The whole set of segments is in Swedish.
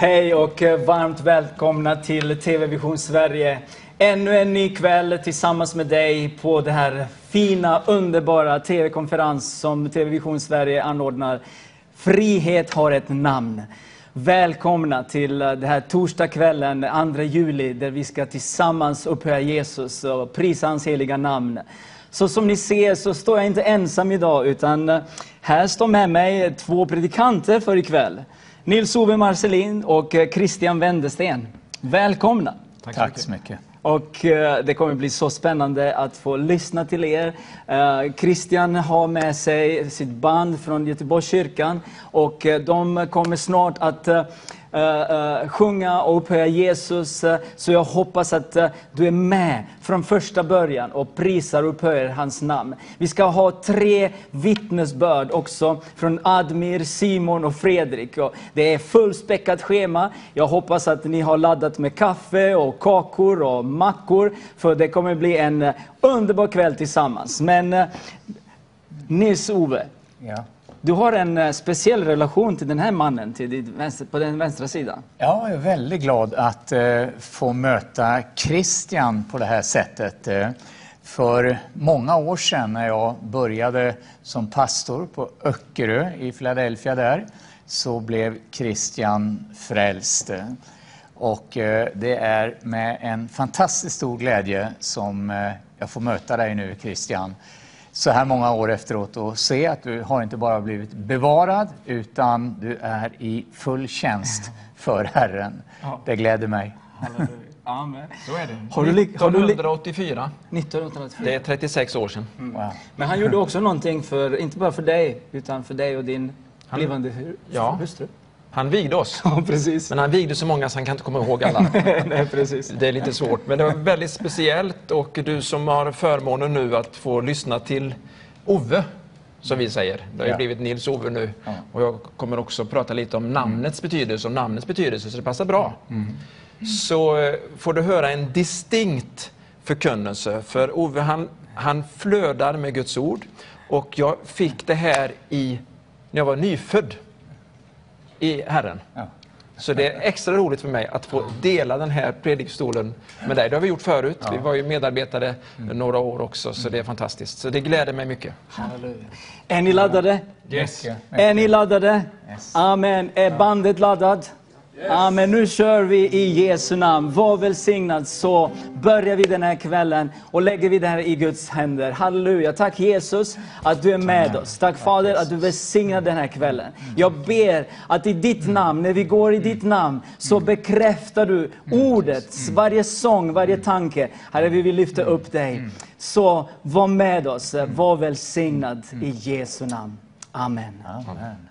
Hej och eh, varmt välkomna till TV Vision Sverige. Ännu en ny kväll tillsammans med dig på det här fina, underbara TV-konferens som TV Vision Sverige anordnar. Frihet har ett namn. Välkomna till eh, den här torsdagskvällen, 2 juli, där vi ska tillsammans upphöja Jesus och prisa hans heliga namn. Så som ni ser så står jag inte ensam idag, utan eh, här står med mig två predikanter för ikväll. Nils-Ove Marcelin och eh, Christian Wendersten. Välkomna! Tack, Tack så mycket. Och eh, det kommer bli så spännande att få lyssna till er. Eh, Christian har med sig sitt band från Göteborgskyrkan och eh, de kommer snart att uh, sjunga och upphöja Jesus. Uh, så jag hoppas att du är med från första början och prisar och upphöjer hans namn. Vi ska ha tre vittnesbörd också från Admir, Simon och Fredrik. Och det är fullspäckat schema. Jag hoppas att ni har laddat med kaffe och kakor och mackor, för det kommer bli en underbar kväll tillsammans. Men Nils-Ove, ja. Du har en eh, speciell relation till den här mannen till vänster, på den vänstra sidan. Ja, jag är väldigt glad att eh, få möta Christian på det här sättet. Eh, för många år sedan när jag började som pastor på Öckerö i Philadelphia där, så blev Christian frälst. Och eh, det är med en fantastiskt stor glädje som eh, jag får möta dig nu Christian så här många år efteråt och se att du har inte bara blivit bevarad utan du är i full tjänst för Herren. Ja. Det gläder mig. Amen. Så är det. Har du 1984. 1984. Det är 36 år sedan. Mm. Wow. Men han gjorde också någonting för, inte bara för dig, utan för dig och din blivande hustru. Ja. Han vigde oss. Ja, precis. Men han vigde så många så han kan inte komma ihåg alla. Nej, precis. Det är lite svårt. Men det var väldigt speciellt och du som har förmånen nu att få lyssna till Ove, som vi säger. Det har ju ja. blivit Nils-Ove nu. Ja. Och jag kommer också prata lite om namnets betydelse och namnets betydelse, så det passar bra. Mm. Så eh, får du höra en distinkt förkunnelse. För Ove han, han flödar med Guds ord. Och jag fick det här i, när jag var nyfödd i Herren. Ja. Så det är extra roligt för mig att få dela den här predikstolen med dig. Det har vi gjort förut. Ja. Vi var ju medarbetare mm. några år också, så det är fantastiskt. Så det gläder mig mycket. Halleluja. Är ni laddade? Yes. Är ni laddade? Yes. Amen. Är bandet laddat? Amen. Nu kör vi i Jesu namn. Var välsignad så börjar vi den här kvällen och lägger vi det här i Guds händer. Halleluja. Tack Jesus att du är med oss. Tack Fader att du välsignar den här kvällen. Jag ber att i ditt namn, när vi går i ditt namn, så bekräftar du ordet, varje sång, varje tanke. Herre, vi vill lyfta upp dig. Så var med oss. Var välsignad i Jesu namn. Amen. Amen.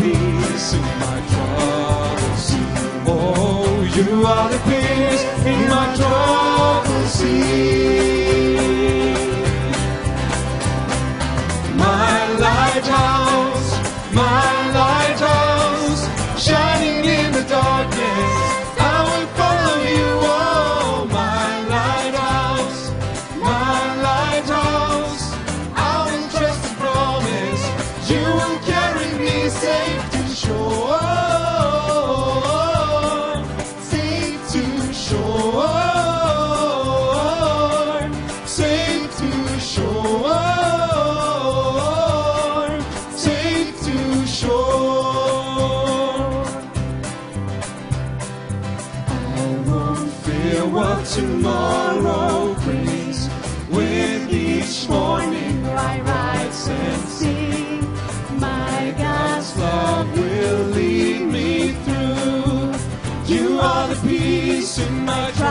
Peace in my trouble sea. Oh, you are the peace in my trouble sea. In my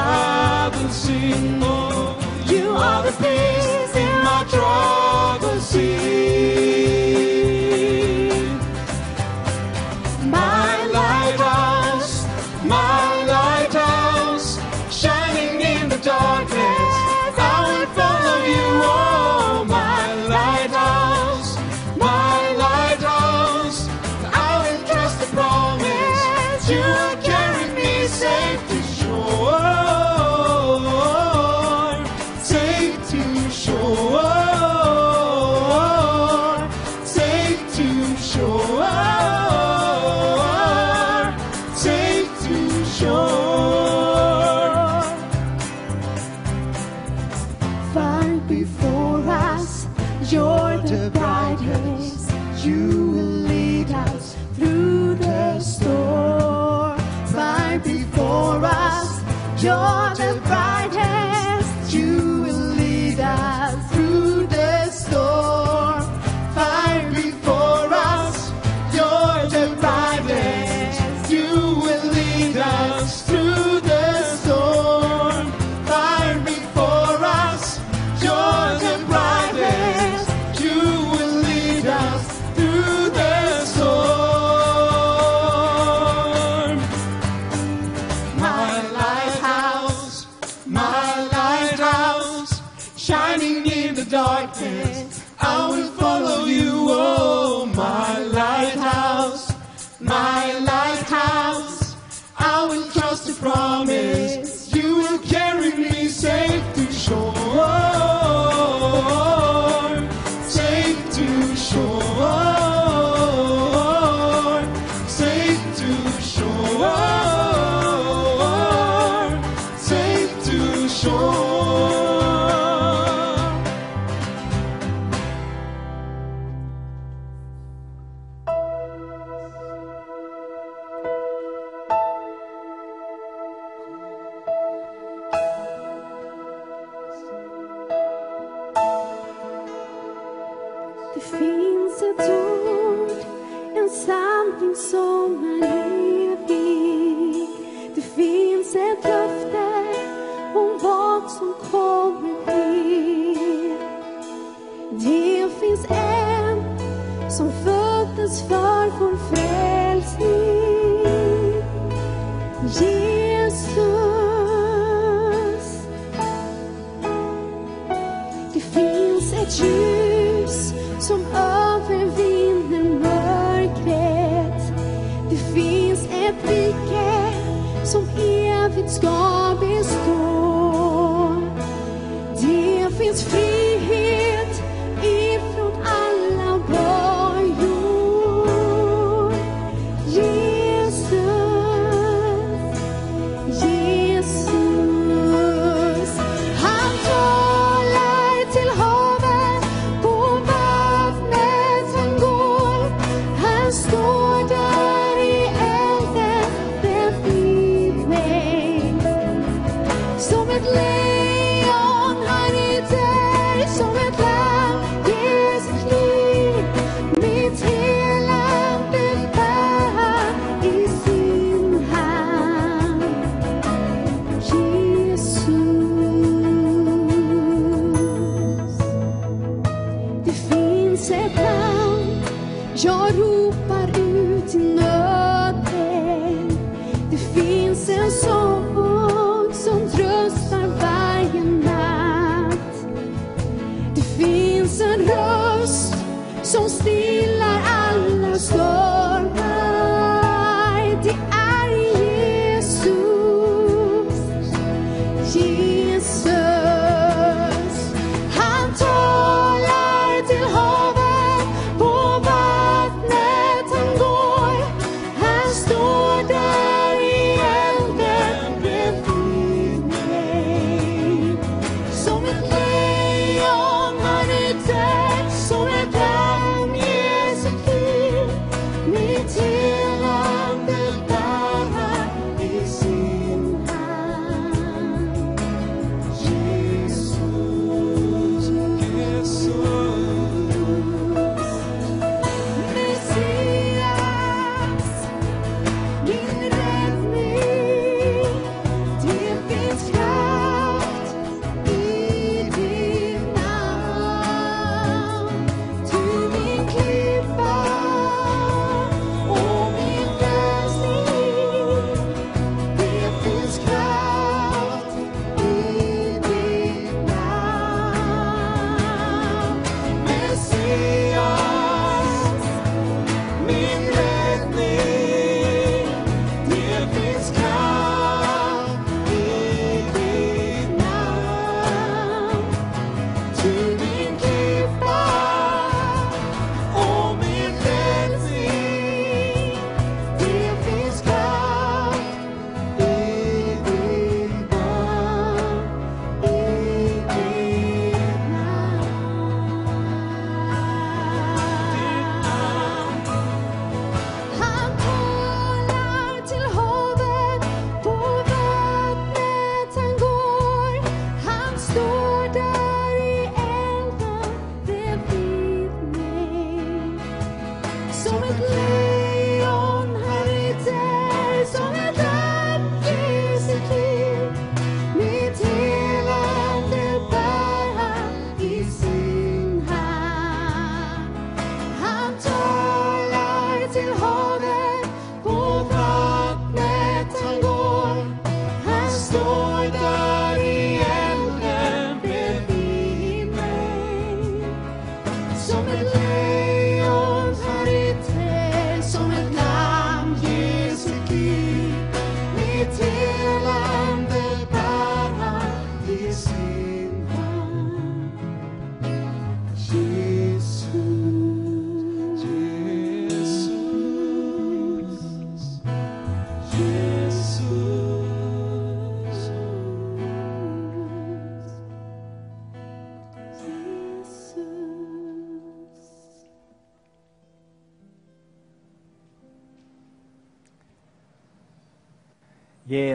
Christ.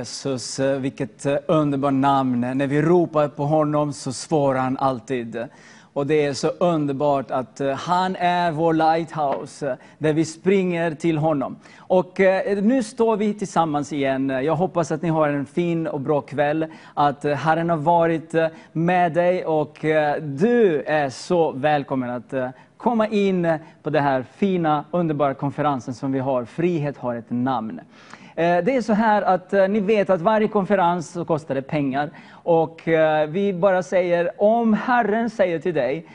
Jesus, eh, vilket eh, underbart namn. När vi ropar på honom så svarar han alltid. Och det är så underbart att eh, han är vår lighthouse, där vi springer till honom. Och nu står vi tillsammans igen. Jag hoppas att ni har en fin och bra kväll, att Herren har varit med dig och du är så välkommen att komma in på den här fina, underbara konferensen som vi har. Frihet har ett namn. Eh, det är så här att eh, ni vet att varje konferens kostar pengar. Och eh, vi bara säger, om Herren säger till dig,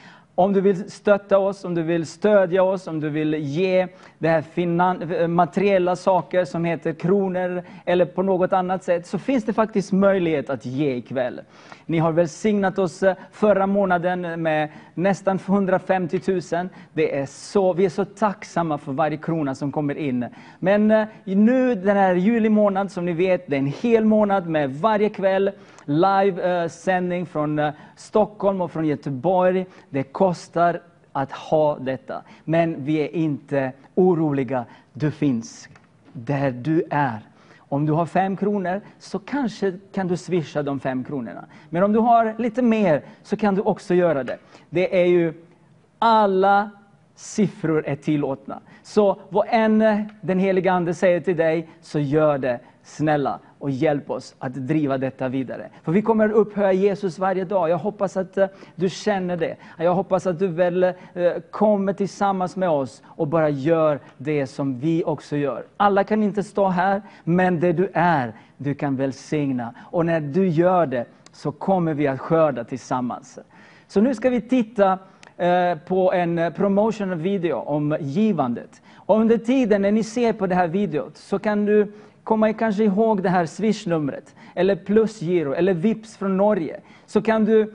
om du vill stötta oss, om du vill stödja oss, om du vill ge det här finan- materiella saker som heter kronor eller på något annat sätt, så finns det faktiskt möjlighet att ge ikväll. Ni har välsignat oss eh, förra månaden med nästan 150 000. Det är så, vi är så tacksamma för varje krona som kommer in. Men eh, nu den här juli månad, som ni vet, det är en hel månad med varje kväll live-sändning eh, från eh, Stockholm och från Göteborg. Det kostar att ha detta. Men vi är inte oroliga. Du finns där du är. Om du har fem kronor så kanske kan du swisha de fem kronorna. Men om du har lite mer så kan du också göra det. Det är ju alla siffror är tillåtna. Så vad än den heliga Ande säger till dig, så gör det. Snälla, och hjälp oss att driva detta vidare. För vi kommer att upphöja Jesus varje dag. Jag hoppas att eh, du känner det. Jag hoppas att du väl eh, kommer tillsammans med oss och bara gör det som vi också gör. Alla kan inte stå här, men det du är, du kan välsigna. Och när du gör det, så kommer vi att skörda tillsammans. Så nu ska vi titta eh, på en promotion promotional video om givandet. Och under tiden när ni ser på det här videot så kan du komma kanske ihåg det här swishnumret, eller plusgiro, eller vips från Norge. Så kan du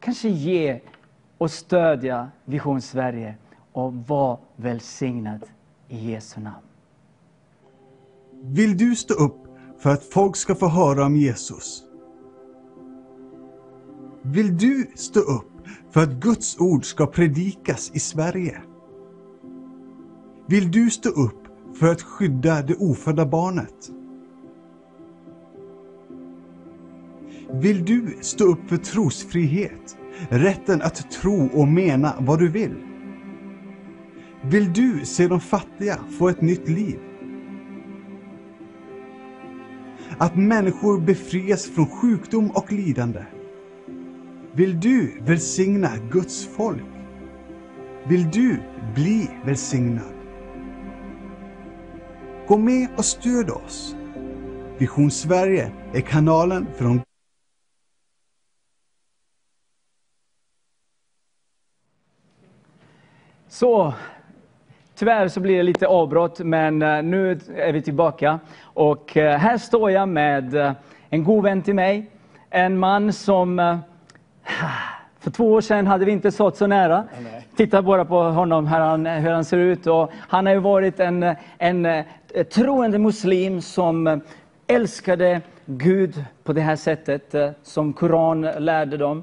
kanske ge och stödja Vision Sverige och vara välsignad i Jesu namn. Vill du stå upp för att folk ska få höra om Jesus? Vill du stå upp för att Guds ord ska predikas i Sverige? Vill du stå upp för att skydda det ofödda barnet? Vill du stå upp för trosfrihet, rätten att tro och mena vad du vill? Vill du se de fattiga få ett nytt liv? Att människor befrias från sjukdom och lidande? Vill du välsigna Guds folk? Vill du bli välsignad? Gå med och stöd oss. Vision Sverige är kanalen för de Så, tyvärr så blir det lite avbrott, men eh, nu är vi tillbaka. Och eh, här står jag med eh, en god vän till mig. En man som... För två år sedan hade vi inte stått så nära. Titta bara på honom, hur han, hur han ser ut. Och han har ju varit en, en, troende muslim som eh, älskade Gud på det här sättet, eh, som Koran lärde dem.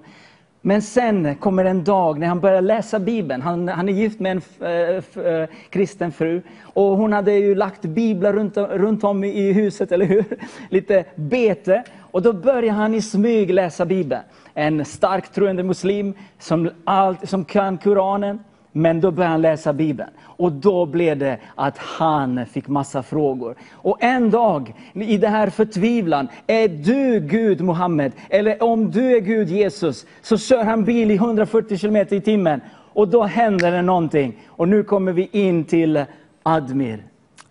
Men sen kommer en dag när han börjar läsa Bibeln. Han, han är gift med en eh, f- f- kristen fru. Och hon hade ju lagt biblar runt, runt om i i huset, eller hur? Lite bete. Och då börjar han i smyg läsa Bibeln. En starkt troende muslim som, allt, som kan Koranen. Men då började han läsa Bibeln. Och då blev det att han fick massa frågor. Och en dag, i det här förtvivlan, är du Gud Mohammed? Eller om du är Gud Jesus, så kör han bil i 140 km i timmen. Och då händer det någonting. Och nu kommer vi in till Admir.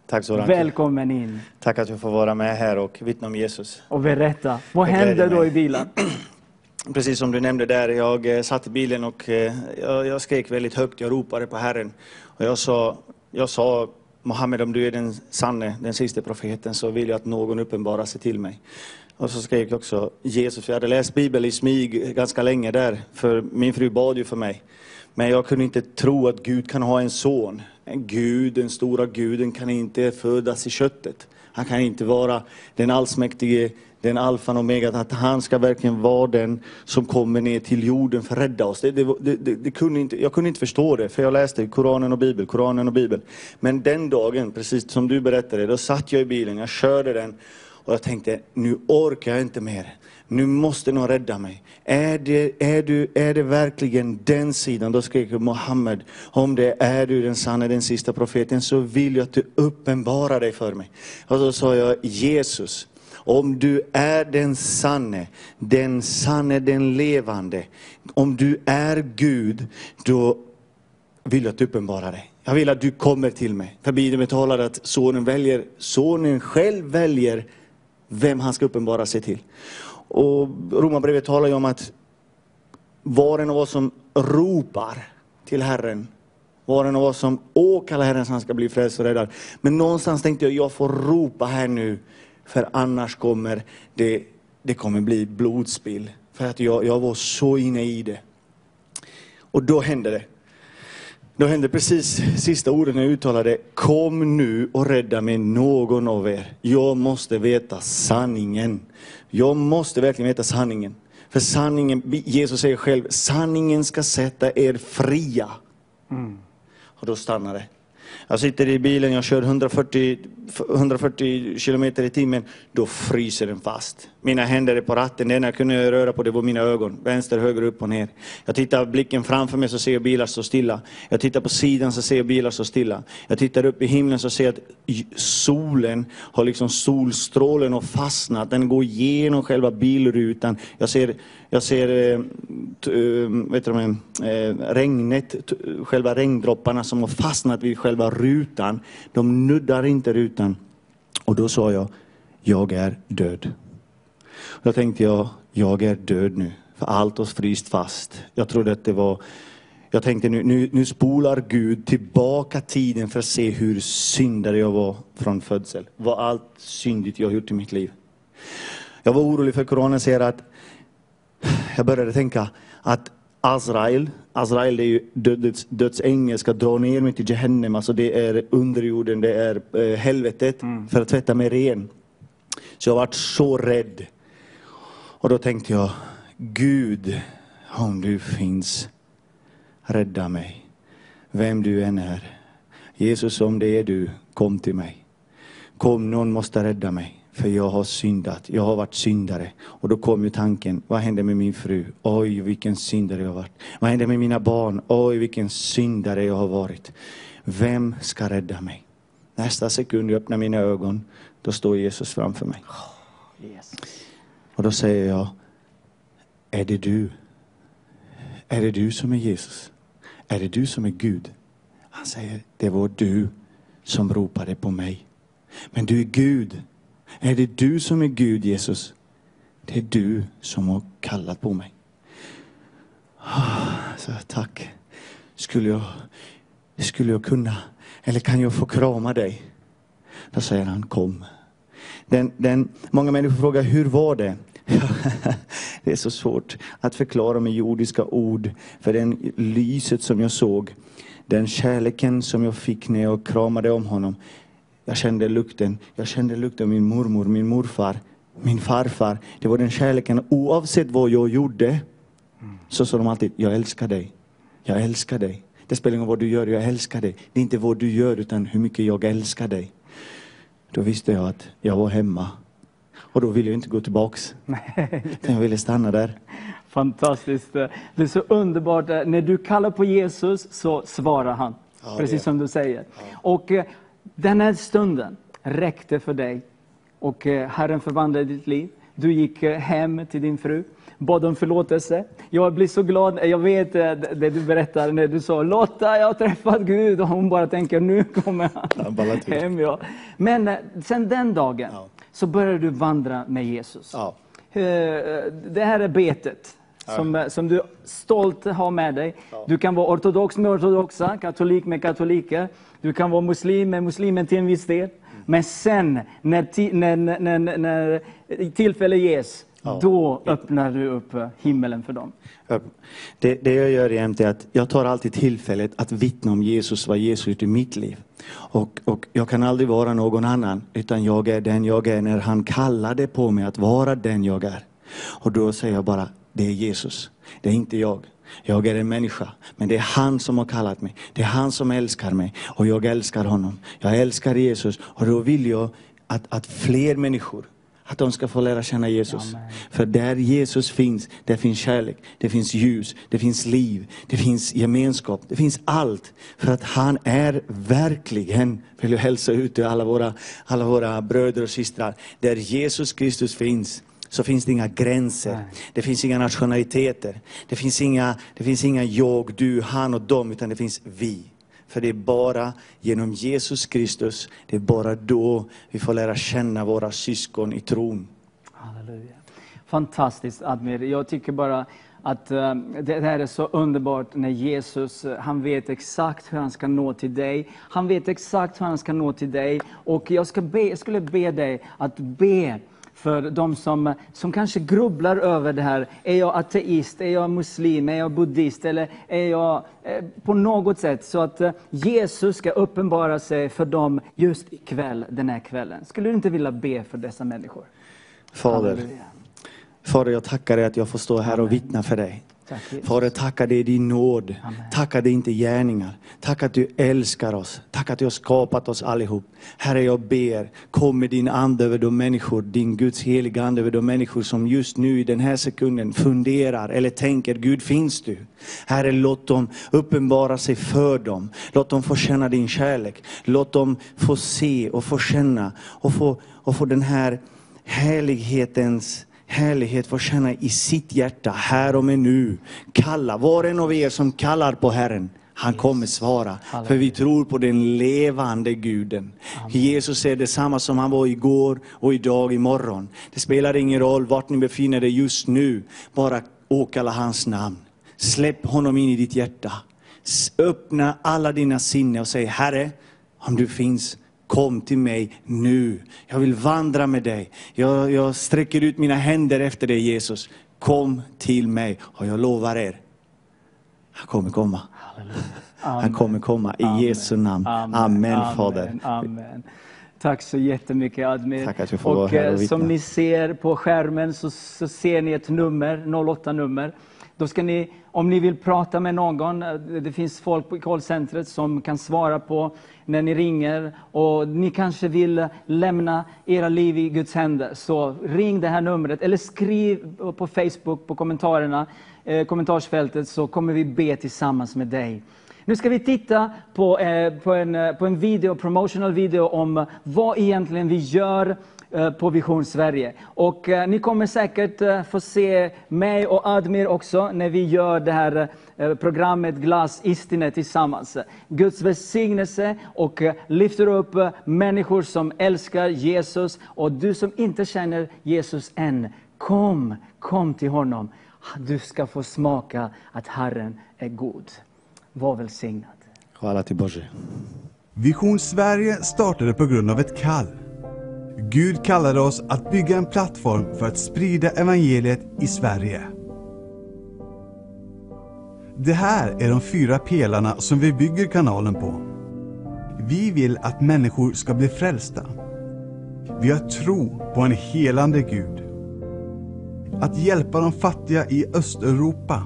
Tack så. Välkommen in Tack att jag får vara med här och vittna om Jesus. och berätta. Vad Det hände gläder då i bilen? Precis som du nämnde där, jag eh, satt i bilen och eh, jag, jag skrek väldigt högt, jag ropade på Herren. Och jag sa, jag sa Mohammed, om du är den sanne, den sista profeten, så vill jag att någon uppenbarar sig till mig. Och så skrek jag också Jesus, jag hade läst Bibeln i smyg ganska länge där, för min fru bad ju för mig. Men jag kunde inte tro att Gud kan ha en son. En Gud, den stora guden, kan inte födas i köttet. Han kan inte vara den allsmäktige, den alfan och omega, att han ska verkligen vara den som kommer ner till jorden för att rädda oss. Det, det, det, det, det kunde inte, jag kunde inte förstå det, för jag läste Koranen och Bibeln, Koranen och Bibeln. Men den dagen, precis som du berättade, då satt jag i bilen, jag körde den och jag tänkte, nu orkar jag inte mer. Nu måste någon rädda mig. Är det, är, du, är det verkligen den sidan? Då skrek Mohammed, om det är du den sanna, den sista profeten, så vill jag att du uppenbarar dig för mig. Och då sa jag, Jesus, om du är den sanne, den sanne, den levande, om du är Gud, då vill jag att du uppenbarar dig. Jag vill att du kommer till mig. För Bibeln talar att sonen väljer, sonen själv väljer vem han ska uppenbara sig till. Och Romarbrevet talar ju om att var och en av oss som ropar till Herren, var och en av oss som åkallar Herren så han ska bli frälst och räddad. Men någonstans tänkte jag, jag får ropa här nu, för annars kommer det, det kommer bli blodspill. För att jag, jag var så inne i det. Och då hände det. Då hände precis sista orden jag uttalade. Kom nu och rädda mig någon av er. Jag måste veta sanningen. Jag måste verkligen veta sanningen. För sanningen, Jesus säger själv, sanningen ska sätta er fria. Och då stannar det. Jag sitter i bilen, jag kör 140, 140 kilometer i timmen. Då fryser den fast. Mina händer är på ratten. Det enda jag kunde röra på det var mina ögon. Vänster, höger, upp och ner. Jag tittar blicken framför mig så ser jag bilar stå stilla. Jag tittar på sidan så ser jag bilar stå stilla. Jag tittar upp i himlen så ser jag att solen har liksom solstrålen har fastnat. Den går igenom själva bilrutan. Jag ser, jag ser eh, eh, vet du, eh, regnet, själva regndropparna som har fastnat vid själva rutan. De nuddar inte rutan. Och då sa jag, jag är död. Då tänkte jag, jag är död nu. För allt har fryst fast. Jag trodde att det var jag tänkte nu, nu, nu spolar Gud tillbaka tiden för att se hur syndare jag var från födsel. Vad allt syndigt jag har gjort i mitt liv. Jag var orolig för Koranen säger att jag började tänka att Azrael, Azrael är ju dödets, dödsängel, ska dra ner mig till Jehennem, alltså det är underjorden, det är eh, helvetet, för att tvätta mig ren. Så jag varit så rädd. Och då tänkte jag, Gud, om du finns, rädda mig. Vem du än är. Jesus, om det är du, kom till mig. Kom, någon måste rädda mig. För jag har syndat, jag har varit syndare. Och då kom ju tanken, vad hände med min fru? Oj, vilken syndare jag har varit. Vad hände med mina barn? Oj, vilken syndare jag har varit. Vem ska rädda mig? Nästa sekund jag öppnar mina ögon, då står Jesus framför mig. Yes. Och då säger jag, är det du? Är det du som är Jesus? Är det du som är Gud? Han säger, det var du som ropade på mig. Men du är Gud. Är det du som är Gud, Jesus? Det är du som har kallat på mig. Ah, så tack. Skulle jag, skulle jag kunna, eller kan jag få krama dig? Då säger han, kom. Den, den, många människor frågar, hur var det? det är så svårt att förklara med jordiska ord. För den lyset som jag såg, den kärleken som jag fick när jag kramade om honom. Jag kände lukten, jag kände lukten av min mormor, min morfar, min farfar. Det var den kärleken oavsett vad jag gjorde. Så sa de alltid, jag älskar dig. Jag älskar dig. Det spelar ingen roll vad du gör, jag älskar dig. Det är inte vad du gör utan hur mycket jag älskar dig. Då visste jag att jag var hemma. Och då ville jag inte gå tillbaks. Utan jag ville stanna där. Fantastiskt. Det är så underbart. När du kallar på Jesus så svarar han. Ja, Precis som du säger. Och eh, den här stunden räckte för dig. Och eh, Herren förvandlade ditt liv. Du gick eh, hem till din fru, bad om förlåtelse. Jag blir så glad, jag vet eh, det du berättar när du sa Lotta, jag har träffat Gud. Och hon bara tänker, nu kommer han hem. Ja. Men sen den dagen Ja. så började du vandra med Jesus. Ja. Det här är betet som, som du stolt har med dig. Du kan vara ortodox med ortodoxa, katolik med katoliker. Du kan vara muslim med muslimen till en viss del. Men sen när, när, när, när, när tillfälle ges, då öppnar du upp eh, himmelen för dem. Det, det jag gör jämt är att jag tar alltid tillfället att vittna om Jesus, vad Jesus gjort i mitt liv. Och, och jag kan aldrig vara någon annan, utan jag är den jag är när han kallade på mig att vara den jag är. Och då säger jag bara, det är Jesus, det är inte jag. Jag är en människa, men det är han som har kallat mig. Det är han som älskar mig och jag älskar honom. Jag älskar Jesus och då vill jag att, att fler människor att de ska få lära känna Jesus. För där Jesus finns, där finns kärlek, det finns ljus, det finns liv, det finns gemenskap, det finns allt. För att han är verkligen, vill jag hälsa ut till alla våra, alla våra bröder och systrar, där Jesus Kristus finns så finns det inga gränser. Det finns inga nationaliteter. Det finns inga, det finns inga jag, du, han och dem, utan det finns vi. För det är bara genom Jesus Kristus, det är bara då vi får lära känna våra syskon i tron. Halleluja. Fantastiskt Admir. Jag tycker bara att eh, det det här är så underbart när Jesus, eh, han vet exakt hur han ska nå till dig. Han vet exakt hur han ska nå till dig. Och jag, ska be, jag skulle be dig att be för de som, som kanske grubblar över det här. Är jag ateist? Är jag muslim? Är jag buddhist? Eller är jag eh, på något sätt så att eh, Jesus ska uppenbara sig för dem just ikväll, den här kvällen. Skulle du inte vilja be för dessa människor? Fader. Fader jag tackar dig att jag får stå här och vittna för dig. Tack. Fader, tackar dig din nåd. Amen. Tackar dig inte gärningar. Tack att du älskar oss. Tack att du har skapat oss allihop. Herre, jag ber, kom med din ande över de människor, din Guds heliga ande över de människor som just nu i den här sekunden funderar eller tänker, Gud finns du? Herre, låt dem uppenbara sig för dem. Låt dem få känna din kärlek. Låt dem få se och få känna och få, och få den här härlighetens härlighet få känna i sitt hjärta, här och med nu. Kalla, var en av er som kallar på Herren, han kommer svara. För vi tror på den levande guden. Jesus är detsamma som han var igår och idag, imorgon. Det spelar ingen roll vart ni befinner er just nu. Bara åkalla hans namn. Släpp honom in i ditt hjärta. Öppna alla dina sinnen och säg Herre, om du finns, kom till mig nu. Jag vill vandra med dig. Jag, jag sträcker ut mina händer efter dig Jesus. Kom till mig och jag lovar er, han kommer komma. Han kommer komma i Jesu namn. Amen, Fader. Amen. Tack så jättemycket Admir. Tack att jag får vara här och eh, som vittna. ni ser på skärmen så, så ser ni ett nummer, 08-nummer. Då ska ni, om ni vill prata med någon, eh, det finns folk på callcentret som kan svara på när ni ringer och ni kanske vill lämna era liv i Guds händer, så ring det här numret eller skriv på Facebook på kommentarerna, eh, kommentarsfältet så kommer vi be tillsammans med dig. Nu ska vi titta på, eh, på, en, eh, på en video, promotional video om vad egentligen vi gör på Vision Sverige. Och eh, ni kommer säkert eh, få se mig och Admir också när vi gör det här eh, programmet Glas Istine tillsammans. Guds välsignelse och eh, lyfter upp eh, människor som älskar Jesus. Och du som inte känner Jesus än, kom, kom till honom. Du ska få smaka att Herren är god. Var välsignad. Vision Sverige startade på grund av ett kall. Gud kallade oss att bygga en plattform för att sprida evangeliet i Sverige. Det här är de fyra pelarna som vi bygger kanalen på. Vi vill att människor ska bli frälsta. Vi har tro på en helande Gud. Att hjälpa de fattiga i Östeuropa.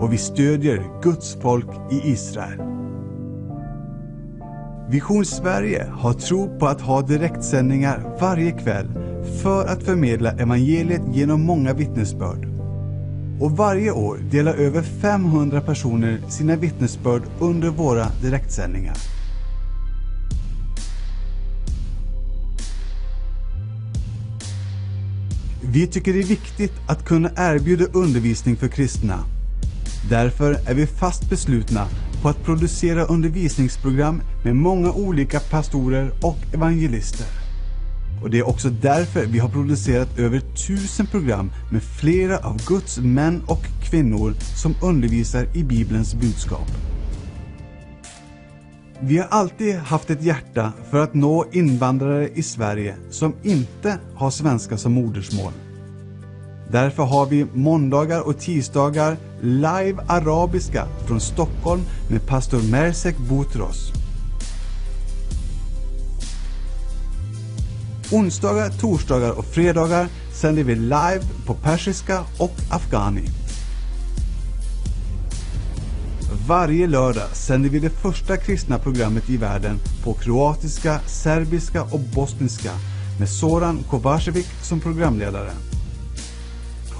Och vi stödjer Guds folk i Israel. Vision Sverige har tro på att ha direktsändningar varje kväll för att förmedla evangeliet genom många vittnesbörd. Och varje år delar över 500 personer sina vittnesbörd under våra direktsändningar. Vi tycker det är viktigt att kunna erbjuda undervisning för kristna. Därför är vi fast beslutna på att producera undervisningsprogram med många olika pastorer och evangelister. Och det är också därför vi har producerat över tusen program med flera av Guds män och kvinnor som undervisar i Bibelns budskap. Vi har alltid haft ett hjärta för att nå invandrare i Sverige som inte har svenska som modersmål. Därför har vi måndagar och tisdagar live arabiska från Stockholm med pastor Mersek Boutros. Onsdagar, torsdagar och fredagar sänder vi live på persiska och afghani. Varje lördag sänder vi det första kristna programmet i världen på kroatiska, serbiska och bosniska med Soran Kovacevic som programledare.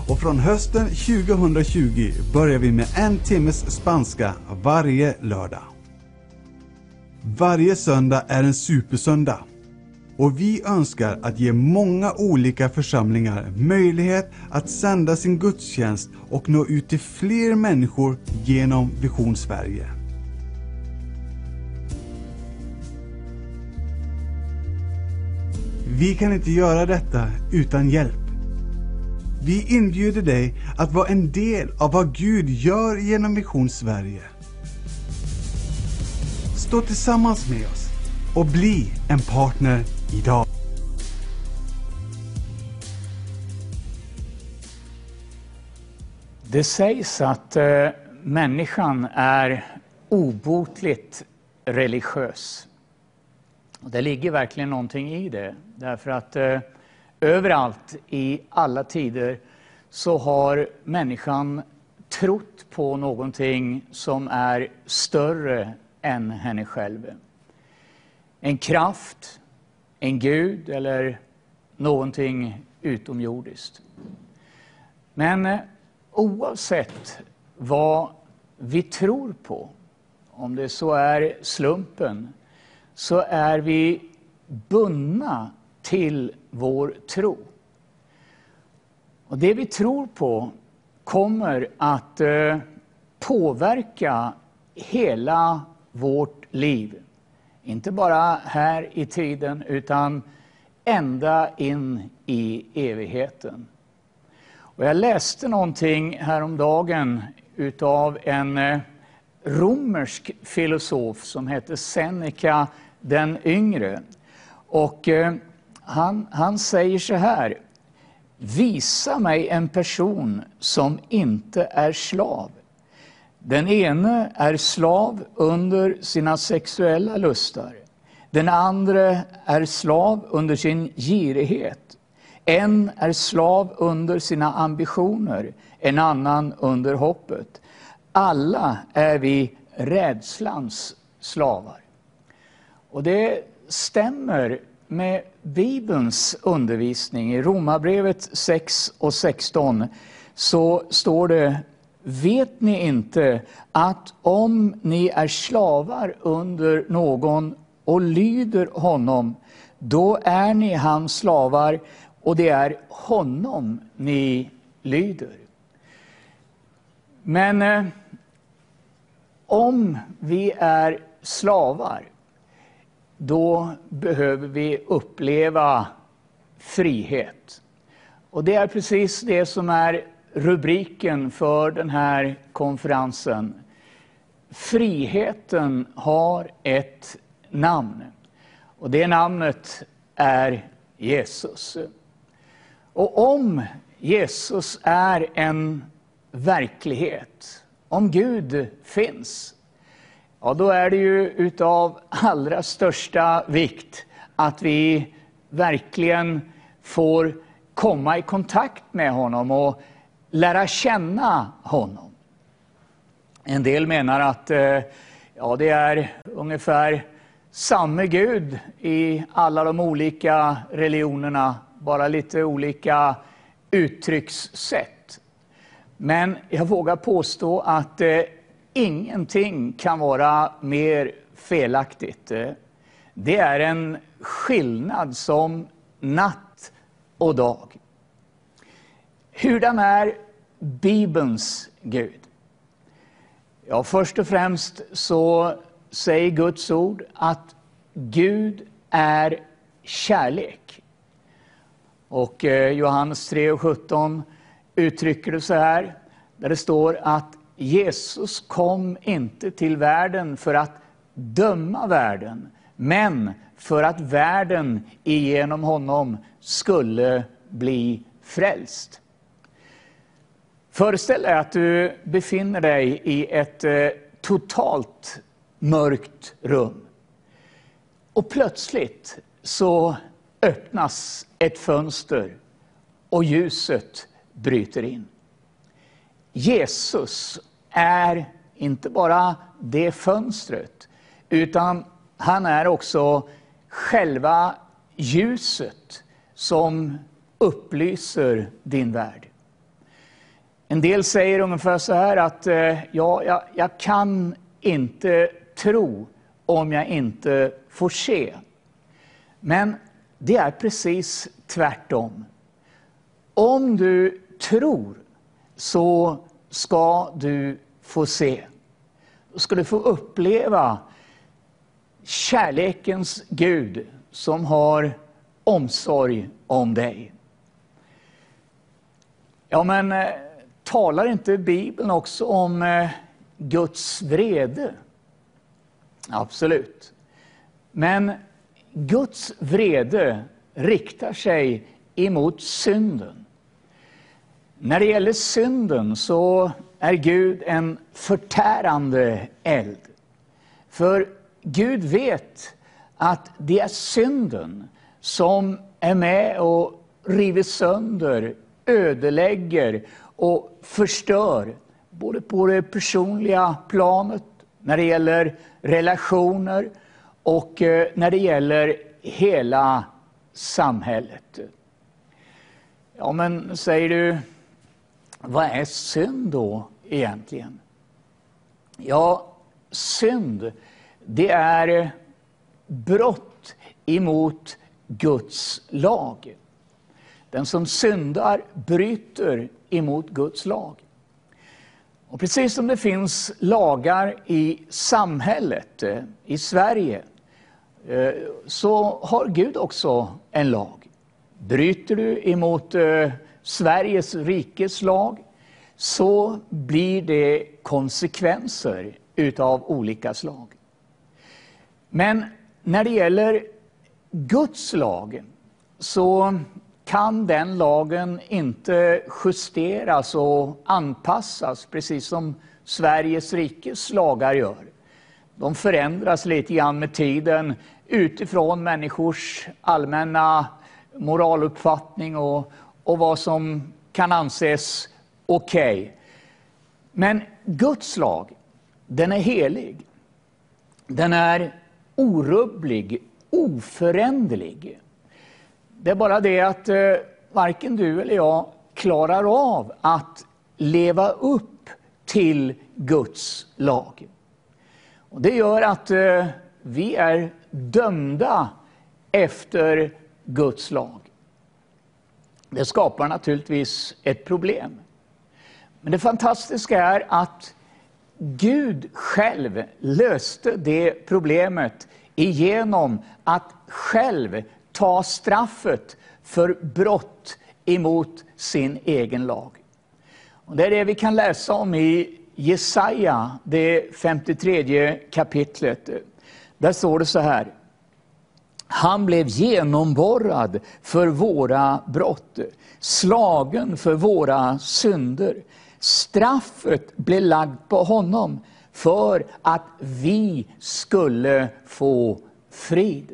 Och från hösten 2020 börjar vi med en timmes spanska varje lördag. Varje söndag är en supersöndag. Och vi önskar att ge många olika församlingar möjlighet att sända sin gudstjänst och nå ut till fler människor genom Vision Sverige. Vi kan inte göra detta utan hjälp. Vi inbjuder dig att vara en del av vad Gud gör genom Vision Sverige. Stå tillsammans med oss och bli en partner idag. Det sägs att eh, människan är obotligt religiös. Och det ligger verkligen någonting i det. Därför att eh, överallt i alla tider så har människan trott på någonting som är större än henne själv. En kraft, en gud eller någonting utomjordiskt. Men eh, oavsett vad vi tror på, om det så är slumpen, så är vi bundna till vår tro. Och det vi tror på kommer att eh, påverka hela vårt liv. Inte bara här i tiden, utan ända in i evigheten. Och jag läste någonting häromdagen utav en eh, romersk filosof som hette Seneca den yngre. Och eh, han, han säger så här. Visa mig en person som inte är slav. Den ene är slav under sina sexuella lustar. Den andra är slav under sin girighet. En är slav under sina ambitioner, en annan under hoppet. Alla är vi rädslans slavar. Och det stämmer med Bibelns undervisning. I Romarbrevet 6 och 16 så står det Vet ni inte att om ni är slavar under någon och lyder honom, då är ni hans slavar och det är honom ni lyder. Men eh, om vi är slavar, då behöver vi uppleva frihet. Och det är precis det som är rubriken för den här konferensen. Friheten har ett namn. Och det namnet är Jesus. Och om Jesus är en verklighet, om Gud finns, ja då är det ju utav allra största vikt att vi verkligen får komma i kontakt med honom och lära känna honom. En del menar att eh, ja, det är ungefär samme Gud i alla de olika religionerna, bara lite olika uttryckssätt. Men jag vågar påstå att eh, ingenting kan vara mer felaktigt. Eh, det är en skillnad som natt och dag. Hurdan är Bibelns Gud? Ja, först och främst så säger Guds ord att Gud är kärlek. Och eh, Johannes 3 och 17 uttrycker det så här, där det står att Jesus kom inte till världen för att döma världen, men för att världen genom honom skulle bli frälst. Föreställ dig att du befinner dig i ett eh, totalt mörkt rum. Och plötsligt så öppnas ett fönster och ljuset bryter in. Jesus är inte bara det fönstret, utan han är också själva ljuset som upplyser din värld. En del säger ungefär så här att eh, ja, jag, jag kan inte tro om jag inte får se. Men det är precis tvärtom. Om du tror så ska du få se. Då ska du få uppleva kärlekens Gud som har omsorg om dig. Ja, men eh, talar inte Bibeln också om eh, Guds vrede? Absolut. Men Guds vrede riktar sig emot synden. När det gäller synden så är Gud en förtärande eld. För Gud vet att det är synden som är med och river sönder, ödelägger och förstör. Både på det personliga planet, när det gäller relationer och eh, när det gäller hela samhället. Ja, men säger du, vad är synd då egentligen? Ja, synd, det är brott emot Guds lag. Den som syndar bryter emot Guds lag. Och precis som det finns lagar i samhället, eh, i Sverige, eh, så har Gud också en lag. Bryter du emot eh, Sveriges rikes lag så blir det konsekvenser utav olika slag. Men när det gäller Guds lag så kan den lagen inte justeras och anpassas precis som Sveriges rikes lagar gör. De förändras lite grann med tiden utifrån människors allmänna moraluppfattning och, och vad som kan anses okej. Okay. Men Guds lag, den är helig. Den är orubblig, oföränderlig. Det är bara det att eh, varken du eller jag klarar av att leva upp till Guds lag. Och det gör att eh, vi är dömda efter Guds lag. Det skapar naturligtvis ett problem. Men det fantastiska är att Gud själv löste det problemet genom att själv ta straffet för brott emot sin egen lag. Och det är det vi kan läsa om i Jesaja, det 53 kapitlet. Där står det så här. Han blev genomborrad för våra brott, slagen för våra synder. Straffet blev lagt på honom för att vi skulle få frid.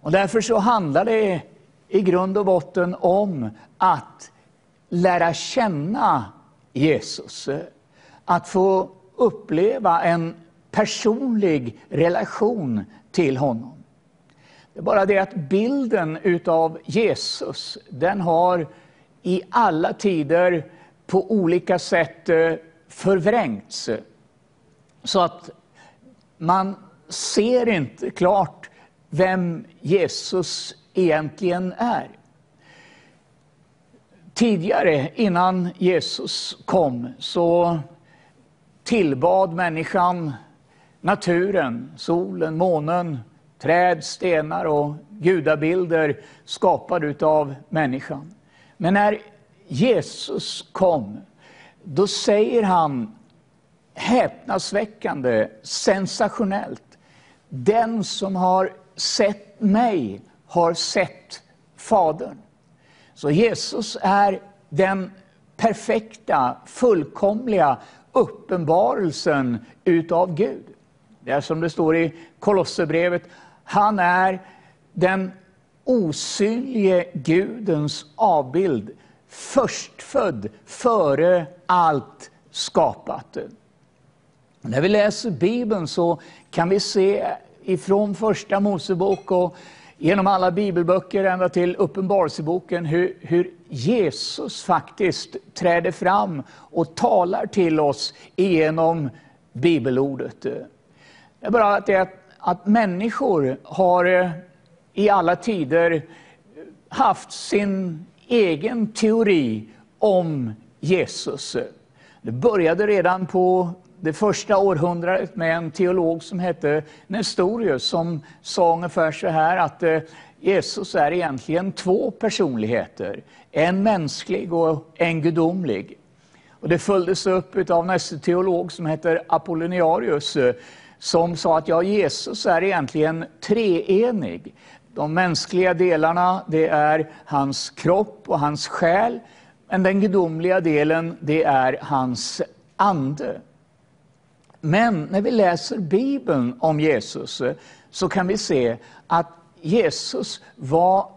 Och därför så handlar det i grund och botten om att lära känna Jesus. Att få uppleva en personlig relation till honom. Det är bara det att bilden utav Jesus, den har i alla tider på olika sätt eh, förvrängts. Så att man ser inte klart vem Jesus egentligen är. Tidigare, innan Jesus kom, så tillbad människan naturen, solen, månen, träd, stenar och gudabilder skapade av människan. Men när Jesus kom, då säger han häpnadsväckande, sensationellt. Den som har sett mig har sett Fadern. Så Jesus är den perfekta, fullkomliga uppenbarelsen utav Gud. Det är som det står i Kolosserbrevet, han är den osynlige Gudens avbild, förstfödd före allt skapat. När vi läser Bibeln så kan vi se ifrån första Mosebok och genom alla bibelböcker ända till Uppenbarelseboken hur, hur Jesus faktiskt träder fram och talar till oss genom bibelordet. Det är bara att, det, att, att människor har eh, i alla tider haft sin egen teori om Jesus. Det började redan på det första århundradet med en teolog som hette Nestorius som sa ungefär så här att eh, Jesus är egentligen två personligheter. En mänsklig och en gudomlig. Och det följdes upp av nästa teolog som heter Apolloniarius eh, som sa att ja, Jesus är egentligen treenig. De mänskliga delarna det är hans kropp och hans själ. Men den gudomliga delen det är hans ande. Men när vi läser Bibeln om Jesus så kan vi se att Jesus var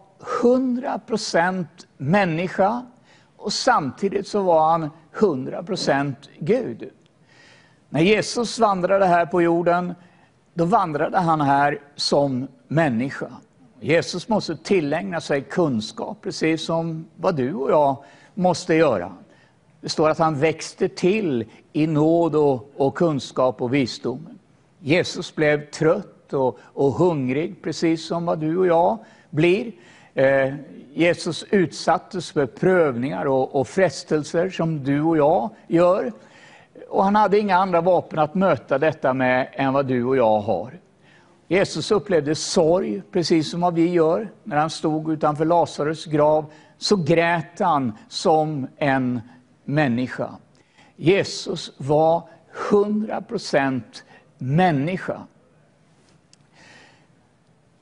100% människa och samtidigt så var han 100% Gud. När Jesus vandrade här på jorden, då vandrade han här som människa. Jesus måste tillägna sig kunskap, precis som vad du och jag måste göra. Det står att han växte till i nåd och, och kunskap och visdom. Jesus blev trött och, och, hungrig, precis som vad du och jag blir. Eh, Jesus utsattes för prövningar och, och frestelser som du och jag gör. Och han hade inga andra vapen att möta detta med än vad du och jag har. Jesus upplevde sorg, precis som vad vi gör. När han stod utanför Lazarus grav så grät han som en människa. Jesus var 100% människa.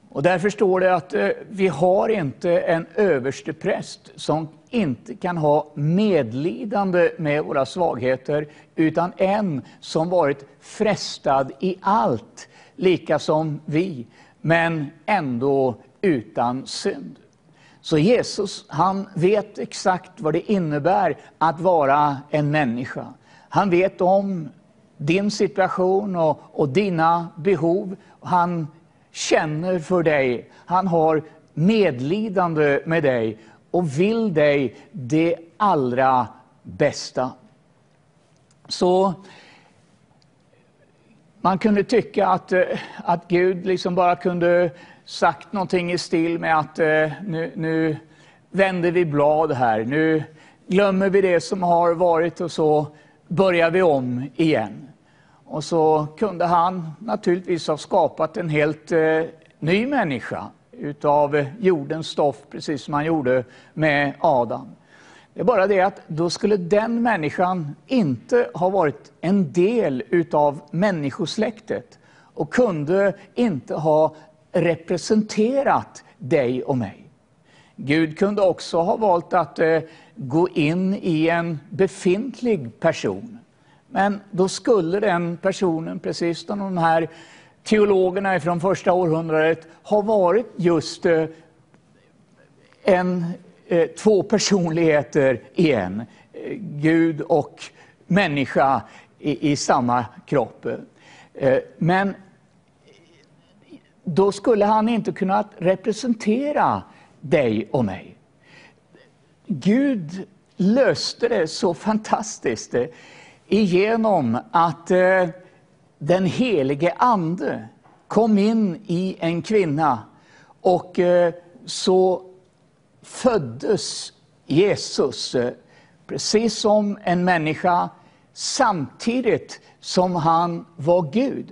Och därför står det att eh, vi har inte en överstepräst som inte kan ha medlidande med våra svagheter, utan en som varit frestad i allt, lika som vi, men ändå utan synd. Så Jesus, han vet exakt vad det innebär att vara en människa. Han vet om din situation och, och dina behov. Han känner för dig. Han har medlidande med dig och vill dig det allra bästa. Så man kunde tycka att, eh, att Gud liksom bara kunde sagt någonting i stil med att eh, nu, nu vänder vi blad här. Nu glömmer vi det som har varit och så börjar vi om igen. Och så kunde han naturligtvis ha skapat en helt eh, ny människa utav jordens stoff, precis som han gjorde med Adam. Det är bara det att då skulle den människan inte ha varit en del utav människosläktet och kunde inte ha representerat dig och mig. Gud kunde också ha valt att eh, gå in i en befintlig person. Men då skulle den personen, precis som de här teologerna från första århundradet, har varit just eh, en, eh, två personligheter i en. Eh, Gud och människa i, i samma kropp. Men då skulle han inte kunna representera dig och mig. Gud löste det så fantastiskt genom att eh, den helige ande kom in i en kvinna och eh, så föddes Jesus eh, precis som en människa samtidigt som han var Gud.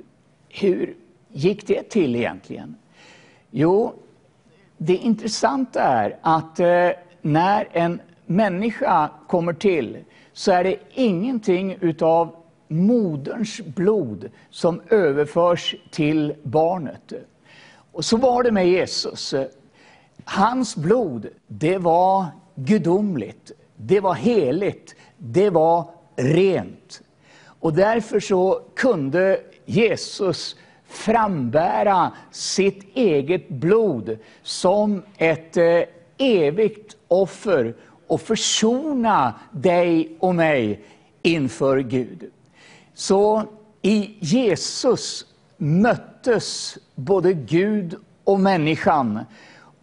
Hur gick det till egentligen? Jo, det intressanta är att eh, när en människa kommer till så är det ingenting utav moderns blod som överförs till barnet. Och så var det med Jesus. Hans blod, det var gudomligt, det var heligt, det var rent. Och därför så kunde Jesus frambära sitt eget blod som ett eh, evigt offer och försona dig och mig inför Gud. Så i Jesus möttes både Gud och människan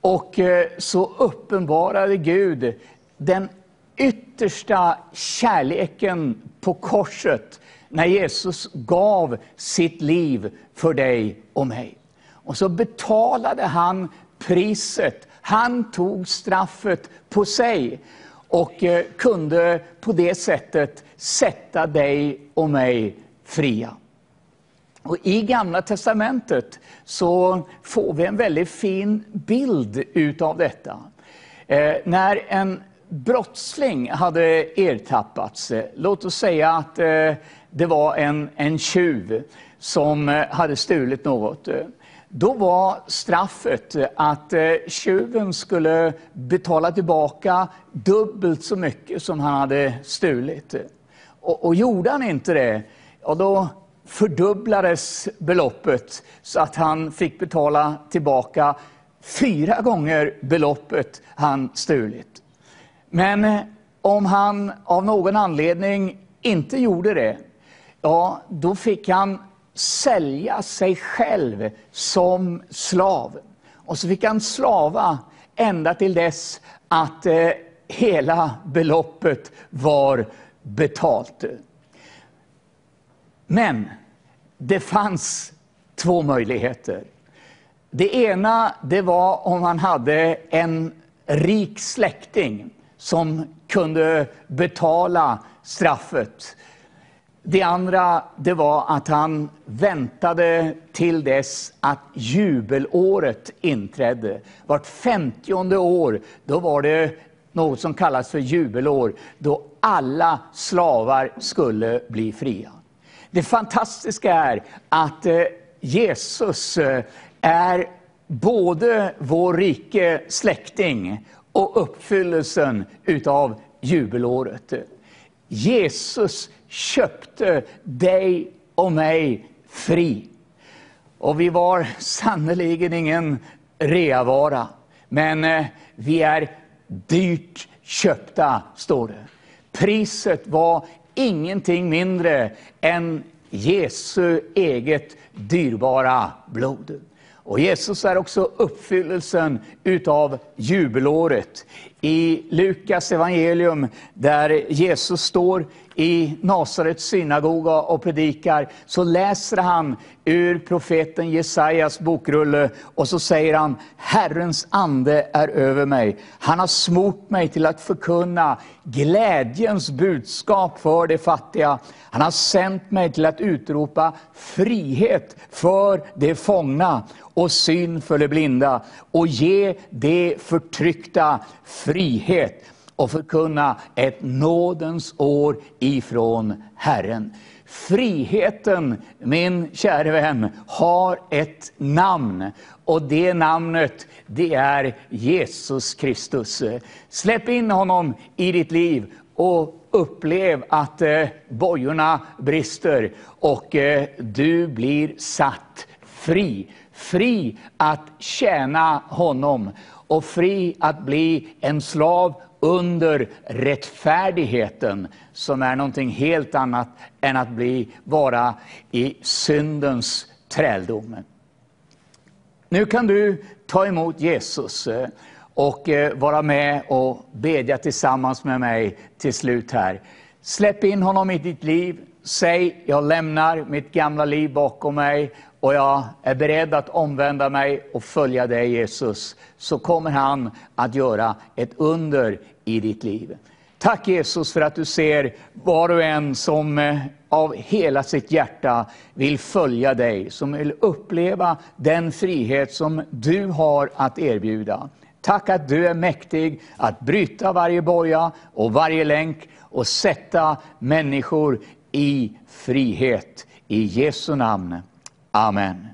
och eh, så uppenbarade Gud den yttersta kärleken på korset när Jesus gav sitt liv för dig och mig. Och så betalade han priset. Han tog straffet på sig och eh, kunde på det sättet sätta dig och mig fria. Och I Gamla Testamentet så får vi en väldigt fin bild utav detta. Eh, när en brottsling hade ertappats, eh, låt oss säga att eh, det var en, en tjuv som eh, hade stulit något. Då var straffet eh, att eh, tjuven skulle betala tillbaka dubbelt så mycket som han hade stulit. Och, och gjorde han inte det, ja då fördubblades beloppet så att han fick betala tillbaka fyra gånger beloppet han stulit. Men eh, om han av någon anledning inte gjorde det, ja, då fick han sälja sig själv som slav. Och så fick han slava ända till dess att eh, hela beloppet var betalt. Men det fanns två möjligheter. Det ena det var om han hade en rik släkting som kunde betala straffet. Det andra det var att han väntade till dess att jubelåret inträdde. Vart femtionde år då var det något som kallas för jubelår, då alla slavar skulle bli fria. Det fantastiska är att eh, Jesus eh, är både vår rike släkting och uppfyllelsen utav jubelåret. Jesus köpte dig och mig fri. Och vi var sannerligen ingen reavara. Men eh, vi är dyrt köpta, står det. Priset var ingenting mindre än Jesu eget dyrbara blod. Och Jesus är också uppfyllelsen utav jubelåret. I Lukas evangelium, där Jesus står i Nasarets synagoga och predikar, så läser han ur profeten Jesajas bokrulle och så säger han, Herrens ande är över mig. Han har smort mig till att förkunna glädjens budskap för de fattiga. Han har sänt mig till att utropa frihet för de fångna och syn för de blinda och ge de förtryckta frihet och förkunna ett nådens år ifrån Herren. Friheten, min käre vän, har ett namn och det namnet det är Jesus Kristus. Släpp in honom i ditt liv och upplev att eh, bojorna brister och eh, du blir satt fri. Fri att tjäna honom och fri att bli en slav under rättfärdigheten som är någonting helt annat än att bli vara i syndens träldom. Nu kan du ta emot Jesus eh, och eh, vara med och bedja tillsammans med mig till slut här. Släpp in honom i ditt liv. Säg, jag lämnar mitt gamla liv bakom mig och jag är beredd att omvända mig och följa dig Jesus. Så kommer han att göra ett under i ditt liv. Tack Jesus för att du ser var och en som eh, av hela sitt hjärta vill följa dig, som vill uppleva den frihet som du har att erbjuda. Tack att du är mäktig att bryta varje boja och varje länk och sätta människor i frihet. I Jesu namn. Amen.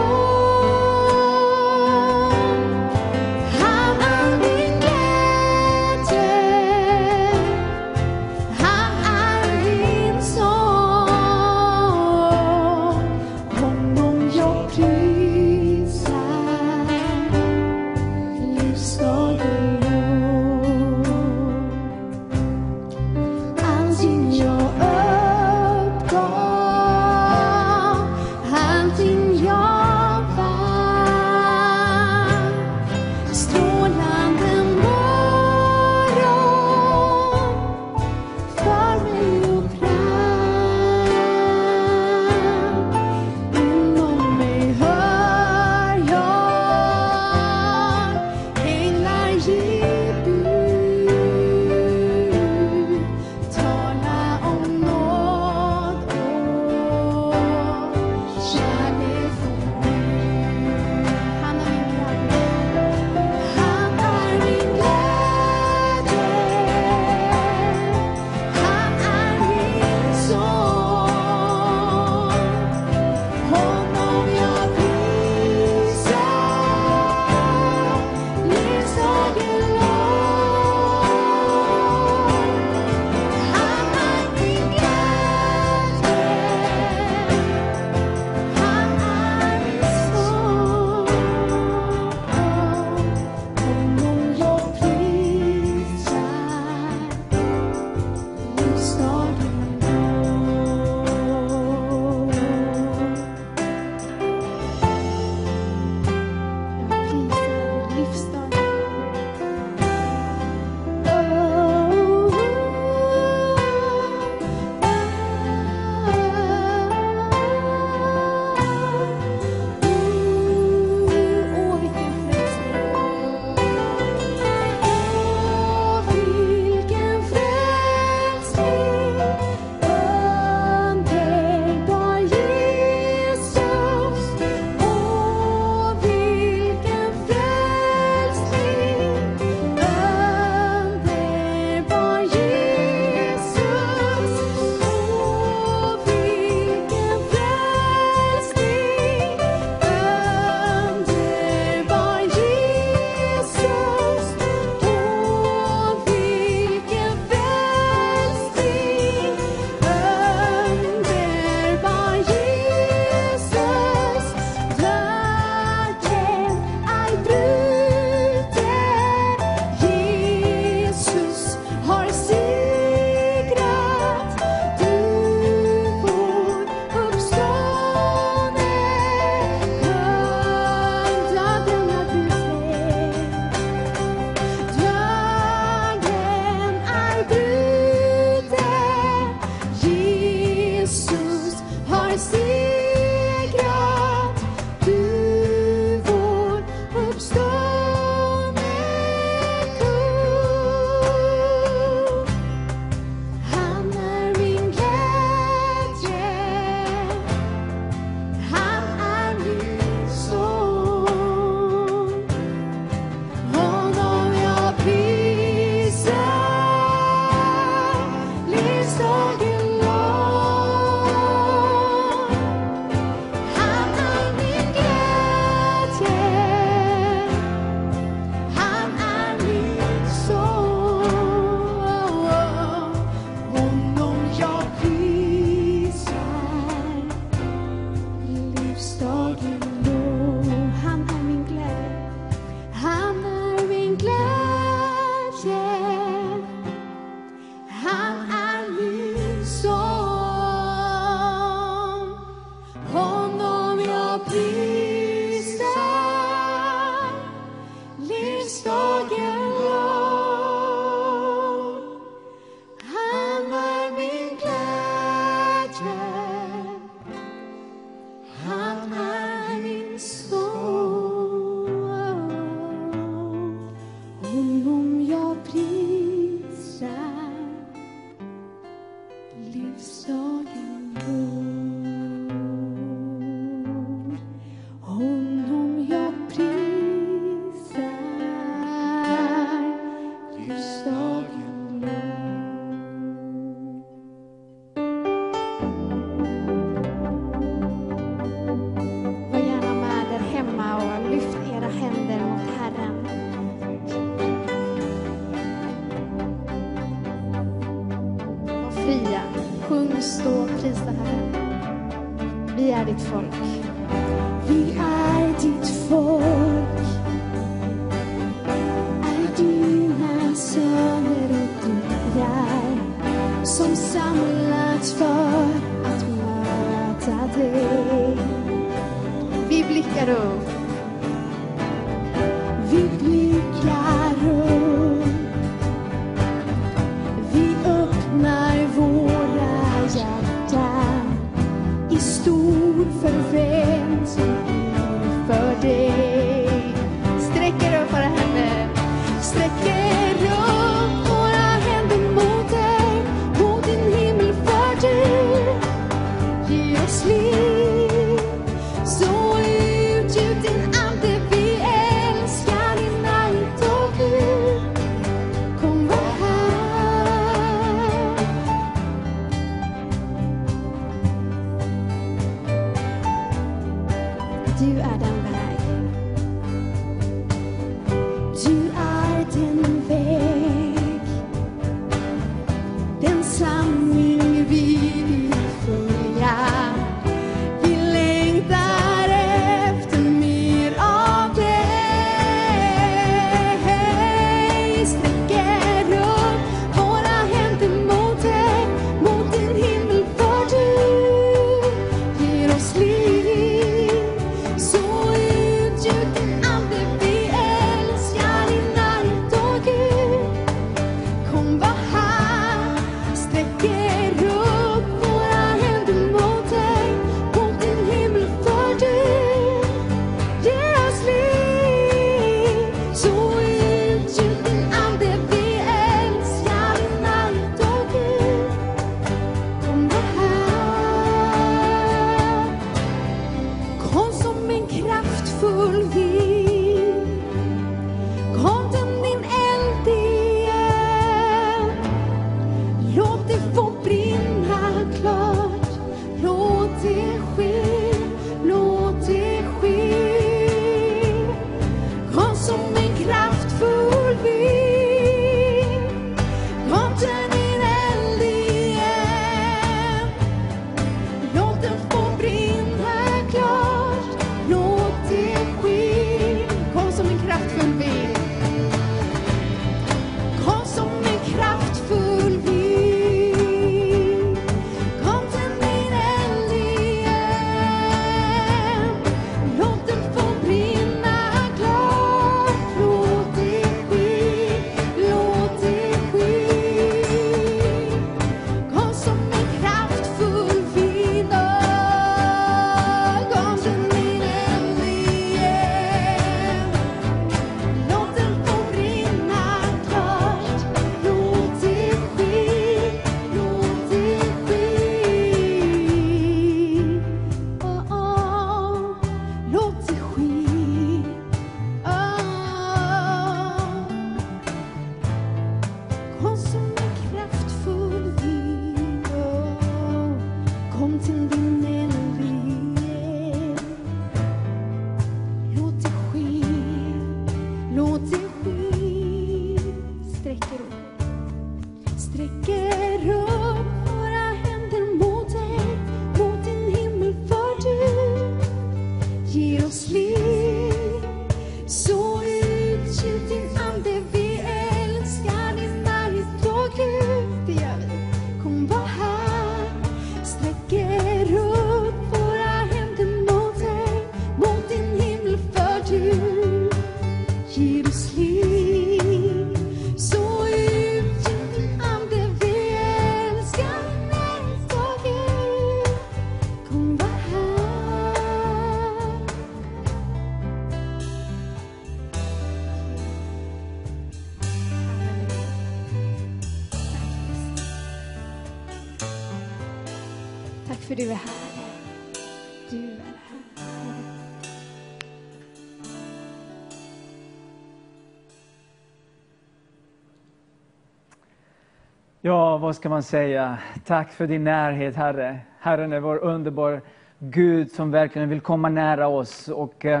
Vad ska man säga? Tack för din närhet, Herre. Herren är vår underbar Gud som verkligen vill komma nära oss. Och eh,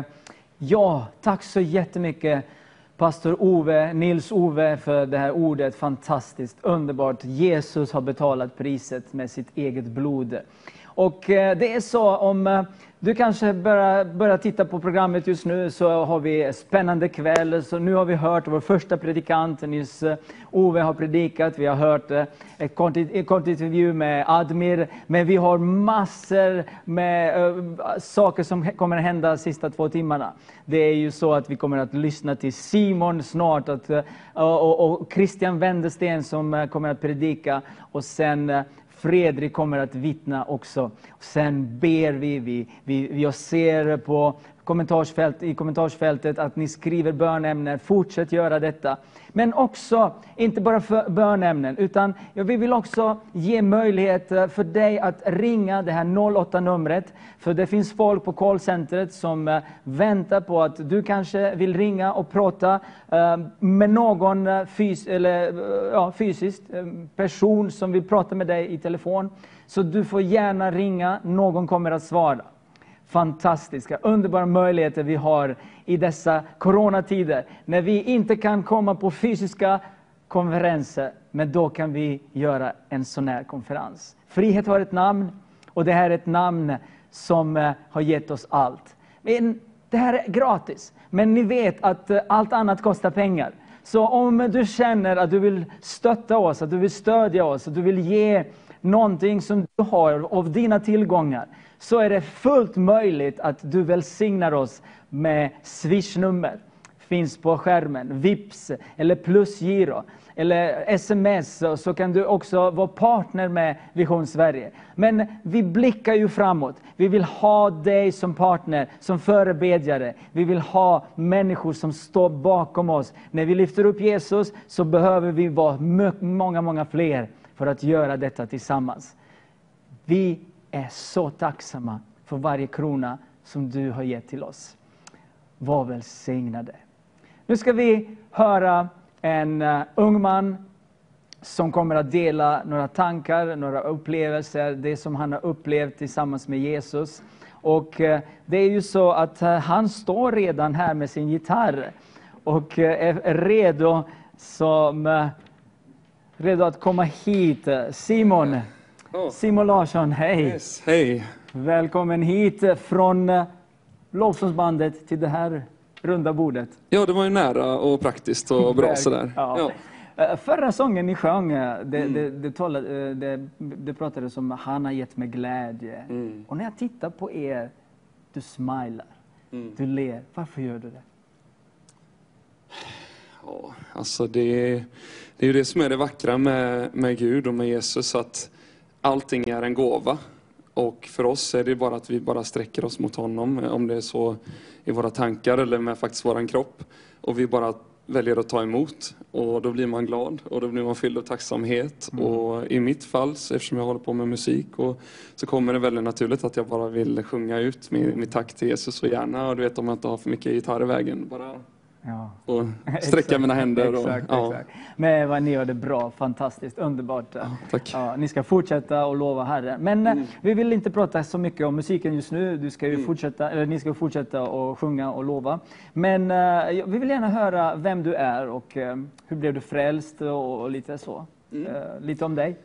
ja, tack så jättemycket pastor Ove, Nils Ove för det här ordet. Fantastiskt, underbart. Jesus har betalat priset med sitt eget blod. Och eh, det är så om eh, du kanske börjar, börjar titta på programmet just nu så har vi en spännande kväll. Så nu har vi hört vår första predikant, Nils eh, Ove har predikat. Vi har hört en ett kort, ett kort intervju med Admir. Men vi har massor med eh, saker som kommer att hända de sista två timmarna. Det är ju så att vi kommer att lyssna till Simon snart att, eh, och, och, Christian Wendersten som kommer att predika. Och sen Fredrik kommer att vittna också. Sen ber vi, vi, vi, vi ser på kommentarsfält, i kommentarsfältet att ni skriver bönämnen. Fortsätt göra detta. Men också, inte bara för bönämnen, utan vi vill också ge möjlighet för dig att ringa det här 08-numret. För det finns folk på callcentret som eh, väntar på att du kanske vill ringa och prata eh, med någon eh, fys eller, ja, fysiskt, person som vill prata med dig i telefon. Så du får gärna ringa, någon kommer att svara fantastiska, underbara möjligheter vi har i dessa coronatider. När vi inte kan komma på fysiska konferenser, men då kan vi göra en sån här konferens. Frihet har ett namn och det här är ett namn som eh, har gett oss allt. Men det här är gratis, men ni vet att eh, allt annat kostar pengar. Så om du känner att du vill stötta oss, att du vill stödja oss, att du vill ge någonting som du har av dina tillgångar, så är det fullt möjligt att du välsignar oss med swishnummer. Finns på skärmen, Vips eller plusgiro eller sms så kan du också vara partner med Vision Sverige. Men vi blickar ju framåt. Vi vill ha dig som partner, som förebedjare. Vi vill ha människor som står bakom oss. När vi lyfter upp Jesus så behöver vi vara många, många fler för att göra detta tillsammans. Vi är så tacksamma för varje krona som du har gett till oss. Var välsignade. Nu ska vi höra en uh, ung man som kommer att dela några tankar, några upplevelser, det som han har upplevt tillsammans med Jesus. Och eh, det är ju så att eh, han står redan här med sin gitarr och är redo som redo att komma hit. Simon, Ja. Simon Larsson, hej! Yes, hej. Välkommen hit från eh, lovsångsbandet till det här runda bordet. Ja, det var ju nära och praktiskt och bra sådär. Ja. Ja. Eh, Förra sången ni sjöng, eh, det, Mm. det, det, talade, det, det pratades om han har gett mig glädje. Mm. Och när jag tittar på er, du smilar, Mm. du ler. Varför gör du det? Ja, alltså det, det är ju det som är det vackra med, med Gud och med Jesus, att allting är en gåva. Och för oss är det bara att vi bara sträcker oss mot honom, om det är så i våra tankar eller med faktiskt våran kropp. Och vi bara väljer att ta emot. Och då blir man glad och då blir man fylld av tacksamhet. Och i mitt fall, så eftersom jag håller på med musik, och, så kommer det väldigt naturligt att jag bara vill sjunga ut mitt tack till Jesus och gärna, och du vet om jag inte har för mycket gitarr i vägen, bara Ja. och sträcka Exakt, mina händer. Och, Exakt, ja. exakt. Men vad ni gör det bra, fantastiskt, underbart. tack. Ja, ni ska fortsätta och lova Herren. Men eh, vi vill inte prata så mycket om musiken just nu. Du ska ju fortsätta, eller ni ska fortsätta och sjunga och lova. Men eh, vi vill gärna höra vem du är och eh, hur blev du frälst och, och lite så. Eh, lite om dig.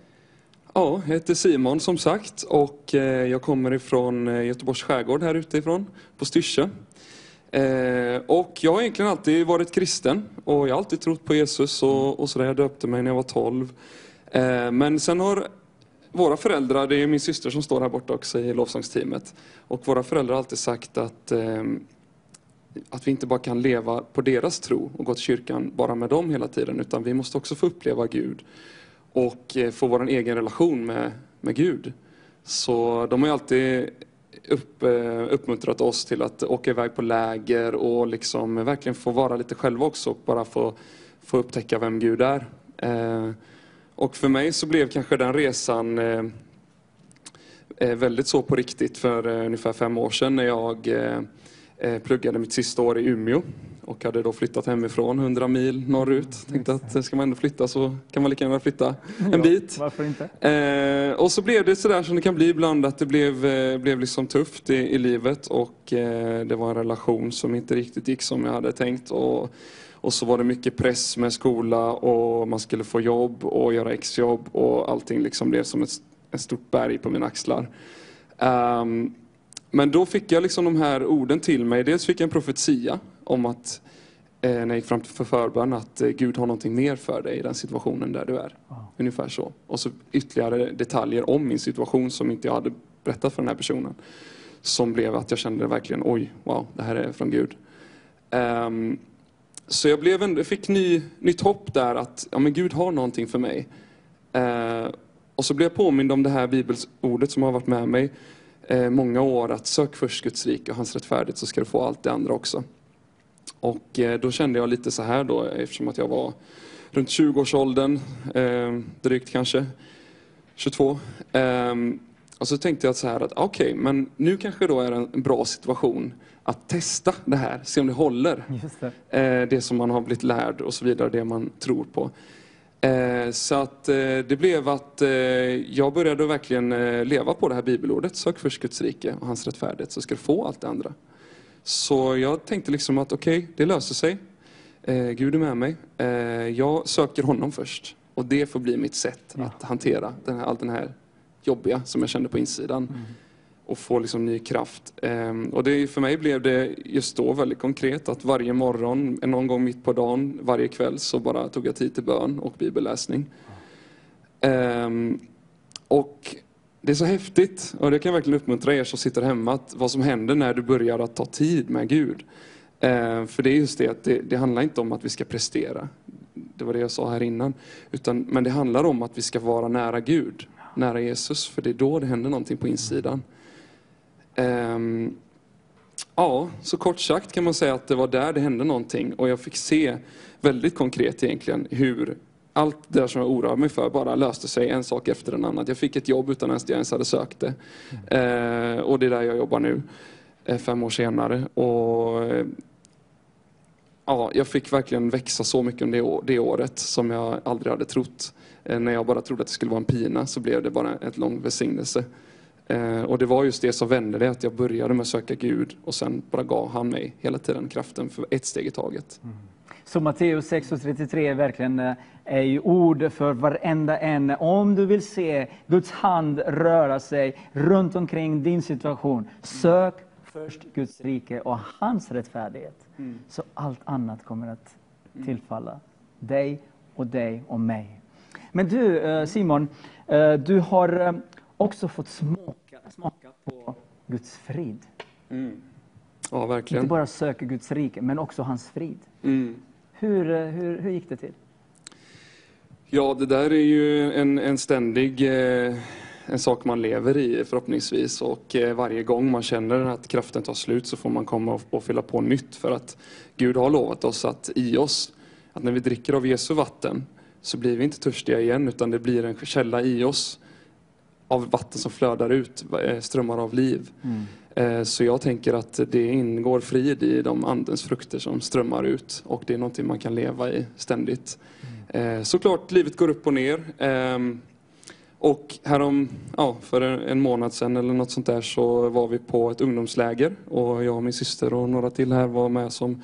Ja, jag heter Simon som sagt och jag kommer ifrån Göteborgs skärgård här utifrån, på Styrsö. Eh, och jag har egentligen alltid varit kristen och jag har alltid trott på Jesus och, och sådär. Jag döpte mig när jag var 12. Eh, men sen har våra föräldrar, det är min syster som står här borta också i lovsångsteamet, och våra föräldrar har alltid sagt att eh, att vi inte bara kan leva på deras tro och gå till kyrkan bara med dem hela tiden, utan vi måste också få uppleva Gud och eh, få vår egen relation med, med Gud. Så de har ju alltid upp, eh, uppmuntrat oss till att åka iväg på läger och liksom verkligen få vara lite själva också och bara få, få upptäcka vem Gud är. Eh, och för mig så blev kanske den resan eh, väldigt så på riktigt för ungefär fem år sedan när jag pluggade mitt sista år i Umeå och hade då flyttat hemifrån 100 mil norrut. Tänkte att ska man ändå flytta så kan man lika gärna flytta en bit. Varför inte? Eh, och så blev det sådär som det kan bli ibland att det blev, eh, blev liksom tufft i, i livet och eh, det var en relation som inte riktigt gick som jag hade tänkt. Och, och så var det mycket press med skola och man skulle få jobb och göra exjobb och allting liksom blev som ett, ett stort berg på mina axlar. Ehm, men då fick jag liksom de här orden till mig. Dels fick jag en profetia om att eh, när jag gick fram till för förbön att eh, Gud har någonting mer för dig i den situationen där du är. Ungefär så. Och så ytterligare detaljer om min situation som inte jag hade berättat för den här personen. Som blev att jag kände verkligen, oj, wow, det här är från Gud. Ehm, så jag blev ändå, fick ny, nytt hopp där att ja, men Gud har någonting för mig. Eh, och så blev jag påmind om det här bibelordet som har varit med mig eh, många år att sök först Guds rike och hans rättfärdighet så ska du få allt det andra också. Och eh, då kände jag lite så här då eftersom att jag var runt 20-årsåldern, eh, drygt kanske, 22. Ehm, och så tänkte jag så här att okej, men nu kanske då är en bra situation att testa det här, se om det håller. Det. Eh, det som man har blivit lärd och så vidare, det man tror på. Eh, så att eh, det blev att jag började verkligen leva på det här bibelordet. Sök först Guds rike och hans rättfärdighet så ska du få allt det andra. Så jag tänkte liksom att okej, det löser sig. Eh, Gud är med mig. Eh, jag söker honom först. Och det får bli mitt sätt att hantera den här, allt den här jobbiga som jag kände på insidan. Och få liksom ny kraft. Ehm, och det, för mig blev det just då väldigt konkret att varje morgon, någon gång mitt på dagen, varje kväll så bara tog jag tid till bön och bibelläsning. Ehm, och det är så häftigt och det kan jag verkligen uppmuntra er som sitter hemma att vad som händer när du börjar att ta tid med Gud. Eh, för det är just det att det, det handlar inte om att vi ska prestera. Det var det jag sa här innan. Utan, men det handlar om att vi ska vara nära Gud, nära Jesus. För det är då det händer någonting på insidan. Eh, ja, så kort sagt kan man säga att det var där det hände någonting. Och jag fick se väldigt konkret egentligen hur allt det där som jag oroade mig för bara löste sig en sak efter en annan. Jag fick ett jobb utan att jag ens hade sökt det. Eh, och det är där jag jobbar nu, eh, fem år senare. Och, eh, ja, jag fick verkligen växa så mycket under det, året som jag aldrig hade trott. Eh, när jag bara trodde att det skulle vara en pina så blev det bara ett lång välsignelse. Eh, och det var just det som vände det, att jag började med att söka Gud och sen bara gav han mig hela tiden kraften för ett steg i taget. Mm. Så Matteus 6.33 är verkligen eh, är ju ord för varenda en. Om du vill se Guds hand röra sig runt omkring din situation, sök först Guds rike och hans rättfärdighet. Så allt annat kommer att tillfalla dig och dig och mig. Men du eh, Simon, eh, du har eh, också fått smaka, smaka på Guds frid. Ja, Inte verkligen. bara söka Guds rike, men också hans frid. Mm. Hur, hur, hur gick det till? Ja, det där är ju en, en ständig eh, en sak man lever i förhoppningsvis och eh, varje gång man känner att kraften tar slut så får man komma och, och fylla på nytt för att Gud har lovat oss att i oss, att när vi dricker av Jesu vatten så blir vi inte törstiga igen utan det blir en källa i oss av vatten som flödar ut, eh, strömmar av liv. Eh, Så jag tänker att det ingår frid i de andens frukter som strömmar ut och det är någonting man kan leva i ständigt. Eh, Såklart, livet går upp och ner. Ehm, Och härom, ja, för en månad sedan eller något sånt där så var vi på ett ungdomsläger och jag och min syster och några till här var med som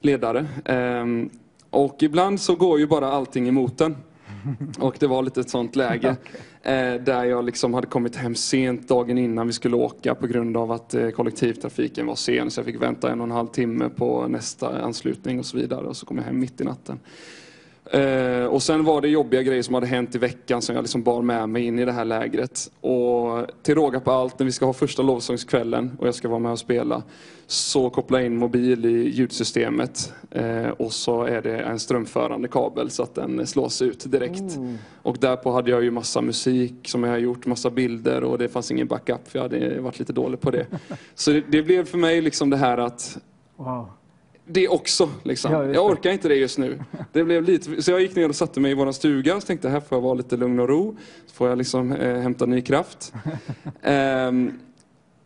ledare. Ehm, Och ibland så går ju bara allting emot en. Och det var lite ett sånt läge. Eh, där jag liksom hade kommit hem sent dagen innan vi skulle åka på grund av att eh, kollektivtrafiken var sen. Så jag fick vänta en och en halv timme på nästa anslutning och så vidare. Och så kom jag hem mitt i natten. Eh, och sen var det jobbiga grejer som hade hänt i veckan som jag liksom bar med mig in i det här lägret. Och till råga på allt, när vi ska ha första lovsångskvällen och jag ska vara med och spela, så kopplar jag in mobil i ljudsystemet eh, och så är det en strömförande kabel så att den slås ut direkt. Och därpå hade jag ju massa musik som jag har gjort, massa bilder och det fanns ingen backup för jag hade varit lite dålig på det. Så det, det blev för mig liksom det här att Wow. Det också. Liksom. Ja, jag orkar inte det just nu. Det blev lite, så jag gick ner och satte mig i vår stuga och tänkte här får jag vara lite lugn och ro. Så får jag liksom eh, hämta ny kraft. Ehm,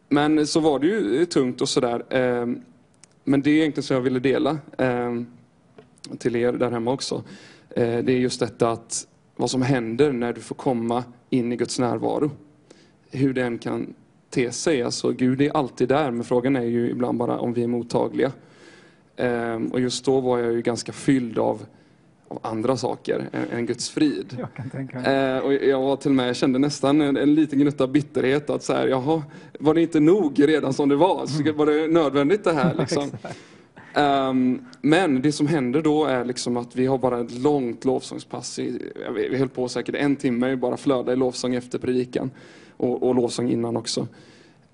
men så var det ju tungt och sådär. Ehm, men det är egentligen så jag ville dela ehm, till er där hemma också. Eh, det är just detta att vad som händer när du får komma in i Guds närvaro. Hur den kan te sig. Alltså Gud är alltid där men frågan är ju ibland bara om vi är mottagliga. Ehm, och just då var jag ju ganska fylld av, av andra saker än, Guds frid. Jag kan tänka mig. Eh, och jag var till och med, jag kände nästan en, en liten gnutta bitterhet att så här, jaha, var det inte nog redan som det var? Så var det nödvändigt det här liksom? Ehm, men det som händer då är liksom att vi har bara ett långt lovsångspass. I, vi höll på säkert en timme, bara flöda i lovsång efter predikan. Och, och lovsång innan också.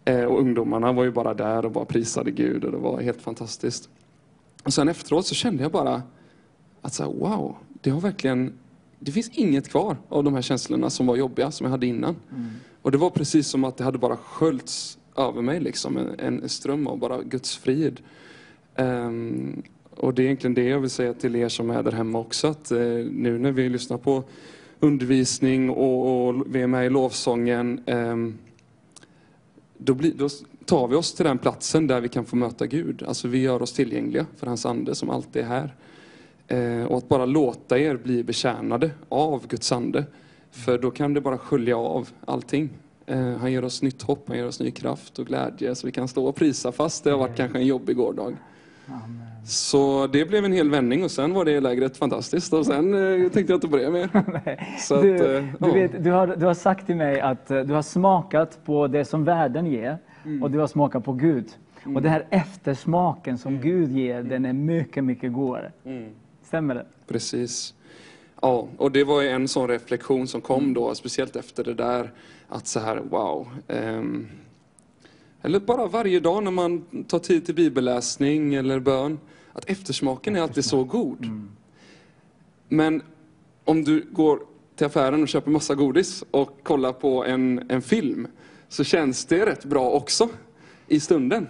Eh, och ungdomarna var ju bara där och bara prisade Gud och det var helt fantastiskt. Och sen efteråt så kände jag bara att så här, wow, det har verkligen, det finns inget kvar av de här känslorna som var jobbiga som jag hade innan. Och det var precis som att det hade bara sköljts över mig liksom, en, en ström av bara Guds frid. Ehm, och det är egentligen det jag vill säga till er som är där hemma också, att eh, nu när vi lyssnar på undervisning och, och vi är med i lovsången, ehm, då, blir, då tar vi oss till den platsen där vi kan få möta Gud. Alltså vi gör oss tillgängliga för hans ande som alltid är här. Eh, och att bara låta er bli betjänade av Guds ande. För då kan det bara skölja av allting. Eh, han ger oss nytt hopp, han ger oss ny kraft och glädje så vi kan stå och prisa fast det har varit kanske en jobbig gårdag. Så det blev en hel vändning och sen var det lägret fantastiskt och sen eh, tänkte jag inte på det mer. Att, Du, eh, du, vet, du, har, du har sagt till mig att du har smakat på det som världen ger Mm. och du har smakat på Gud. Och den här eftersmaken Mm. som Gud ger, den är mycket, mycket godare. Stämmer det? Precis. Ja, och det var ju en sån reflektion som kom då, speciellt efter det där, att så här, wow. ehm, eller bara varje dag när man tar tid till bibelläsning eller bön, att eftersmaken är alltid så god. Men om du går till affären och köper massa godis och kollar på en, en film, så känns det rätt bra också i stunden.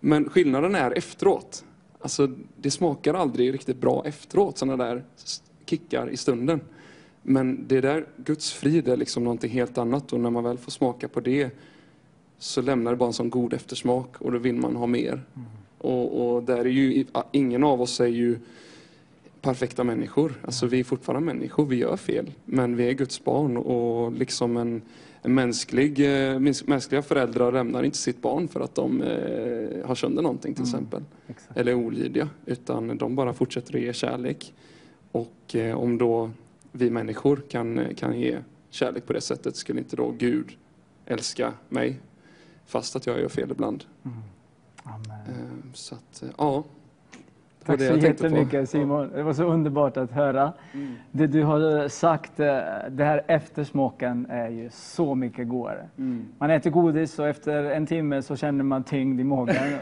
Men skillnaden är efteråt. Alltså, det smakar aldrig riktigt bra efteråt, sådana där kickar i stunden. Men det där, Guds frid är liksom någonting helt annat och när man väl får smaka på det så lämnar det bara en sån god eftersmak och då vill man ha mer. Och, och där är ju, ingen av oss är ju perfekta människor. Alltså vi är fortfarande människor, vi gör fel. Men vi är Guds barn och liksom en mänsklig, eh, mäns- mänskliga föräldrar lämnar inte sitt barn för att de eh, har sönder någonting till exempel. Exakt. Eller är olydiga. Utan de bara fortsätter att ge kärlek. Och eh, om då vi människor kan, kan ge kärlek på det sättet skulle inte då Gud älska mig fast att jag gör fel ibland. Amen. Eh, Så att, ja. Tack det så tänkte på. jättemycket Simon. Det var så underbart att höra. Det du har sagt, eh, det här eftersmaken är ju så mycket godare. Man äter godis och efter en timme så känner man tyngd i magen.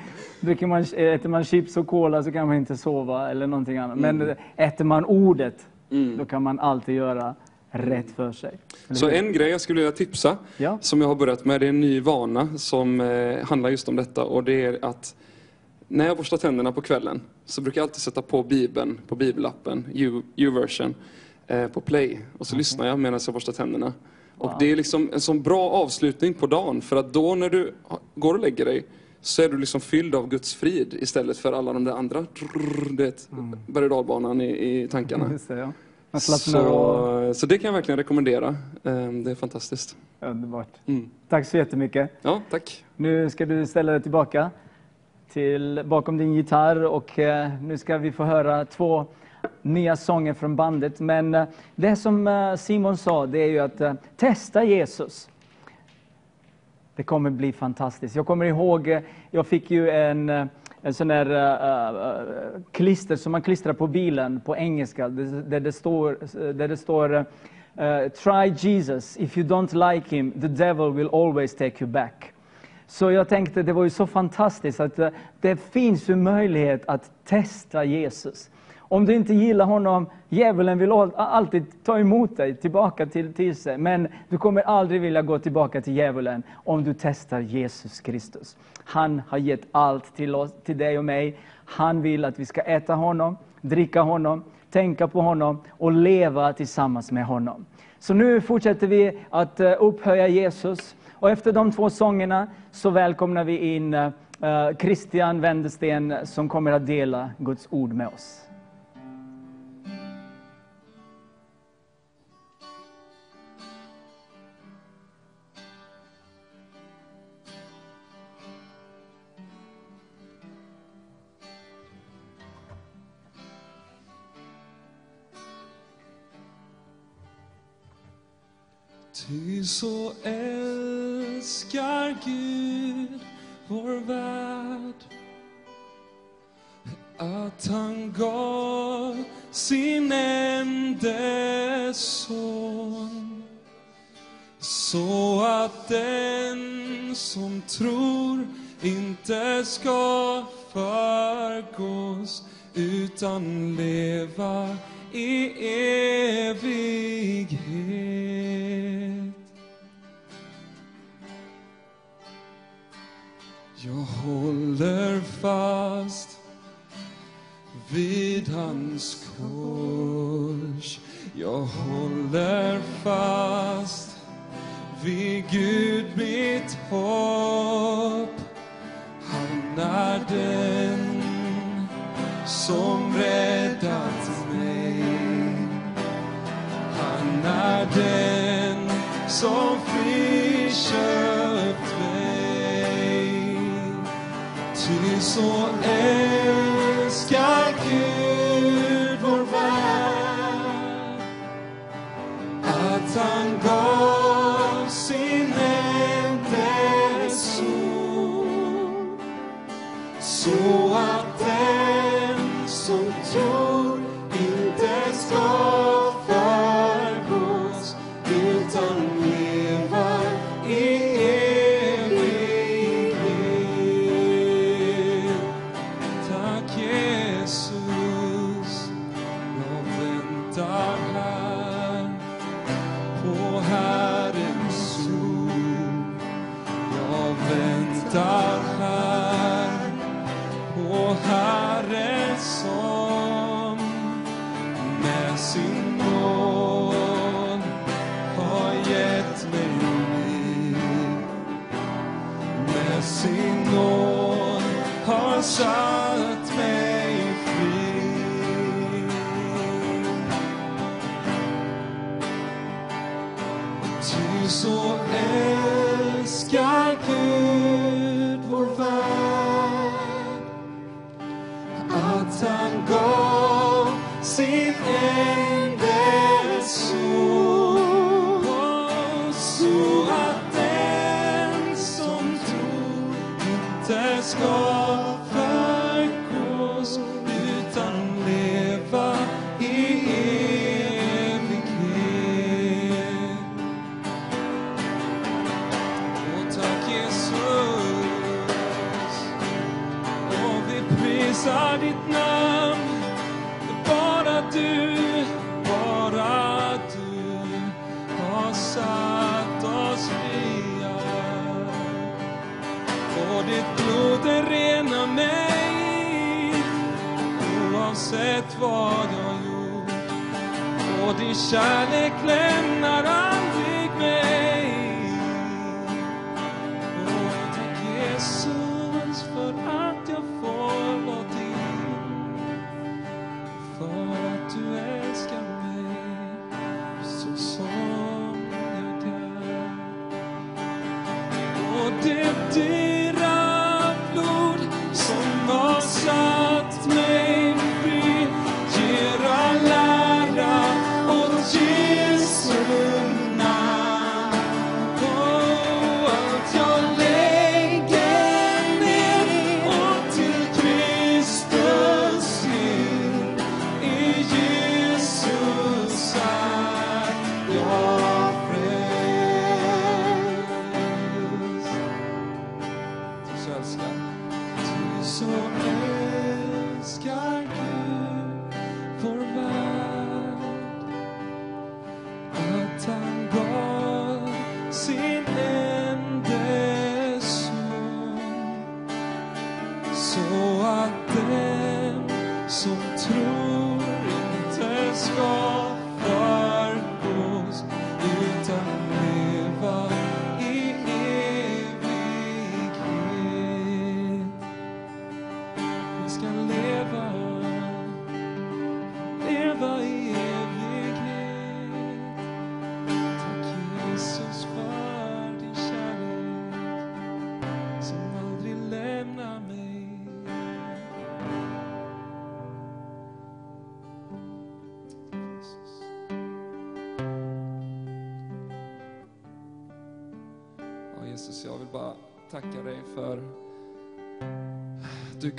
Dricker man, äter man chips och cola så kan man inte sova eller någonting annat. Men äter man ordet, då kan man alltid göra rätt för sig. Så en grej jag skulle vilja tipsa, Ja. som jag har börjat med, det är en ny vana som eh, handlar just om detta. Och det är att när jag borstar tänderna på kvällen så brukar jag alltid sätta på Bibeln på bibelappen, U-version, eh, på play. Och så lyssnar jag medan jag borstar tänderna. Och det är liksom en sån bra avslutning på dagen. För att då när du går och lägger dig så är du liksom fylld av Guds frid istället för alla de där andra, du vet, berg och dalbanan i, i tankarna. Det, ja. Så, så det kan jag verkligen rekommendera. Eh, Det är fantastiskt. Underbart. Mm. Tack så jättemycket. Ja, tack. Nu ska du ställa dig tillbaka till, bakom din gitarr och eh, nu ska vi få höra två nya sånger från bandet. Men eh, det som eh, Simon sa, det är ju att testa Jesus. Det kommer bli fantastiskt. Jag kommer ihåg, jag fick ju en, en sån där uh, uh, klister som man klistrar på bilen på engelska, där det står, där det står uh, Try Jesus, if you don't like him, the devil will always take you back. Så jag tänkte, det var ju så fantastiskt att eh, det finns ju möjlighet att testa Jesus. Om du inte gillar honom, djävulen vill alltid ta emot dig tillbaka till, till sig. Men du kommer aldrig vilja gå tillbaka till djävulen om du testar Jesus Kristus. Han har gett allt till, oss, till dig och mig. Han vill att vi ska äta honom, dricka honom, tänka på honom och leva tillsammans med honom. Så nu fortsätter vi att eh, upphöja Jesus. Och efter de två sångerna så välkomnar vi in eh, eh, Christian Wendersten som kommer att dela Guds ord med oss. Ty så älskar Gud vår värld att han gav sin ende son så att den som tror inte ska förgås utan leva i evighet. Jag håller fast vid hans kors. Jag håller fast vid Gud mitt hopp. Han är den som räddat mig. Han är den som friköpt mig. Ty så älskar Gud vår värld att han gav sin ende son så att den som tror och din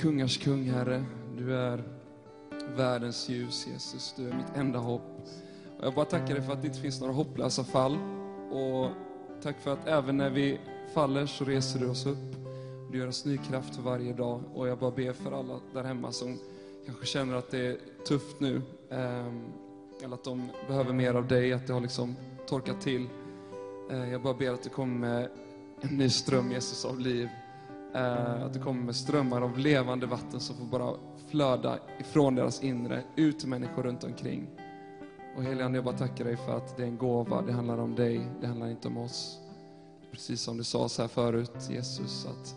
kungars kung, Herre. Du är världens ljus, Jesus. Du är mitt enda hopp. Och jag bara tackar dig för att det inte finns några hopplösa fall. Och tack för att även när vi faller så reser du oss upp. Du gör oss ny kraft för varje dag. Och jag bara ber för alla där hemma som kanske känner att det är tufft nu. Ehm, eller att de behöver mer av dig, att det har liksom torkat till. Eh, jag bara ber att du kommer med en ny ström, Jesus, av liv. Eh, Att det kommer med strömmar av levande vatten som får bara flöda ifrån deras inre, ut till människor runt omkring. Och helige Ande, jag bara tackar dig för att det är en gåva. Det handlar om dig, det handlar inte om oss. Precis som det sades här förut, Jesus, att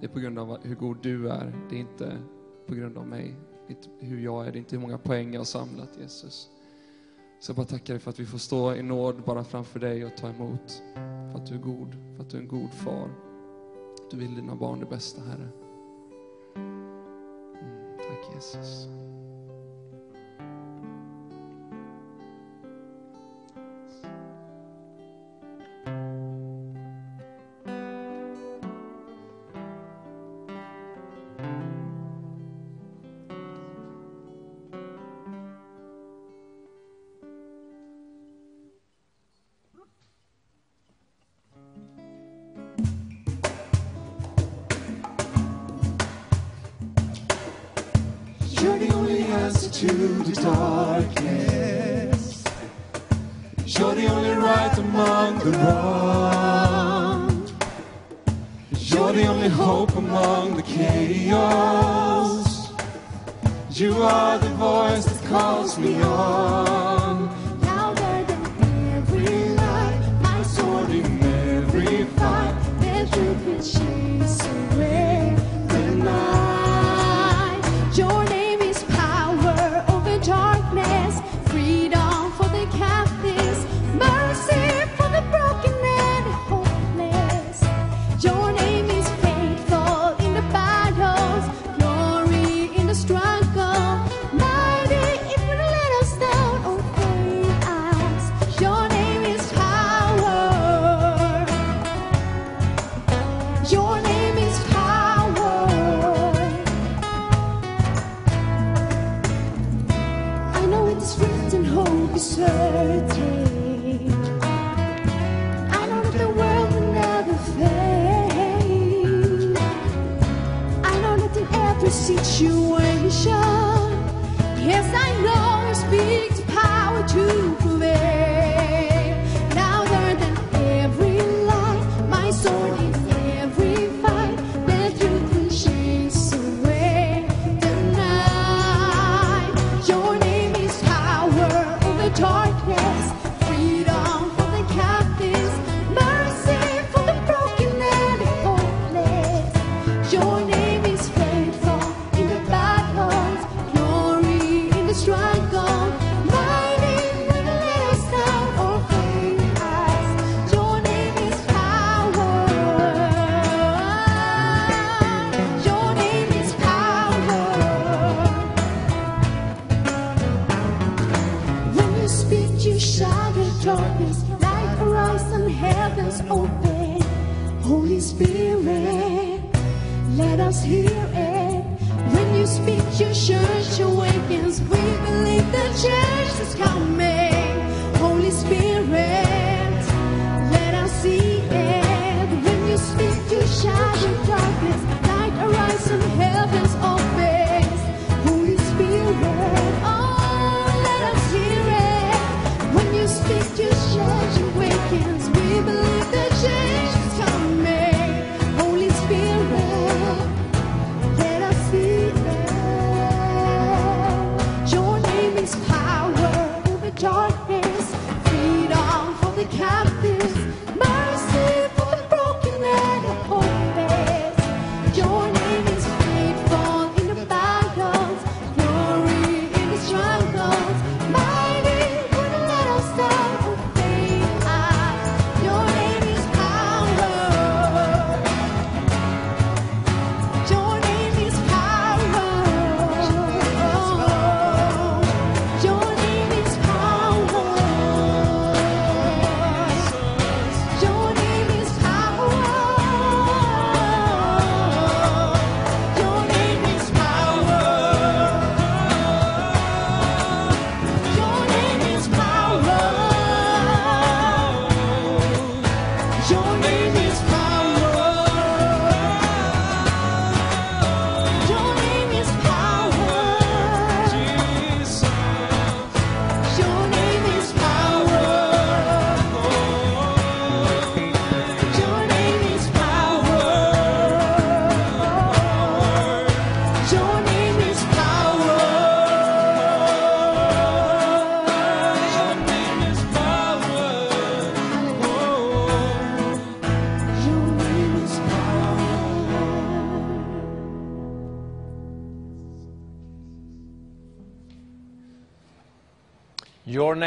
det är på grund av hur god du är. Det är inte på grund av mig. Inte hur jag är, det är inte hur många poäng jag har samlat, Jesus. Så jag bara tackar dig för att vi får stå i nåd bara framför dig och ta emot. För att du är god, för att du är en god far. Du vill dina barn det bästa, Herre. Mm, tack Jesus.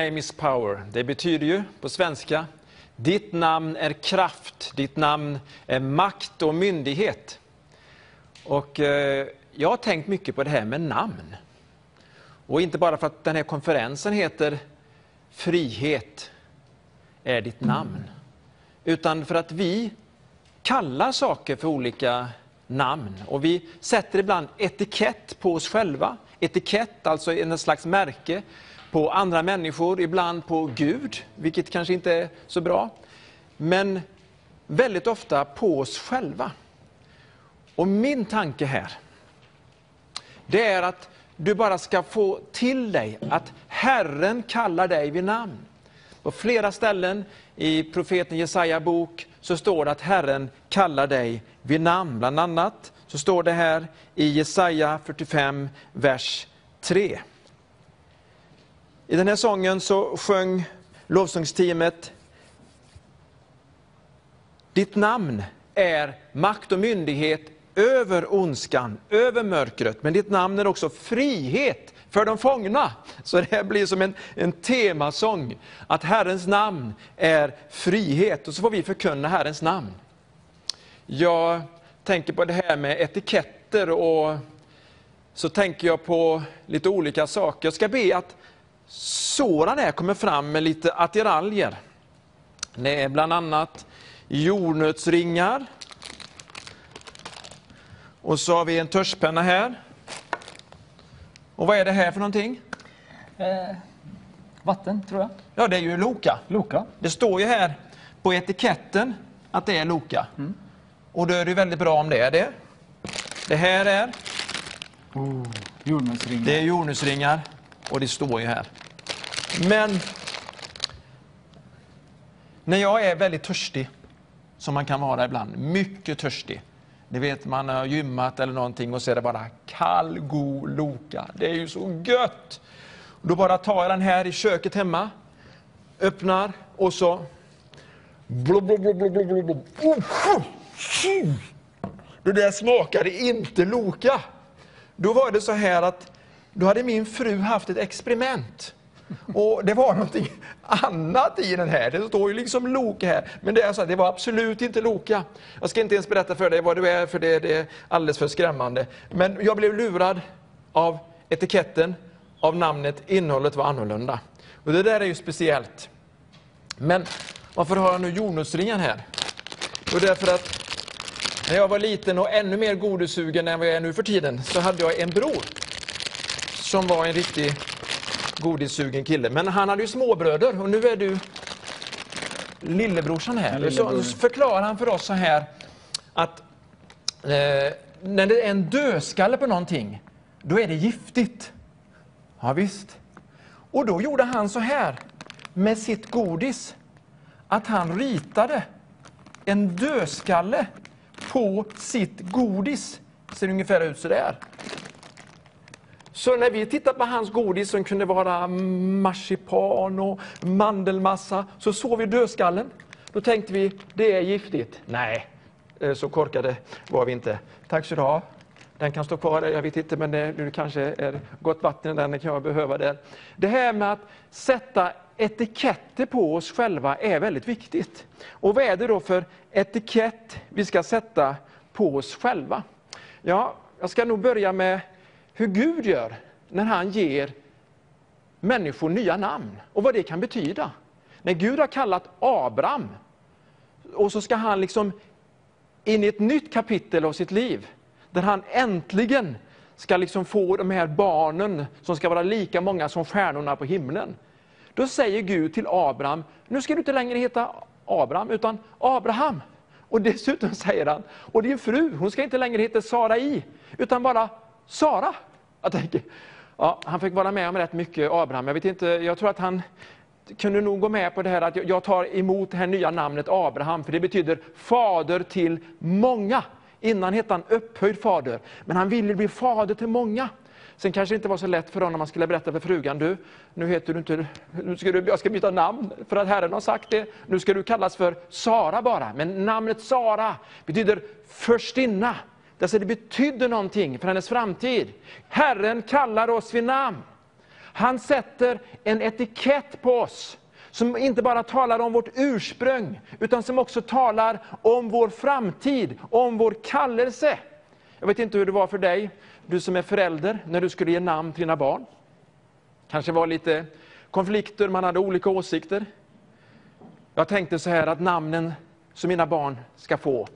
Name is power. Det betyder ju på svenska, ditt namn är kraft, ditt namn är makt och myndighet. Och eh, jag har tänkt mycket på det här med namn. Och inte bara för att den här konferensen heter Frihet är ditt namn. Utan för att vi kallar saker för olika namn. Och vi sätter ibland etikett på oss själva. Etikett, alltså en slags märke på andra människor, ibland på Gud, vilket kanske inte är så bra. Men väldigt ofta på oss själva. Och min tanke här, det är att du bara ska få till dig att Herren kallar dig vid namn. På flera ställen i profeten Jesaja bok så står det att Herren kallar dig vid namn. Bland annat så står det här i Jesaja 45, vers 3. I den här sången så sjöng lovsångsteamet Ditt namn är makt och myndighet över ondskan, över mörkret. Men ditt namn är också frihet för de fångna. Så det här blir som en, en temasång. Att Herrens namn är frihet. Och så får vi förkunna Herrens namn. Jag tänker på det här med etiketter och så tänker jag på lite olika saker. Jag ska be att Soran här kommer fram med lite attiraljer. Det är bland annat jordnötsringar. Och så har vi en tuschpenna här. Och vad är det här för någonting? Eh, vatten, tror jag. Ja, det är ju Loka. Loka. Det står ju här på etiketten att det är Loka. Mm. Och då är det väldigt bra om det är det. Det här är, Oh, jordnötsringar. det är jordnötsringar och det står ju här. Men när jag är väldigt törstig, som man kan vara ibland, mycket törstig. Ni vet, man har gymmat eller någonting och så är det bara kall, god Loka. Det är ju så gött! Då bara tar jag den här i köket hemma, öppnar och så... Det där smakade inte Loka. Då var det så här att då hade min fru haft ett experiment. Och det var någonting annat i den här. Det står ju liksom Loka här. Men det, är så här, det var absolut inte Loka. Jag ska inte ens berätta för dig vad det är, för det, det är alldeles för skrämmande. Men jag blev lurad av etiketten, av namnet. Innehållet var annorlunda. Och det där är ju speciellt. Men varför har jag nu jordnötsringen här? Jo, därför att när jag var liten och ännu mer godissugen än vad jag är nu för tiden, så hade jag en bror som var en riktig godissugen kille. Men han hade ju småbröder och nu är du lillebrorsan här. Så, så förklarar han för oss så här att eh, när det är en dödskalle på någonting, då är det giftigt. Ja, visst. Och då gjorde han så här med sitt godis, att han ritade en dödskalle på sitt godis. Ser ungefär ut så där. Så när vi tittar på hans godis som kunde vara marsipan och mandelmassa så såg vi dödskallen. Då tänkte vi, det är giftigt. Nej, eh, så korkade var vi inte. Tack så du ha. Den kan stå kvar jag vet inte, men det, det kanske är gott vatten i den, det kan jag behöva där. Det här med att sätta etiketter på oss själva är väldigt viktigt. Och vad är det då för etikett vi ska sätta på oss själva? Ja, jag ska nog börja med hur Gud gör när han ger människor nya namn och vad det kan betyda. När Gud har kallat Abraham och så ska han liksom in i ett nytt kapitel av sitt liv där han äntligen ska liksom få de här barnen som ska vara lika många som stjärnorna på himlen. Då säger Gud till Abraham, nu ska du inte längre heta Abraham utan Abraham. Och dessutom säger han, och din fru, hon ska inte längre heta Sarai, utan bara Sara. Jag tänker, ja, han fick vara med om rätt mycket, Abraham. Jag, vet inte, jag tror att han kunde nog gå med på det här att jag tar emot det här nya namnet Abraham, för det betyder fader till många. Innan hette han upphöjd fader, men han ville bli fader till många. Sen kanske det inte var så lätt för honom när man skulle berätta för frugan, du, nu heter du inte, nu ska du, jag ska byta namn för att Herren har sagt det. Nu ska du kallas för Sara bara. Men namnet Sara betyder förstinna. Det betydde någonting för hennes framtid. Herren kallar oss vid namn. Han sätter en etikett på oss som inte bara talar om vårt ursprung, utan som också talar om vår framtid, om vår kallelse. Jag vet inte hur det var för dig, du som är förälder, när du skulle ge namn till dina barn. Kanske var lite konflikter, man hade olika åsikter. Jag tänkte så här att namnen som mina barn ska få,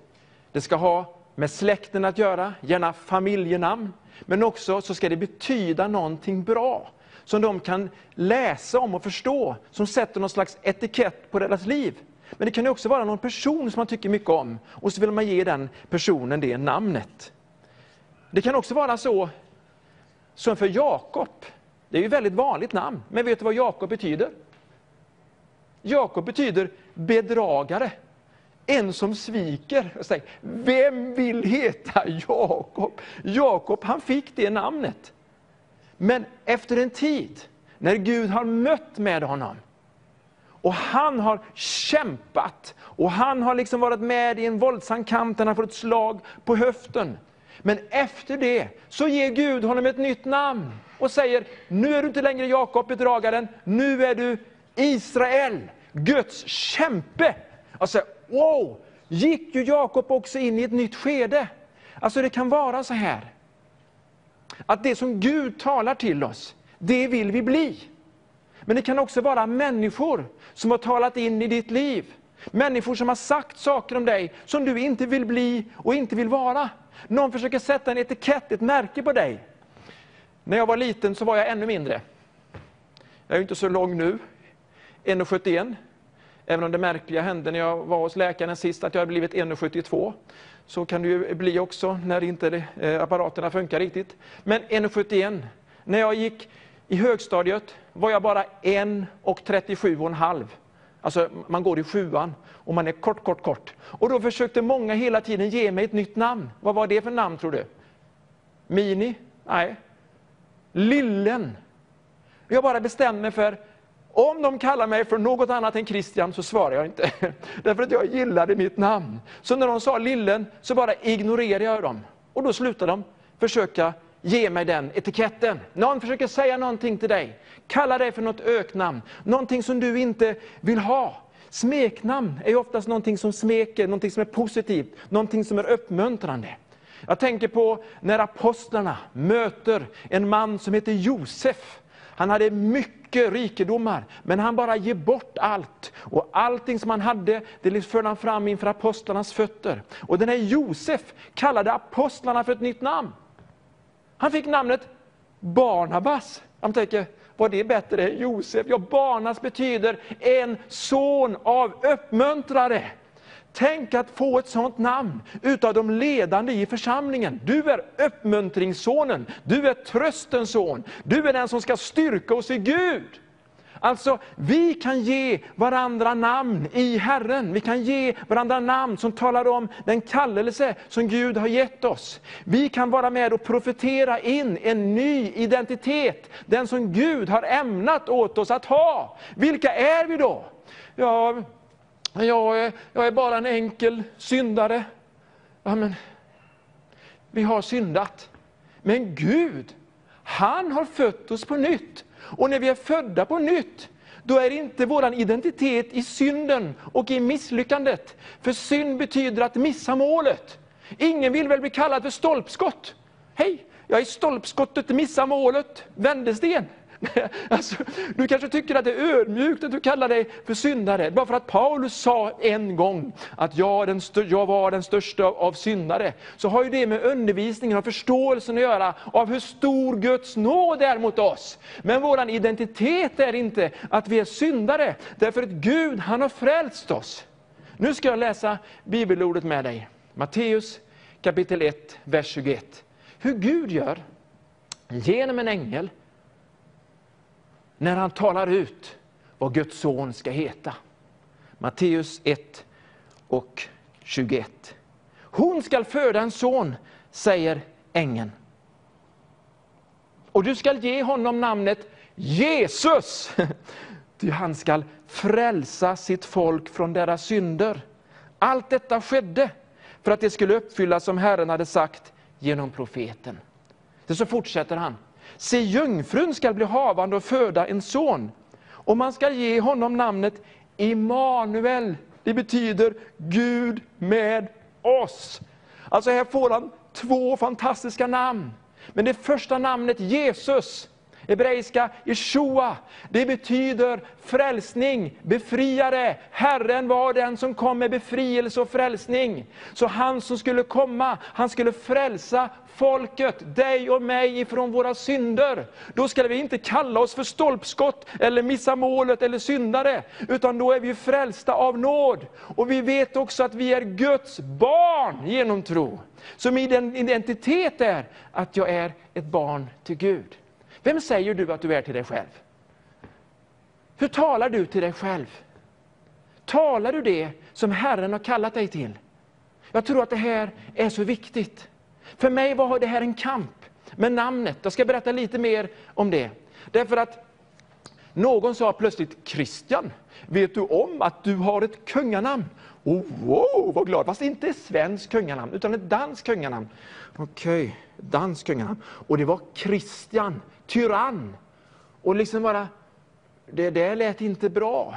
det ska ha med släkten att göra, gärna familjenamn. Men också så ska det betyda någonting bra, som de kan läsa om och förstå, som sätter någon slags etikett på deras liv. Men det kan också vara någon person som man tycker mycket om, och så vill man ge den personen det namnet. Det kan också vara så, som för Jakob, det är ju ett väldigt vanligt namn, men vet du vad Jakob betyder? Jakob betyder bedragare. En som sviker. Jag säger, Vem vill heta Jakob? Jakob, han fick det namnet. Men efter en tid, när Gud har mött med honom, och han har kämpat, och han har liksom varit med i en våldsam kamp, där han får ett slag på höften. Men efter det så ger Gud honom ett nytt namn och säger, nu är du inte längre Jakob bedragaren, nu är du Israel, Guds kämpe. Alltså, wow! Gick ju Jakob också in i ett nytt skede? Alltså det kan vara så här, att det som Gud talar till oss, det vill vi bli. Men det kan också vara människor som har talat in i ditt liv. Människor som har sagt saker om dig som du inte vill bli och inte vill vara. Någon försöker sätta en etikett, ett märke på dig. När jag var liten så var jag ännu mindre. Jag är inte så lång nu, 1,71. Även om det märkliga hände när jag var hos läkaren sist, att jag hade blivit 1,72. Så kan det ju bli också när inte det, eh, apparaterna funkar riktigt. Men 1,71. När jag gick i högstadiet var jag bara 1,37,5. Alltså man går i sjuan och man är kort, kort, kort. Och då försökte många hela tiden ge mig ett nytt namn. Vad var det för namn tror du? Mini? Nej. Lillen. Jag bara bestämde mig för, om de kallar mig för något annat än Christian så svarar jag inte. Därför att jag gillade mitt namn. Så när de sa Lillen så bara ignorerade jag dem. Och då slutade de försöka ge mig den etiketten. Någon försöker säga någonting till dig, kalla dig för något öknamn, någonting som du inte vill ha. Smeknamn är oftast någonting som smeker, någonting som är positivt, någonting som är uppmuntrande. Jag tänker på när apostlarna möter en man som heter Josef. Han hade mycket rikedomar, men han bara ger bort allt. Och allting som han hade, det liksom förde han fram inför apostlarnas fötter. Och den här Josef kallade apostlarna för ett nytt namn. Han fick namnet Barnabas. Han tänker, var det bättre än Josef? Ja, Barnas betyder en son av uppmuntrare. Tänk att få ett sånt namn utav de ledande i församlingen. Du är uppmuntringssonen, du är tröstens son, du är den som ska styrka oss i Gud. Alltså, vi kan ge varandra namn i Herren. Vi kan ge varandra namn som talar om den kallelse som Gud har gett oss. Vi kan vara med och profetera in en ny identitet, den som Gud har ämnat åt oss att ha. Vilka är vi då? Ja, jag är, jag är bara en enkel syndare. Ja, men, vi har syndat. Men Gud, han har fött oss på nytt. Och när vi är födda på nytt, då är inte vår identitet i synden och i misslyckandet. För synd betyder att missa målet. Ingen vill väl bli kallad för stolpskott? Hej, jag är stolpskottet, missa målet, vändesten. Alltså, du kanske tycker att det är ödmjukt att du kallar dig för syndare. Bara för att Paulus sa en gång att jag, den jag var den största av syndare, så har ju det med undervisningen och förståelsen att göra av hur stor Guds nåd är mot oss. Men vår identitet är inte att vi är syndare, därför att Gud han har frälst oss. Nu ska jag läsa bibelordet med dig. Matteus kapitel 1, vers 21. Hur Gud gör genom en ängel när han talar ut vad Guds son ska heta. Matteus 1 och 21. Hon skall föda en son, säger ängeln. Och du skall ge honom namnet Jesus, ty han skall frälsa sitt folk från deras synder. Allt detta skedde för att det skulle uppfyllas som Herren hade sagt genom profeten. Så fortsätter han. Se, jungfrun skall bli havande och föda en son. Och man skall ge honom namnet Immanuel. Det betyder Gud med oss. Alltså här får han två fantastiska namn. Men det första namnet Jesus, hebreiska Yeshua, det betyder frälsning, befriare. Herren var den som kom med befrielse och frälsning. Så han som skulle komma, han skulle frälsa folket, dig och mig ifrån våra synder. Då ska vi inte kalla oss för stolpskott, eller missa målet, eller syndare. Utan då är vi frälsta av nåd. Och vi vet också att vi är Guds barn genom tro. Så min identitet är att jag är ett barn till Gud. Vem säger du att du är till dig själv? Hur talar du till dig själv? Talar du det som Herren har kallat dig till? Jag tror att det här är så viktigt. För mig var det här en kamp med namnet. Jag ska berätta lite mer om det. Därför att någon sa plötsligt, Christian, vet du om att du har ett kunganamn? Oh, wow, vad glad! Fast inte ett svenskt kunganamn, utan ett danskt kunganamn. Okej, danskt kunganamn. Och det var Christian, tyrann. Och liksom bara, det där lät inte bra.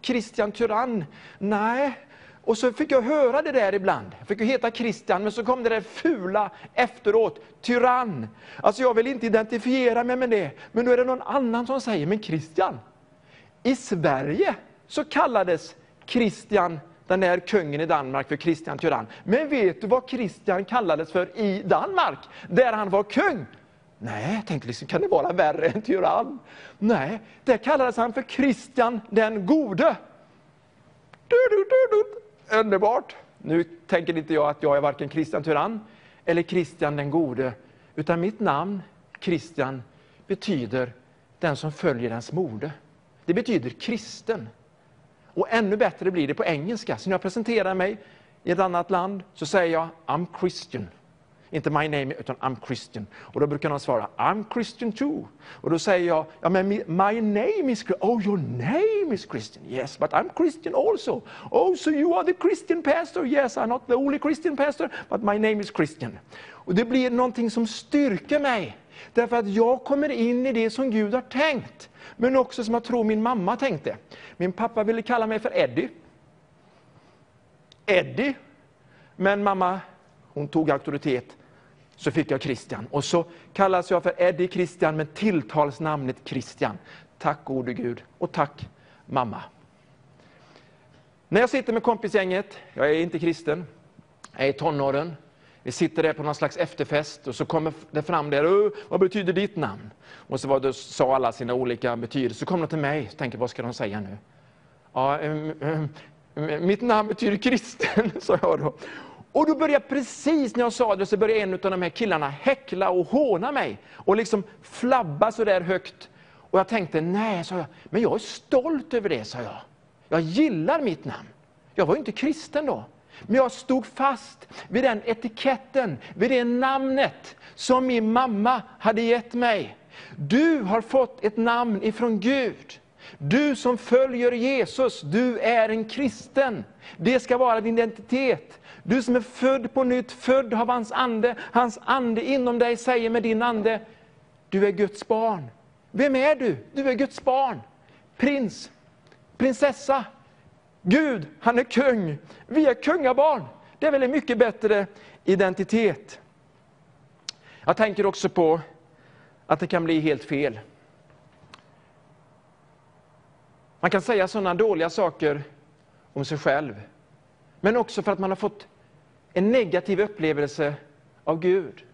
Christian Tyrann, nej. Och så fick jag höra det där ibland. Jag fick ju heta Christian, men så kom det där fula efteråt, tyrann. Alltså jag vill inte identifiera mig med det, men då är det någon annan som säger, men Christian, i Sverige så kallades Christian, den där kungen i Danmark, för Christian Tyrann. Men vet du vad Christian kallades för i Danmark, där han var kung? Nej, tänk, tänkte liksom, kan det vara värre än tyrann? Nej, där kallades han för Kristian den gode. Du, du, du, du. Underbart! Nu tänker inte jag att jag är varken Kristian Tyrann eller Kristian den gode, utan mitt namn, Kristian, betyder den som följer ens mode. Det betyder kristen. Och ännu bättre blir det på engelska. Så när jag presenterar mig i ett annat land så säger jag I'm Christian. Inte my name, utan I'm Christian. Och då brukar någon svara I'm Christian too. Och då säger jag, ja men my name is Christian. Oh, your name is Christian. Yes, but I'm Christian also. Oh, so you are the Christian pastor? Yes, I'm not the only Christian pastor, but my name is Christian. Och det blir någonting som styrker mig. Därför att jag kommer in i det som Gud har tänkt. Men också som jag tror min mamma tänkte. Min pappa ville kalla mig för Eddie. Eddie. Men mamma, hon tog auktoritet. Så fick jag Christian. Och så kallas jag för Eddie Christian, men tilltalsnamnet Christian. Tack gode Gud. Och tack mamma. När jag sitter med kompisgänget, jag är inte kristen, jag är i tonåren. Vi sitter där på någon slags efterfest och så kommer det fram där, vad betyder ditt namn? Och så var det, sa alla sina olika betydelser. Så kom de till mig och tänkte, vad ska de säga nu? Ja, mitt namn betyder kristen, sa jag då. Och då började precis när jag sa det, så började en av de här killarna häckla och håna mig. Och liksom flabba så där högt. Och jag tänkte, nej, sa jag, men jag är stolt över det, sa jag. Jag gillar mitt namn. Jag var ju inte kristen då. Men jag stod fast vid den etiketten, vid det namnet som min mamma hade gett mig. Du har fått ett namn ifrån Gud. Du som följer Jesus, du är en kristen. Det ska vara din identitet. Du som är född på nytt, född av hans ande. Hans ande inom dig säger med din ande, du är Guds barn. Vem är du? Du är Guds barn. Prins, prinsessa, Gud, han är kung. Vi är kungabarn. Det är väl en mycket bättre identitet. Jag tänker också på att det kan bli helt fel. Man kan säga sådana dåliga saker om sig själv. Men också för att man har fått en negativ upplevelse av Gud.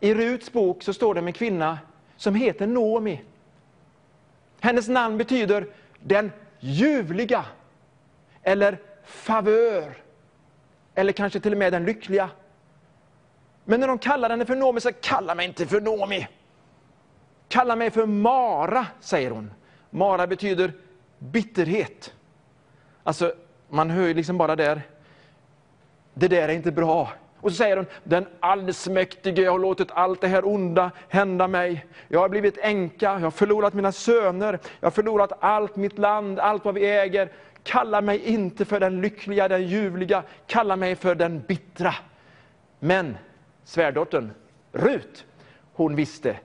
I Ruts bok så står det om en kvinna som heter Nomi. Hennes namn betyder den ljuvliga, eller favör, eller kanske till och med den lyckliga. Men när de kallar henne för Nomi så kalla mig inte för Nomi. Kalla mig för Mara, säger hon. Mara betyder bitterhet. Alltså, man hör ju liksom bara där, det där är inte bra. Och så säger hon, den allsmäktige har låtit allt det här onda hända mig. Jag har blivit änka, jag har förlorat mina söner, jag har förlorat allt mitt land, allt vad vi äger. Kalla mig inte för den lyckliga, den ljuvliga, kalla mig för den bittra. Men svärdottern, Rut, hon visste,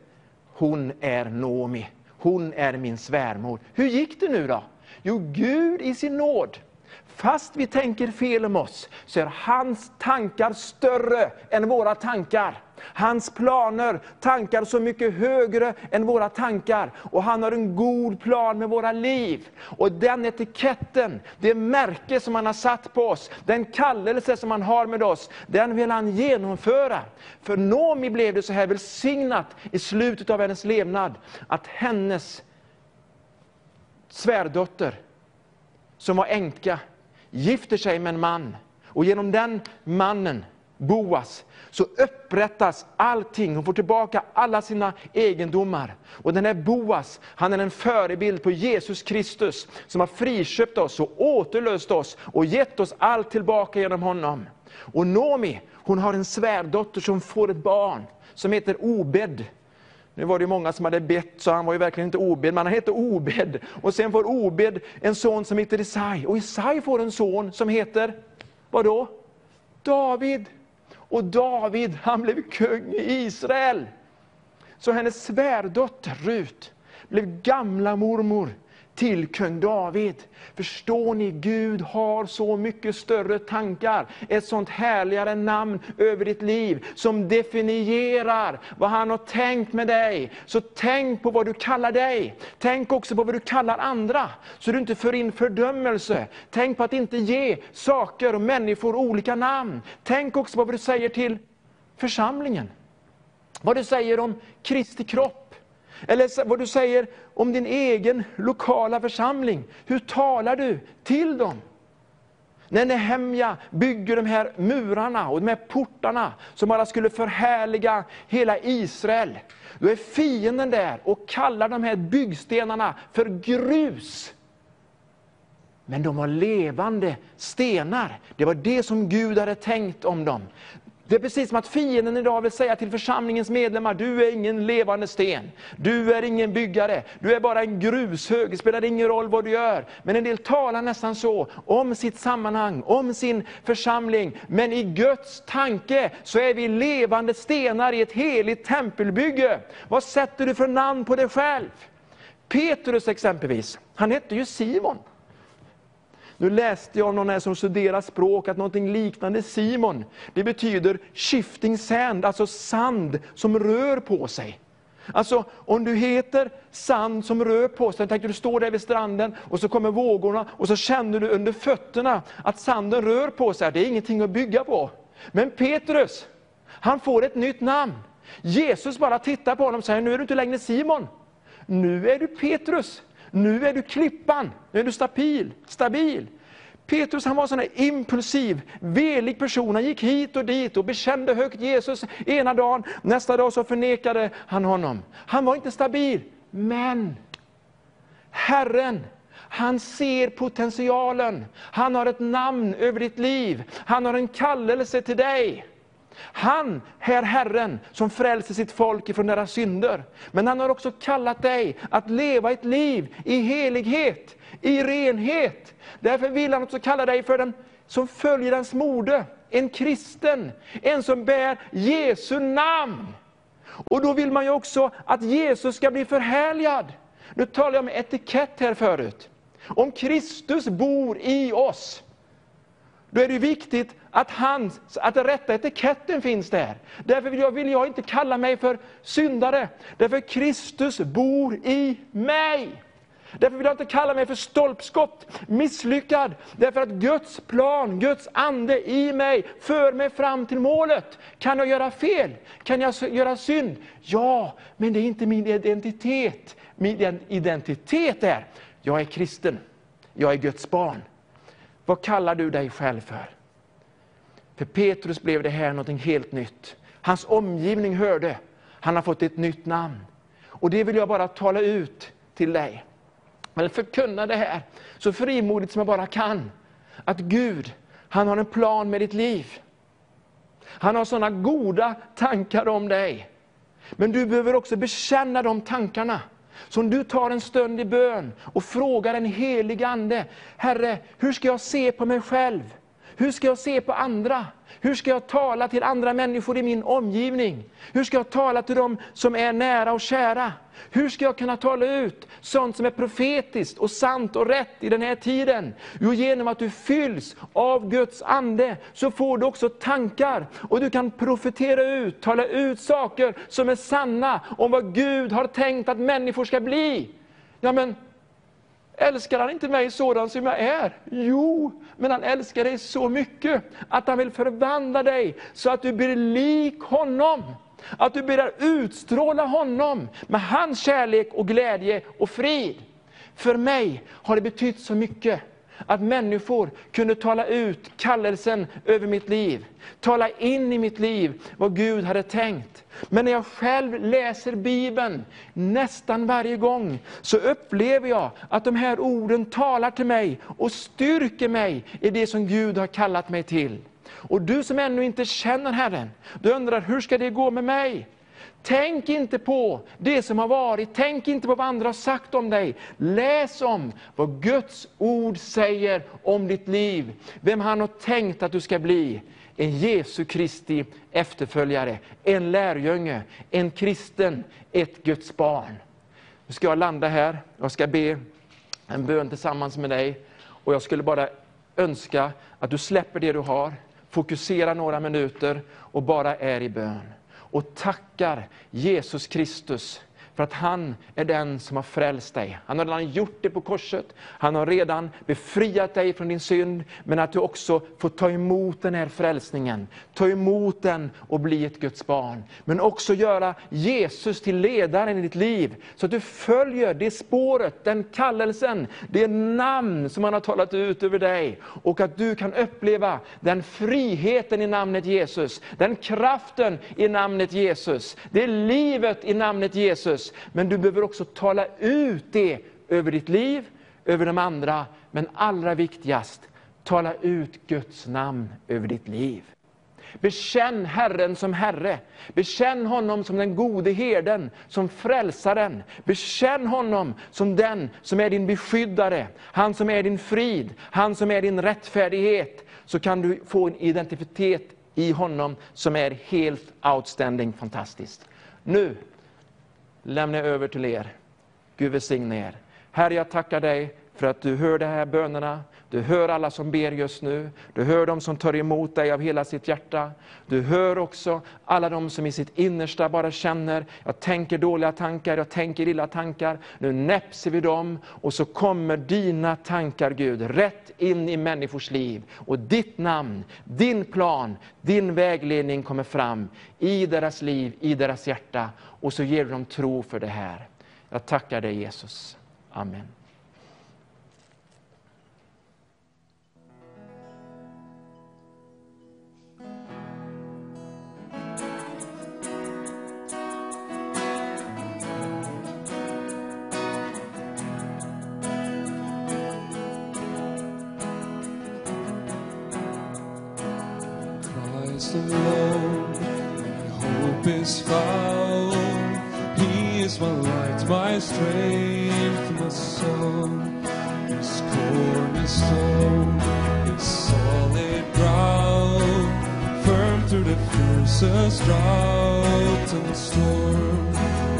hon är Nomi. Hon är min svärmor. Hur gick det nu då? Jo, Gud i sin nåd Fast vi tänker fel om oss, så är hans tankar större än våra tankar. Hans planer, tankar så mycket högre än våra tankar. Och han har en god plan med våra liv. Och den etiketten, det märke som han har satt på oss, den kallelse som han har med oss, den vill han genomföra. För Nomi blev det så här välsignat i slutet av hennes levnad, att hennes svärdotter, som var änka, gifter sig med en man. Och genom den mannen, Boas, så upprättas allting. Hon får tillbaka alla sina egendomar. Och den här Boas, han är en förebild på Jesus Kristus, som har friköpt oss och återlöst oss och gett oss allt tillbaka genom honom. Och Nomi, hon har en svärdotter som får ett barn, som heter Obed. Nu var det många som hade bett, så han var ju verkligen inte obedd, men han hette Obed. Och sen får Obed en son som heter Isai. Och Isai får en son som heter, vad då? David. Och David, han blev kung i Israel. Så hennes svärdotter Rut blev gamla mormor till kung David. Förstår ni, Gud har så mycket större tankar. Ett sånt härligare namn över ditt liv, som definierar vad han har tänkt med dig. Så tänk på vad du kallar dig. Tänk också på vad du kallar andra, så du inte för in fördömelse. Tänk på att inte ge saker och människor olika namn. Tänk också på vad du säger till församlingen. Vad du säger om Kristi kropp. Eller vad du säger om din egen lokala församling. Hur talar du till dem? När Nehemja bygger de här murarna och de här portarna som bara skulle förhärliga hela Israel. Då är fienden där och kallar de här byggstenarna för grus. Men de var levande stenar. Det var det som Gud hade tänkt om dem. Det är precis som att fienden idag vill säga till församlingens medlemmar, du är ingen levande sten. Du är ingen byggare, du är bara en grushög, det spelar ingen roll vad du gör. Men en del talar nästan så om sitt sammanhang, om sin församling. Men i Guds tanke så är vi levande stenar i ett heligt tempelbygge. Vad sätter du för namn på dig själv? Petrus exempelvis, han hette ju Simon. Nu läste jag om någon här som studerar språk att någonting liknande Simon, det betyder shifting sand, alltså sand som rör på sig. Alltså om du heter sand som rör på sig, tänk du står där vid stranden och så kommer vågorna och så känner du under fötterna att sanden rör på sig, det är ingenting att bygga på. Men Petrus, han får ett nytt namn. Jesus bara tittar på honom och säger, nu är du inte längre Simon, nu är du Petrus. Nu är du klippan, nu är du stabil. stabil. Petrus han var en sån impulsiv, velig person. Han gick hit och dit och bekände högt Jesus ena dagen, nästa dag så förnekade han honom. Han var inte stabil. Men Herren, han ser potentialen. Han har ett namn över ditt liv. Han har en kallelse till dig. Han är Herren som frälser sitt folk ifrån deras synder. Men han har också kallat dig att leva ett liv i helighet, i renhet. Därför vill han också kalla dig för den som följer hans mode, en kristen, en som bär Jesu namn. Och då vill man ju också att Jesus ska bli förhärligad. Nu talar jag om etikett här förut. Om Kristus bor i oss, då är det viktigt att, hans, att den rätta etiketten finns där. Därför vill jag, vill jag inte kalla mig för syndare, därför Kristus bor i mig. Därför vill jag inte kalla mig för stolpskott, misslyckad. Därför att Guds plan, Guds ande i mig för mig fram till målet. Kan jag göra fel? Kan jag göra synd? Ja, men det är inte min identitet. Min identitet är, jag är kristen. Jag är Guds barn. Vad kallar du dig själv för? För Petrus blev det här något helt nytt. Hans omgivning hörde, han har fått ett nytt namn. Och det vill jag bara tala ut till dig. Eller förkunna det här så frimodigt som jag bara kan. Att Gud, han har en plan med ditt liv. Han har sådana goda tankar om dig. Men du behöver också bekänna de tankarna. Så om du tar en stund i bön och frågar den helige Ande, Herre, hur ska jag se på mig själv? Hur ska jag se på andra? Hur ska jag tala till andra människor i min omgivning? Hur ska jag tala till dem som är nära och kära? Hur ska jag kunna tala ut sånt som är profetiskt och sant och rätt i den här tiden? Jo, genom att du fylls av Guds ande så får du också tankar och du kan profetera ut, tala ut saker som är sanna om vad Gud har tänkt att människor ska bli. Ja, men Älskar han inte mig sådan som jag är? Jo, men han älskar dig så mycket att han vill förvandla dig så att du blir lik honom. Att du börjar utstråla honom med hans kärlek och glädje och frid. För mig har det betytt så mycket att människor kunde tala ut kallelsen över mitt liv. Tala in i mitt liv vad Gud hade tänkt. Men när jag själv läser Bibeln, nästan varje gång, så upplever jag att de här orden talar till mig och styrker mig i det som Gud har kallat mig till. Och du som ännu inte känner Herren, du undrar hur ska det gå med mig? Tänk inte på det som har varit, tänk inte på vad andra har sagt om dig. Läs om vad Guds ord säger om ditt liv, vem han har tänkt att du ska bli. En Jesu Kristi efterföljare, en lärjunge, en kristen, ett Guds barn. Nu ska jag landa här, jag ska be en bön tillsammans med dig. Och jag skulle bara önska att du släpper det du har, fokuserar några minuter och bara är i bön och tackar Jesus Kristus för att han är den som har frälst dig. Han har redan gjort det på korset. Han har redan befriat dig från din synd, men att du också får ta emot den här frälsningen. Ta emot den och bli ett Guds barn. Men också göra Jesus till ledaren i ditt liv, så att du följer det spåret, den kallelsen, det namn som han har talat ut över dig. Och att du kan uppleva den friheten i namnet Jesus, den kraften i namnet Jesus, det livet i namnet Jesus. Men du behöver också tala ut det över ditt liv, över de andra, men allra viktigast, tala ut Guds namn över ditt liv. Bekänn Herren som Herre. Bekänn honom som den gode herden, som frälsaren. Bekänn honom som den som är din beskyddare, han som är din frid, han som är din rättfärdighet. Så kan du få en identitet i honom som är helt outstanding, fantastiskt. Nu lämnar jag över till er. Gud välsigne er. Herre, jag tackar dig för att du hör de här bönerna. Du hör alla som ber just nu. Du hör dem som tar emot dig av hela sitt hjärta. Du hör också alla de som i sitt innersta bara känner, jag tänker dåliga tankar, jag tänker illa tankar. Nu näpser vi dem och så kommer dina tankar Gud, rätt in i människors liv. Och ditt namn, din plan, din vägledning kommer fram i deras liv, i deras hjärta. Och så ger du dem tro för det här. Jag tackar dig Jesus. Amen. Is found. He is my light, my strength, my song. His cornerstone is solid ground, firm through the fiercest drought and storm.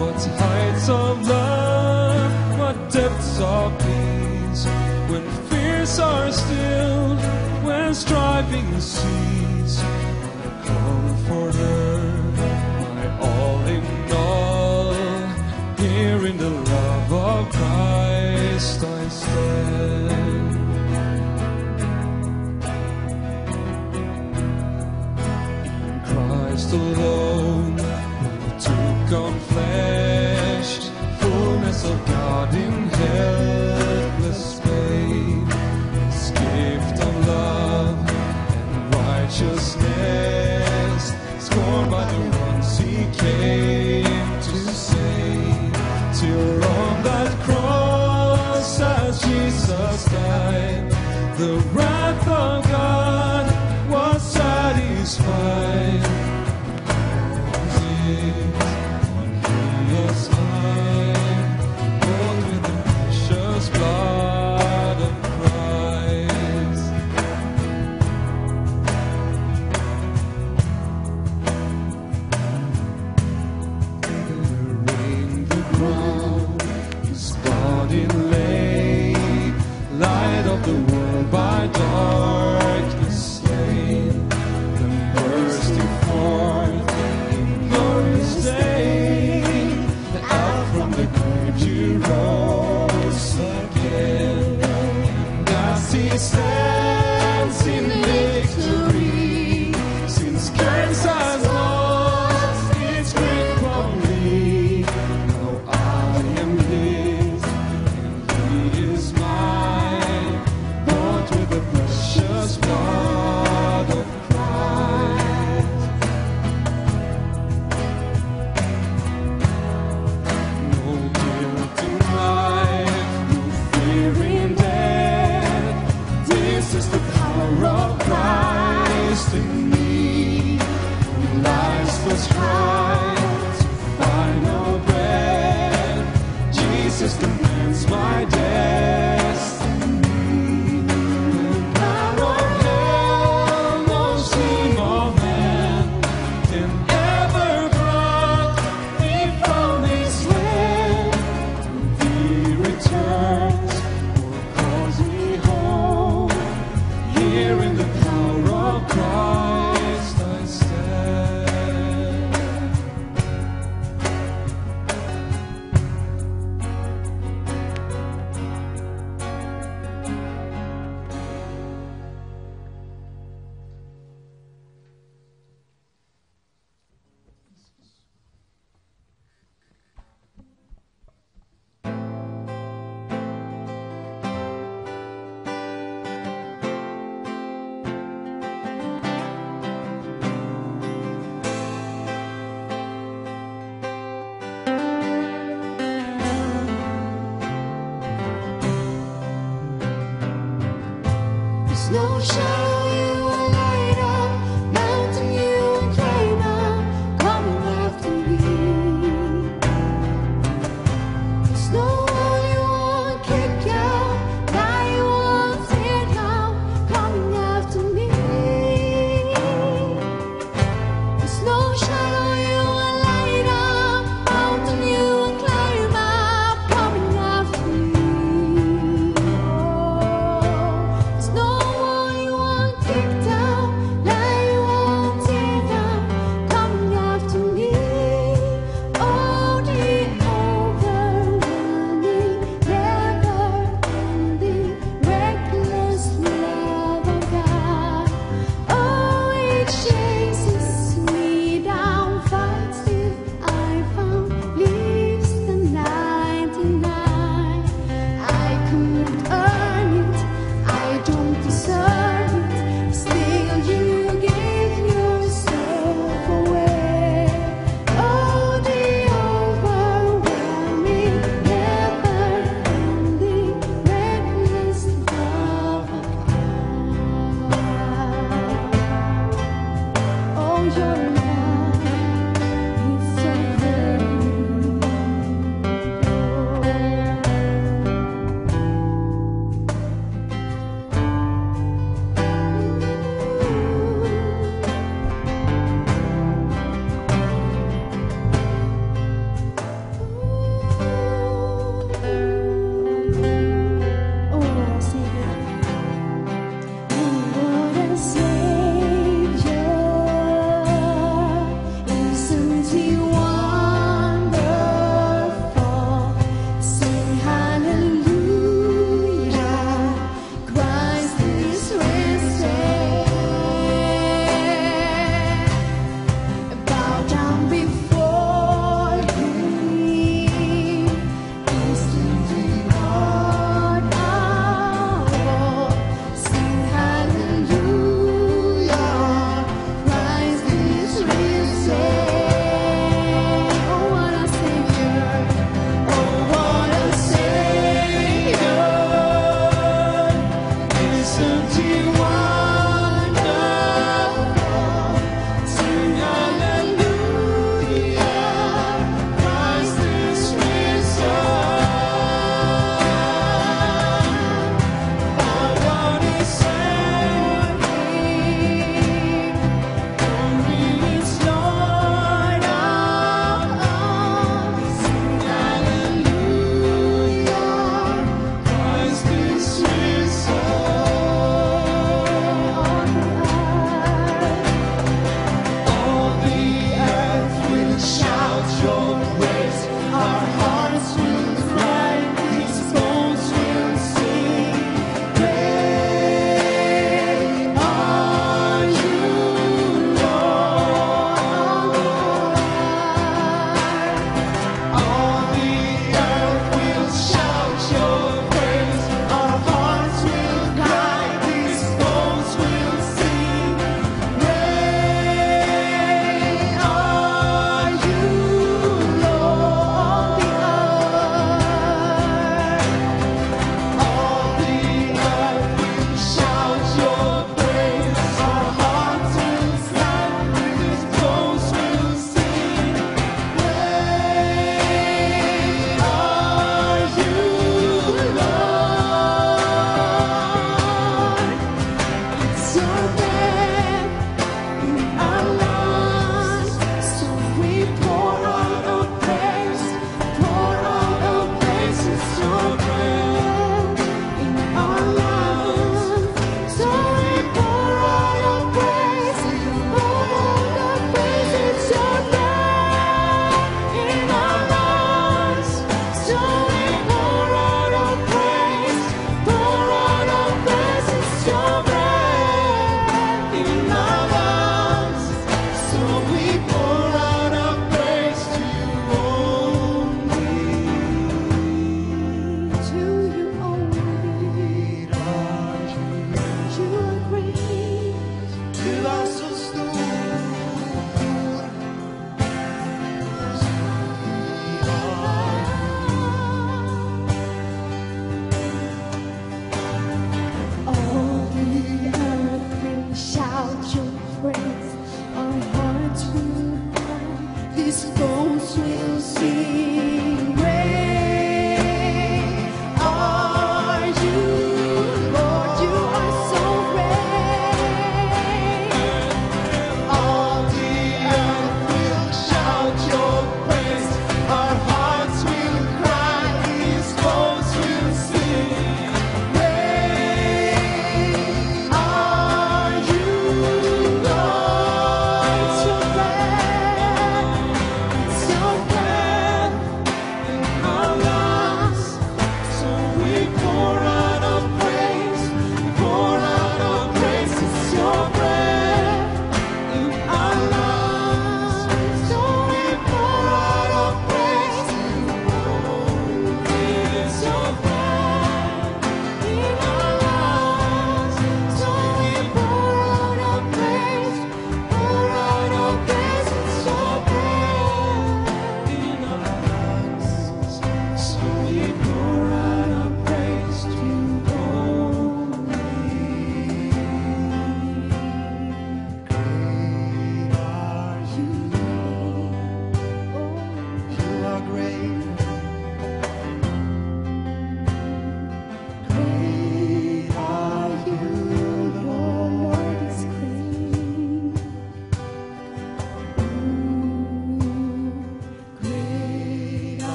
What heights of love, what depths of peace, when fears are stilled, when striving cease. Comforter, in the love of Christ I stand. In Christ alone, who took on flesh, fullness of God in helpless babe, His gift of love and righteousness, scorned by the ones He came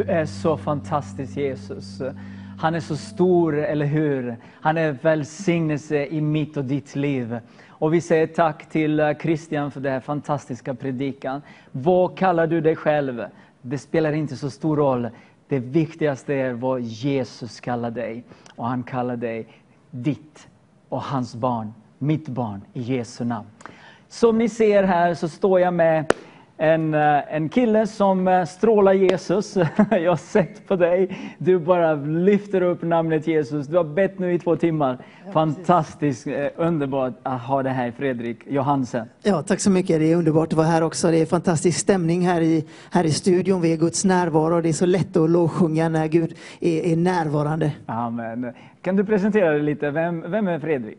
Du är så fantastisk Jesus. Han är så stor, eller hur? Han är välsignelse i mitt och ditt liv. Och vi säger tack till eh, Christian för den här fantastiska predikan. Vad kallar du dig själv? Det spelar inte så stor roll. Det viktigaste är vad Jesus kallar dig. Och han kallar dig ditt och hans barn, mitt barn, i Jesu namn. Som ni ser här så står jag med en, eh, en kille som eh, strålar Jesus. Jag har sett på dig. Du bara lyfter upp namnet Jesus. Du har bett nu i två timmar. Fantastiskt eh, underbart att ha det här, Fredrik Johansen. Ja, tack så mycket. Det är underbart att vara här också. Det är fantastisk stämning här i, här i studion. Vi är Guds närvaro. Det är så lätt att lovsjunga när Gud är, är närvarande. Amen. Kan du presentera dig lite? Vem, vem är Fredrik?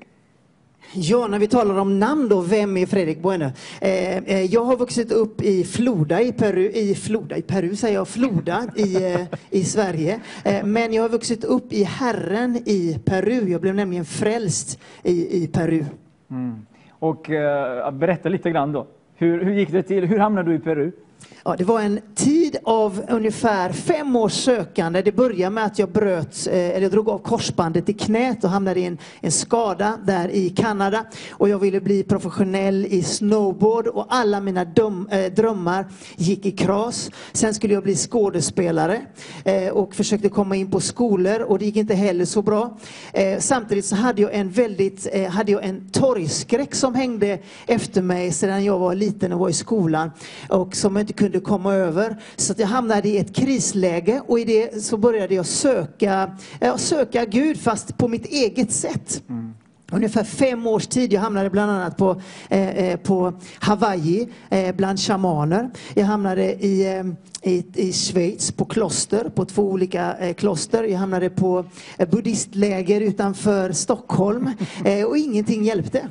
Ja, när vi talar om namn då, vem är Fredrik Bueno? Eh, eh, jag har vuxit upp i Floda i Peru, i Floda i Peru säger jag, Floda i, eh, i Sverige. Eh, men jag har vuxit upp i Herren i Peru. Jag blev nämligen frälst i, i Peru. Mm. Och eh, berätta lite grann då. Hur, hur gick det till? Hur hamnade du i Peru? Ja, det var en tid av ungefär fem års sökande. Det började med att jag bröt, eh, eller jag drog av korsbandet i knät och hamnade i en, en skada där i Kanada. Och jag ville bli professionell i snowboard och alla mina döm, eh, drömmar gick i kras. Sen skulle jag bli skådespelare eh, och försökte komma in på skolor och det gick inte heller så bra. Eh, samtidigt så hade jag en väldigt, eh, hade jag en torgskräck som hängde efter mig sedan jag var liten och var i skolan och som jag inte kunde komma över. Så att jag hamnade i ett krisläge och i det så började jag söka, ja, söka Gud fast på mitt eget sätt. Ungefär fem års tid. Jag hamnade bland annat på, eh, eh, på Hawaii eh, bland shamaner. Jag hamnade i, eh, i, i Schweiz på kloster, på två olika eh, kloster. Jag hamnade på eh, buddhistläger utanför Stockholm eh, och ingenting hjälpte.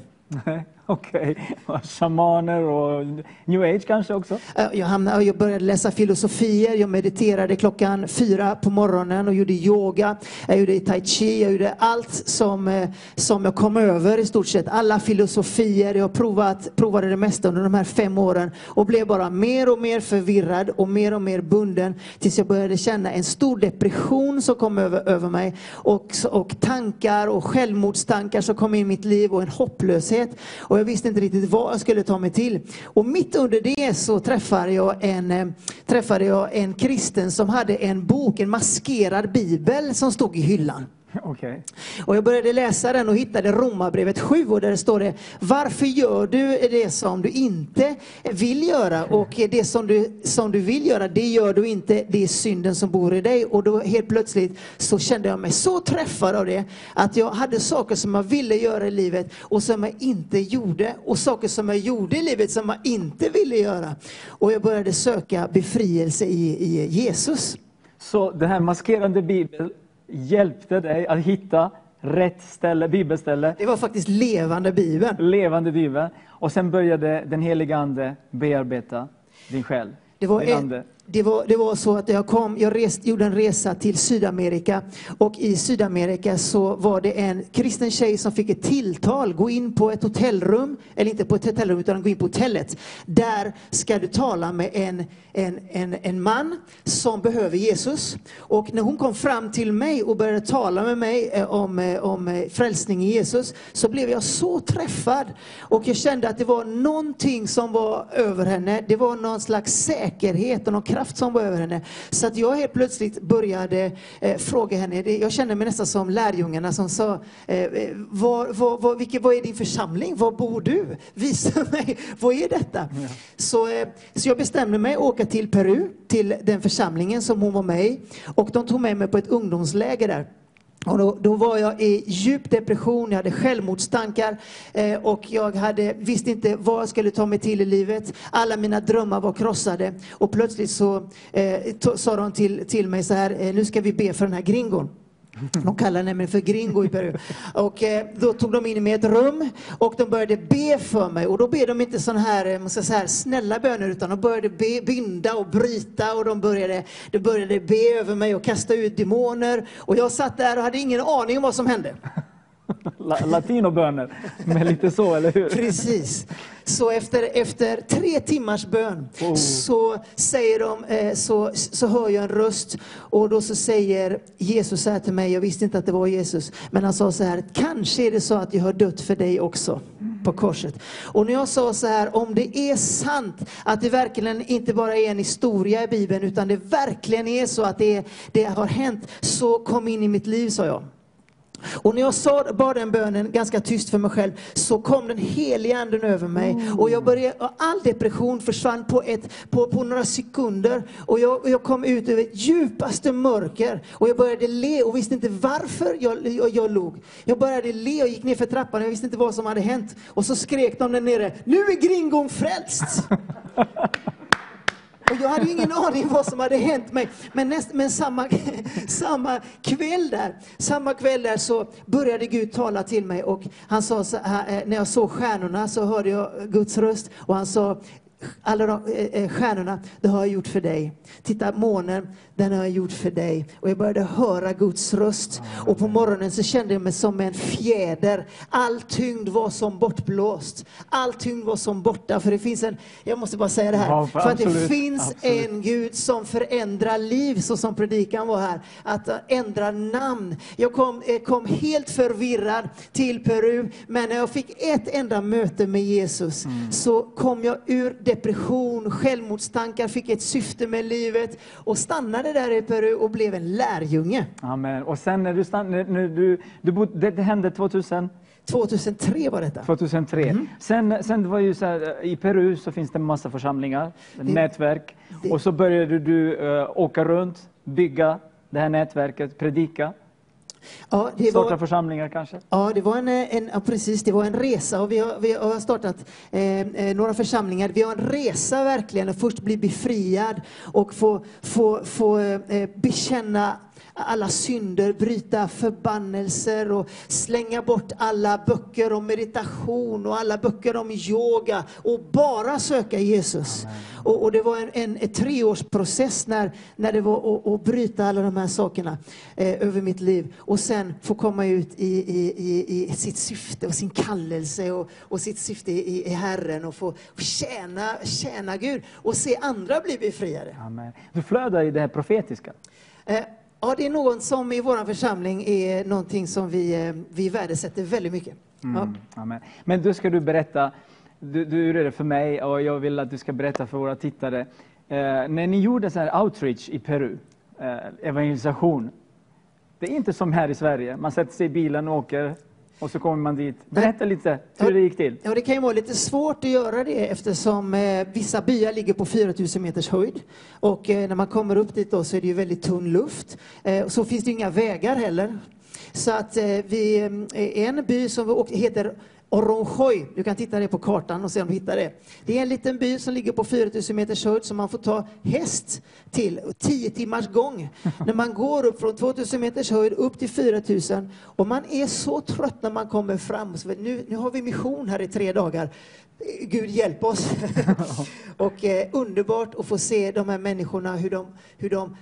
Okej, Okej. Shamaner och new age kanske också? Jag, hamnade, jag började läsa filosofier, jag mediterade klockan fyra på morgonen och gjorde yoga, jag gjorde tai chi, jag gjorde allt som, eh, som jag kom över i stort sett. Alla filosofier, jag provat, provade det mesta under de här fem åren och blev bara mer och mer förvirrad och mer och mer bunden tills jag började känna en stor depression som kom över, över mig och, och tankar och självmordstankar som kom in i mitt liv och en hopplöshet. Och jag visste inte riktigt vad jag skulle ta mig till. Och mitt under det så träffade jag en, eh, träffade jag en kristen som hade en bok, en maskerad bibel som stod i hyllan. Okej. Och jag började läsa den och hittade Romarbrevet 7 och där står det Varför gör du det som du inte vill göra? Och det som du, som du vill göra, det gör du inte. Det är synden som bor i dig. Och då helt plötsligt så kände jag mig så träffad av det att jag hade saker som jag ville göra i livet och som jag inte gjorde. Och saker som jag gjorde i livet som jag inte ville göra. Och jag började söka befrielse i, i Jesus. Så den här maskerande bibeln hjälpte dig att hitta rätt ställe, bibelställe, Det var faktiskt levande Bibeln. levande bibel. Och sen började den heliga Ande bearbeta din själ. Det var, ande det, var, det var så att jag kom, jag rest, gjorde en resa till Sydamerika och i Sydamerika så var det en kristen tjej som fick ett tilltal, gå in på ett hotellrum, eller inte på ett hotellrum utan gå in på hotellet. Där ska du tala med en, en, en, en man som behöver Jesus. Och när hon kom fram till mig och började tala med mig eh, om, eh, om eh, frälsning i Jesus så blev jag så träffad. Och jag kände att det var någonting som var över henne. Det var någon slags säkerhet och någon kraft som var över henne. Så att jag helt plötsligt började eh, fråga henne. Det- Jag kände mig nästan som lärjungarna som sa, eh, eh, var, var, var, vilket, vad är din församling? Var bor du? Visa mig, vad är detta? Så, eh, så jag bestämde mig att åka till Peru, till den församlingen som hon var med i. Och de tog med mig på ett ungdomsläger där. Och då, då var jag i djup depression, jag hade självmordstankar eh, och jag hade, visste inte vad jag skulle ta mig till i livet. Alla mina drömmar var krossade och plötsligt så eh, to- sa de till, till mig så här, eh, nu ska vi be för den här gringon. De kallar nämligen för gringo i Peru. Och eh, då tog de in mig i ett rum och de började be för mig. Och då ber de inte sån här, eh, man ska säga, snälla böner utan de började be, binda och bryta och de började, de började be över mig och kasta ut demoner. Och jag satt där och hade ingen aning om vad som hände la, latinoböner. Men lite så, eller hur? Precis. Så efter, efter tre timmars bön så, säger de, eh, så, så hör jag en röst och då så säger Jesus så här till mig, jag visste inte att det var Jesus, men han sa så här, kanske är det så att jag har dött för dig också på korset. Och när jag sa så här, om det är sant att det verkligen inte bara är en historia i Bibeln, utan det verkligen är så att det, det har hänt, så kom in i mitt liv, sa jag. Och när jag sa, bad den bönen ganska tyst för mig själv så kom den heliga anden över mig. Och jag började, och all depression försvann på, ett, på, på några sekunder. Och jag, och jag kom ut ur djupaste mörker. Och jag började le och visste inte varför jag, jag, jag log. Jag började le och gick ner för trappan och jag visste inte vad som hade hänt. Och så skrek de där nere, nu är gringon frälst! Och jag hade ju ingen aning vad som hade hänt mig. Men, näst, men samma, samma kväll där, samma kväll där så började Gud tala till mig och han sa så här, när jag såg stjärnorna så hörde jag Guds röst och han sa alla de eh, stjärnorna, det har jag gjort för dig. Titta, månen, den har jag gjort för dig. Och jag började höra Guds röst. Och på morgonen så kände jag mig som en fjäder. All tyngd var som bortblåst. All tyngd var som borta. För det finns en, jag måste bara säga det här. Ja, för att det finns absolut. en Gud som förändrar liv, så som predikan var här. Att ändra namn. Jag kom, eh, kom helt förvirrad till Peru, men när jag fick ett enda möte med Jesus Mm. så kom jag ur depression, självmordstankar, fick ett syfte med livet och stannade där i Peru och blev en lärjunge. Amen. Och sen när du stann, när, du, du bod, det, det hände 2000, 2003 var detta. 2003. Mhm. Sen, sen det var ju så här, i Peru så finns det en massa församlingar, nätverk. det- Och så började du eh, åka runt, bygga det här nätverket, predika, Ja, det starta var, församlingar kanske. Ja, det var en, en, ja, precis, det var en resa och vi har, vi har startat eh, eh, några församlingar. Vi har en resa verkligen att först bli befriad och få, få, få eh, bekänna alla synder, bryta förbannelser och slänga bort alla böcker om meditation och alla böcker om yoga och bara söka Jesus. Och, och det var en, en, en treårsprocess när, när det var att, bryta alla de här sakerna eh, över mitt liv och sen få komma ut i, i, i, i sitt syfte och sin kallelse och, och sitt syfte i, i Herren och få tjäna, tjäna Gud och se andra bli befriade. Amen. Du flödar i det här profetiska. Eh, Ja, det är något som i vår församling är någonting som vi, eh, vi värdesätter väldigt mycket. Ja. Mm. Men då ska du berätta, du, du gjorde det för mig och jag vill att du ska berätta för våra tittare. Eh, när ni gjorde så här outreach i Peru, eh, evangelisation. Det är inte som här i Sverige, man sätter sig i bilen och åker och så kommer man dit. Berätta lite hur det gick till. Ja, det kan ju vara lite svårt att göra det eftersom eh, vissa byar ligger på 4000 meters höjd. Och eh, när man kommer upp dit då så är det ju väldigt tunn luft. Eh, och så finns det inga vägar heller. Så att eh, vi, eh, en by som vi åkte, heter Oronjoy. Du kan titta det på kartan och se om du hittar det. Det är en liten by som ligger på 4000 meters höjd som man får ta häst till, 10 timmars gång. när man går upp från 2000 meters höjd upp till 4000 och man är så trött när man kommer fram. Nu, nu har vi mission här i tre dagar. Gud hjälp oss. och eh, underbart att få se de här människorna, hur de, hur de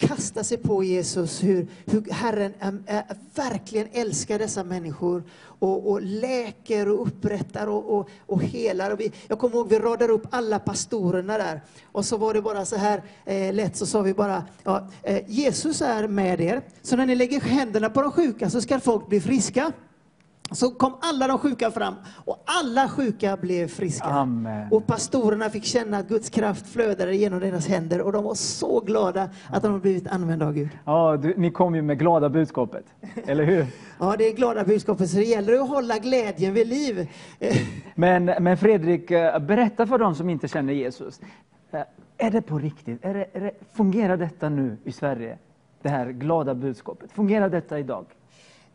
kasta sig på Jesus, hur, hur Herren eh, eh, verkligen älskar dessa människor och, och läker och upprättar och, och, och helar. Och vi, jag kommer ihåg vi radade upp alla pastorerna där och så var det bara så här eh, lätt så sa vi bara ja, eh, Jesus är med er, så när ni lägger händerna på de sjuka så ska folk bli friska. Så kom alla de sjuka fram och alla sjuka blev friska. Amen. Och pastorerna fick känna att Guds kraft flödade genom deras händer och de var så glada att de har blivit använda av Gud. Ja, du, ni kom ju med glada budskapet, eller hur? Ja, det är glada budskapet så det gäller att hålla glädjen vid liv. Men, men Fredrik, eh, berätta för dem som inte känner Jesus. Eh, Är det på riktigt? Är det, är det, fungerar detta nu i Sverige? Det här glada budskapet. Fungerar detta idag?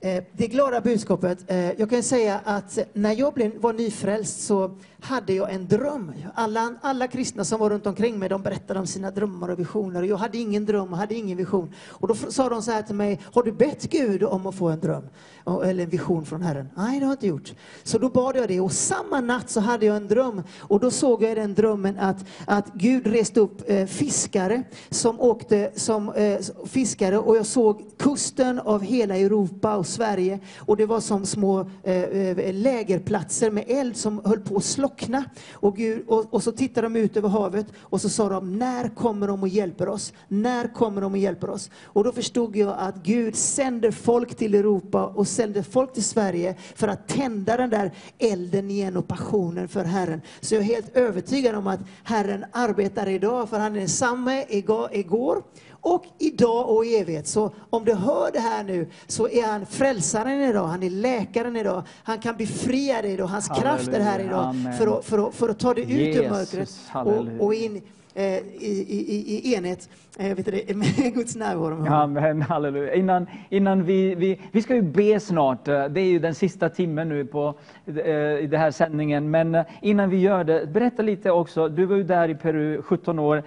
Eh, det glada budskapet. Eh, jag kan säga att när jag var nyfrälst så hade jag en dröm. Alla, alla kristna som var runt omkring mig de berättade om sina drömmar och visioner. Jag hade ingen dröm och hade ingen vision. Och då sa de så här till mig, har du bett Gud om att få en dröm? Eller en vision från Herren? Nej, det har jag inte gjort. Så då bad jag det och samma natt så hade jag en dröm. Och då såg jag i den drömmen att, att Gud reste upp eh, fiskare som åkte som eh, fiskare och jag såg kusten av hela Europa och Sverige och det var som små eh, eh, lägerplatser med eld som höll på att slockna. Och, Gud, och, och så tittade de ut över havet och så sa de, när kommer de och hjälper oss? När kommer de och hjälper oss? Och då förstod jag att Gud sänder folk till Europa och sänder folk till Sverige för att tända den där elden igen och passionen för Herren. Så jag är helt övertygad om att Herren arbetar idag, för han är densamme igår och idag och i evighet. Så om du hör det här nu så är han frälsaren idag, han är läkaren idag, han kan befria dig idag, hans kraft är här Halleluja, idag för att, för, att, för att ta dig ut ur Jesus, mörkret halleluja. och, och in Eh, i, i, i, enhet eh, vet du med Guds närvaro. Ja, halleluja. Innan, innan vi, vi, vi ska ju be snart. Eh, det är ju den sista timmen nu på, i den här sändningen. Men innan vi gör det, berätta lite också. Du var ju där i Peru 17 år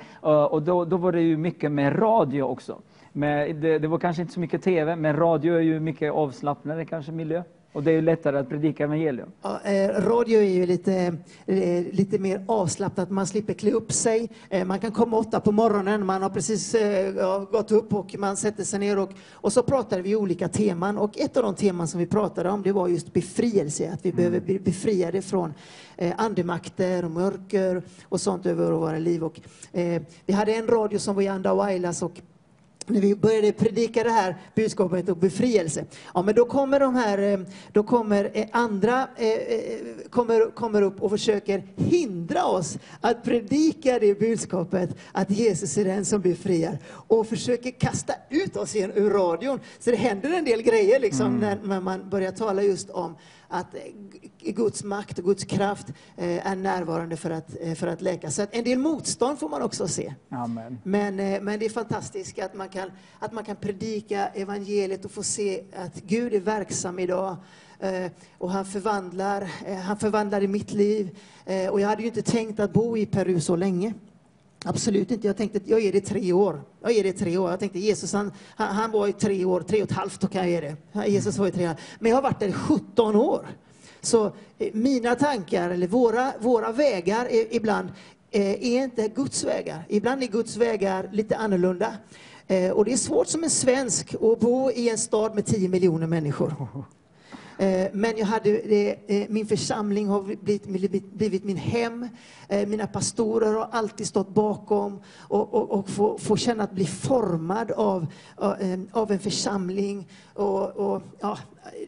och då, då var det ju mycket med radio också. Men det, det var kanske inte så mycket TV, men radio är ju mycket avslappnade kanske miljö. Och det är ju lättare att predika evangelium. Ja, eh, radio är ju lite, eh, lite mer avslappnat, man slipper klä upp sig. Eh, man kan komma åtta på morgonen, man har precis gått upp och man sätter sig ner och, och så pratar vi olika teman. Och ett av de teman som vi pratade om det var just befrielse, att vi behöver bli befriade från andemakter och mörker och sånt över våra liv. Och, vi hade en radio som var i Andawailas och när vi började predika det här budskapet och befrielse, ja men då kommer de här, eh, då kommer eh, andra, eh, kommer, kommer upp och försöker hindra oss att predika det budskapet, att Jesus är den som befriar, och försöker kasta ut oss igen ur radion. Så det händer en del grejer liksom när, när man börjar tala just om att eh, Guds makt och Guds kraft eh, är närvarande för att, eh, för att läka. Så att en del motstånd får man också se. Amen. Men, men det är fantastiskt att man, kan, att man kan predika evangeliet och få se att Gud är verksam idag. Och han förvandlar, han förvandlar i mitt liv. Och jag hade ju inte tänkt att bo i Peru så länge. Absolut inte. Jag tänkte att jag ger det tre år. Jag ger det tre år. Jag tänkte Jesus han, han, han var i tre år, tre och ett halvt, då kan jag ge det. Jesus var i tre år. Men jag har varit där i 17 år. Så eh, mina tankar, eller våra, våra vägar är, ibland eh, är inte Guds vägar. Ibland är Guds vägar lite annorlunda. Eh, och det är svårt som en svensk att bo i en stad med 10 miljoner människor. Eh, men jag hade, eh, eh, min församling har blivit, blivit, blivit min hem. Mina pastorer har alltid stått bakom och, och, och få, få känna att bli formad av, av, en församling. Och, och, ja,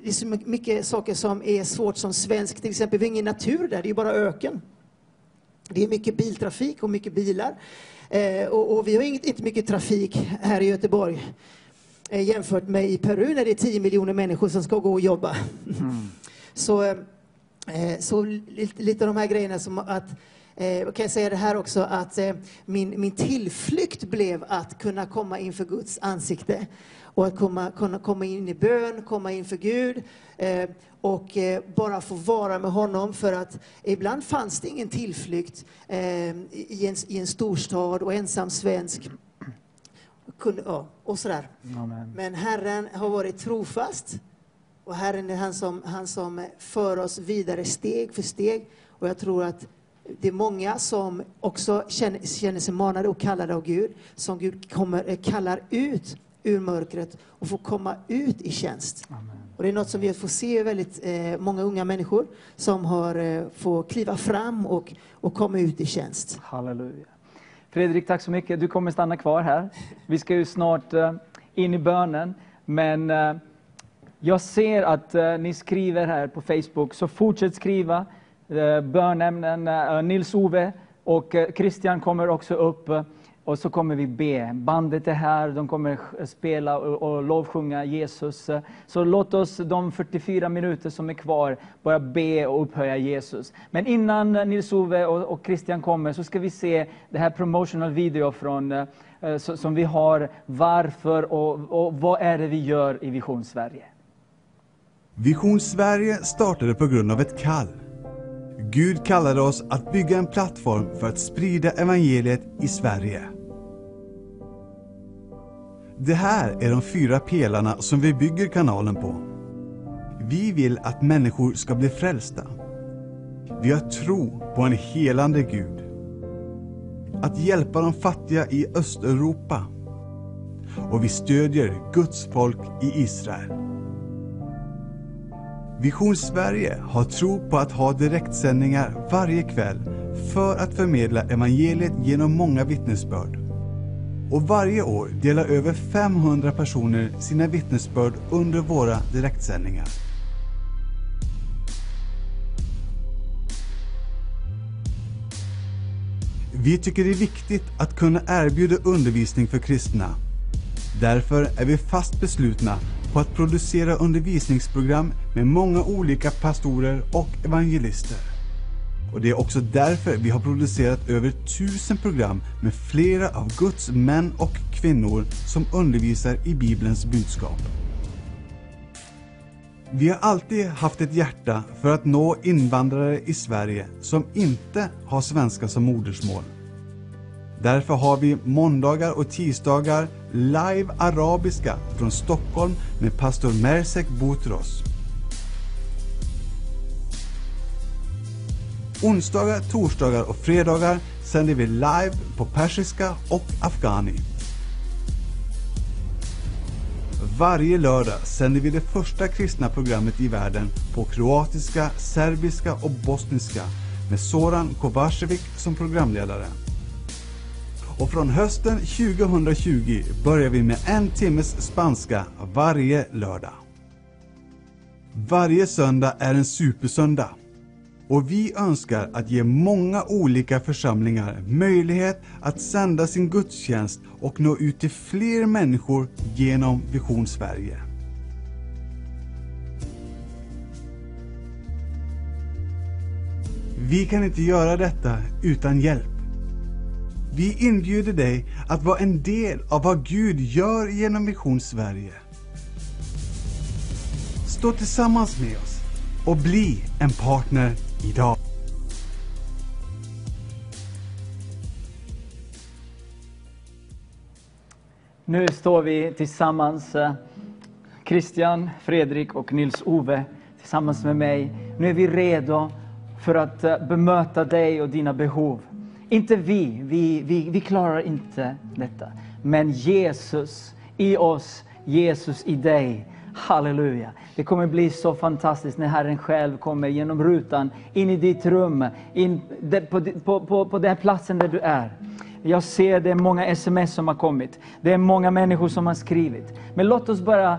det är så mycket saker som är svårt som svensk. Till exempel, vi har ingen natur där, det är bara öken. Det är mycket biltrafik och mycket bilar. Och, och vi har inget, inte mycket trafik här i Göteborg jämfört med i Peru när det är 10 miljoner människor som ska gå och jobba. så eh, så lite, lite av de här grejerna som att Eh, och kan jag säga det här också att eh, min, min tillflykt blev att kunna komma inför Guds ansikte och att komma, kunna komma in i bön, komma inför Gud eh, och eh, bara få vara med honom för att ibland fanns det ingen tillflykt eh, i, en, i en storstad och ensam svensk. Kunde, ja, och sådär. Amen. Men Herren har varit trofast och Herren är han som, han som för oss vidare steg för steg. Och jag tror att det är många som också känner, känner sig manade och kallade av Gud, som Gud kommer, kallar ut ur mörkret och får komma ut i tjänst. Och det är något som vi får se väldigt eh, många unga människor som har eh, får kliva fram och, och komma ut i tjänst. Halleluja. Fredrik, tack så mycket. Du kommer stanna kvar här. Vi ska ju snart eh, in i bönen. Men eh, jag ser att eh, ni skriver här på Facebook, så fortsätt skriva. Bönämnen, Nils-Ove och Christian kommer också upp och så kommer vi be. Bandet är här, de kommer spela och, och lovsjunga Jesus. Så låt oss de 44 minuter som är kvar börja be och upphöja Jesus. Men innan Nils-Ove och, och Christian kommer så ska vi se det här promotional video från, eh, som vi har. Varför och, och vad är det vi gör i Vision Sverige? Vision Sverige startade på grund av ett kall. Gud kallade oss att bygga en plattform för att sprida evangeliet i Sverige. Det här är de fyra pelarna som vi bygger kanalen på. Vi vill att människor ska bli frälsta. Vi har tro på en helande Gud. Att hjälpa de fattiga i Östeuropa. Och vi stödjer Guds folk i Israel. Vision Sverige har tro på att ha direktsändningar varje kväll för att förmedla evangeliet genom många vittnesbörd. Och varje år delar över 500 personer sina vittnesbörd under våra direktsändningar. Vi tycker det är viktigt att kunna erbjuda undervisning för kristna. Därför är vi fast beslutna på att producera undervisningsprogram med många olika pastorer och evangelister. Och det är också därför vi har producerat över tusen program med flera av Guds män och kvinnor som undervisar i Bibelns budskap. Vi har alltid haft ett hjärta för att nå invandrare i Sverige som inte har svenska som modersmål. Därför har vi måndagar och tisdagar live arabiska från Stockholm med pastor Mersek Boutros. Onsdagar, torsdagar och fredagar sänder vi live på persiska och afghani. Varje lördag sänder vi det första kristna programmet i världen på kroatiska, serbiska och bosniska med Soran Kovacevic som programledare. Och från hösten 2020 börjar vi med en timmes spanska varje lördag. Varje söndag är en supersöndag. Och vi önskar att ge många olika församlingar möjlighet att sända sin gudstjänst och nå ut till fler människor genom Vision Sverige. Vi kan inte göra detta utan hjälp. Vi inbjuder dig att vara en del av vad Gud gör genom Vision Sverige. Stå tillsammans med oss och bli en partner idag. Nu står vi tillsammans, eh, Christian, Fredrik och Nils-Ove, tillsammans med mig. Nu är vi redo för att eh, bemöta dig och dina behov. Inte vi, vi, vi, vi klarar inte detta. Men Jesus i oss, Jesus i dig. Halleluja. Det kommer bli så fantastiskt när Herren själv kommer genom rutan in i ditt rum, in på, på, på, på den platsen där du är. Jag ser det är många sms som har kommit. Det är många människor som har skrivit. Men låt oss bara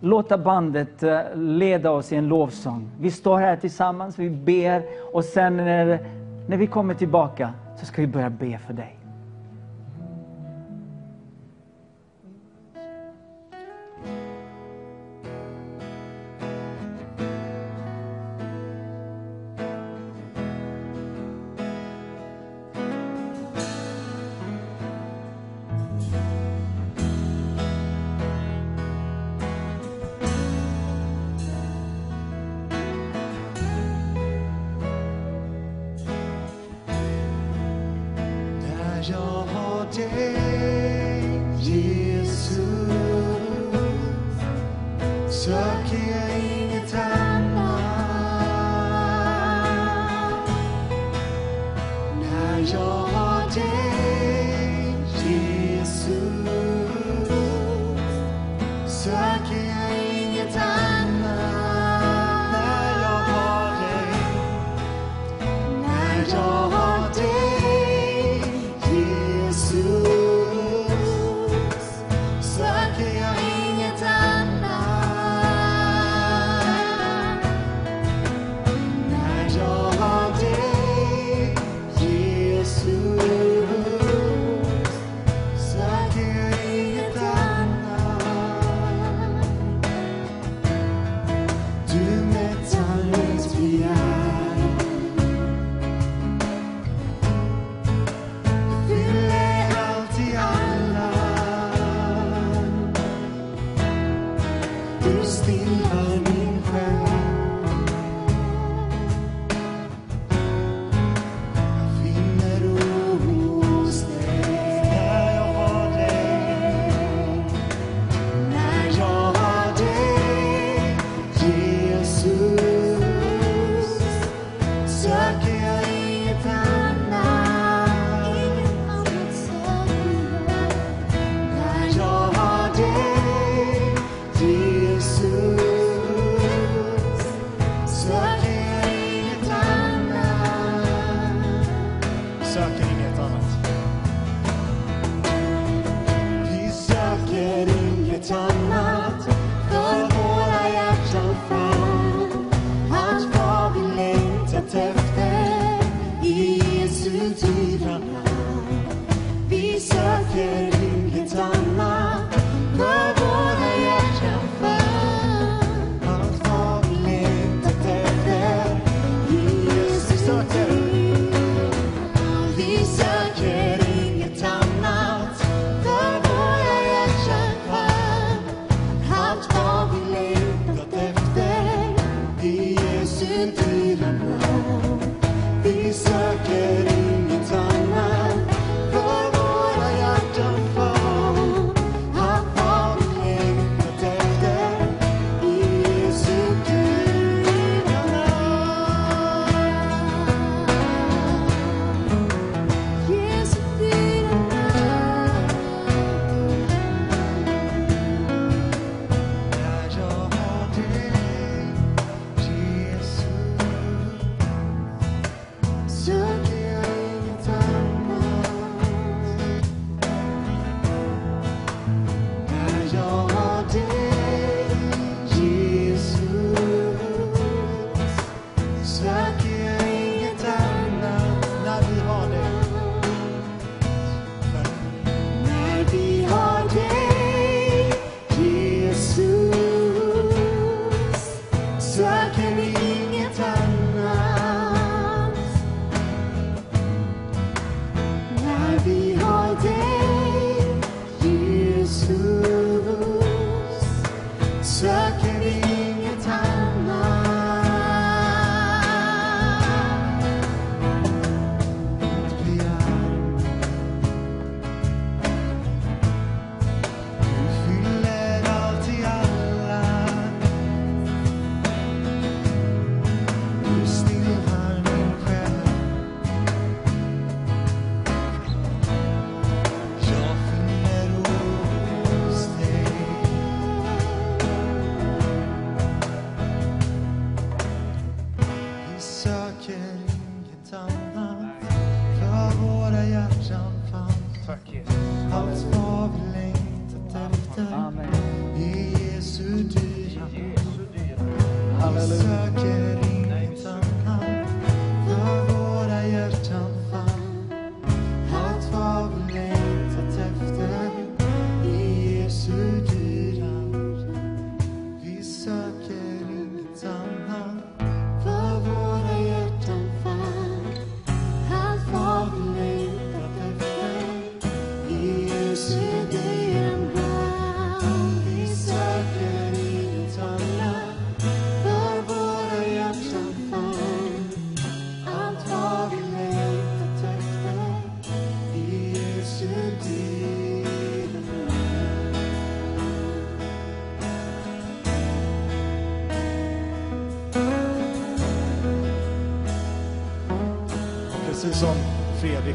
låta bandet eh, leda oss i en lovsång. Vi står här tillsammans, vi ber och sen när, när vi kommer tillbaka så ska vi börja be för dig.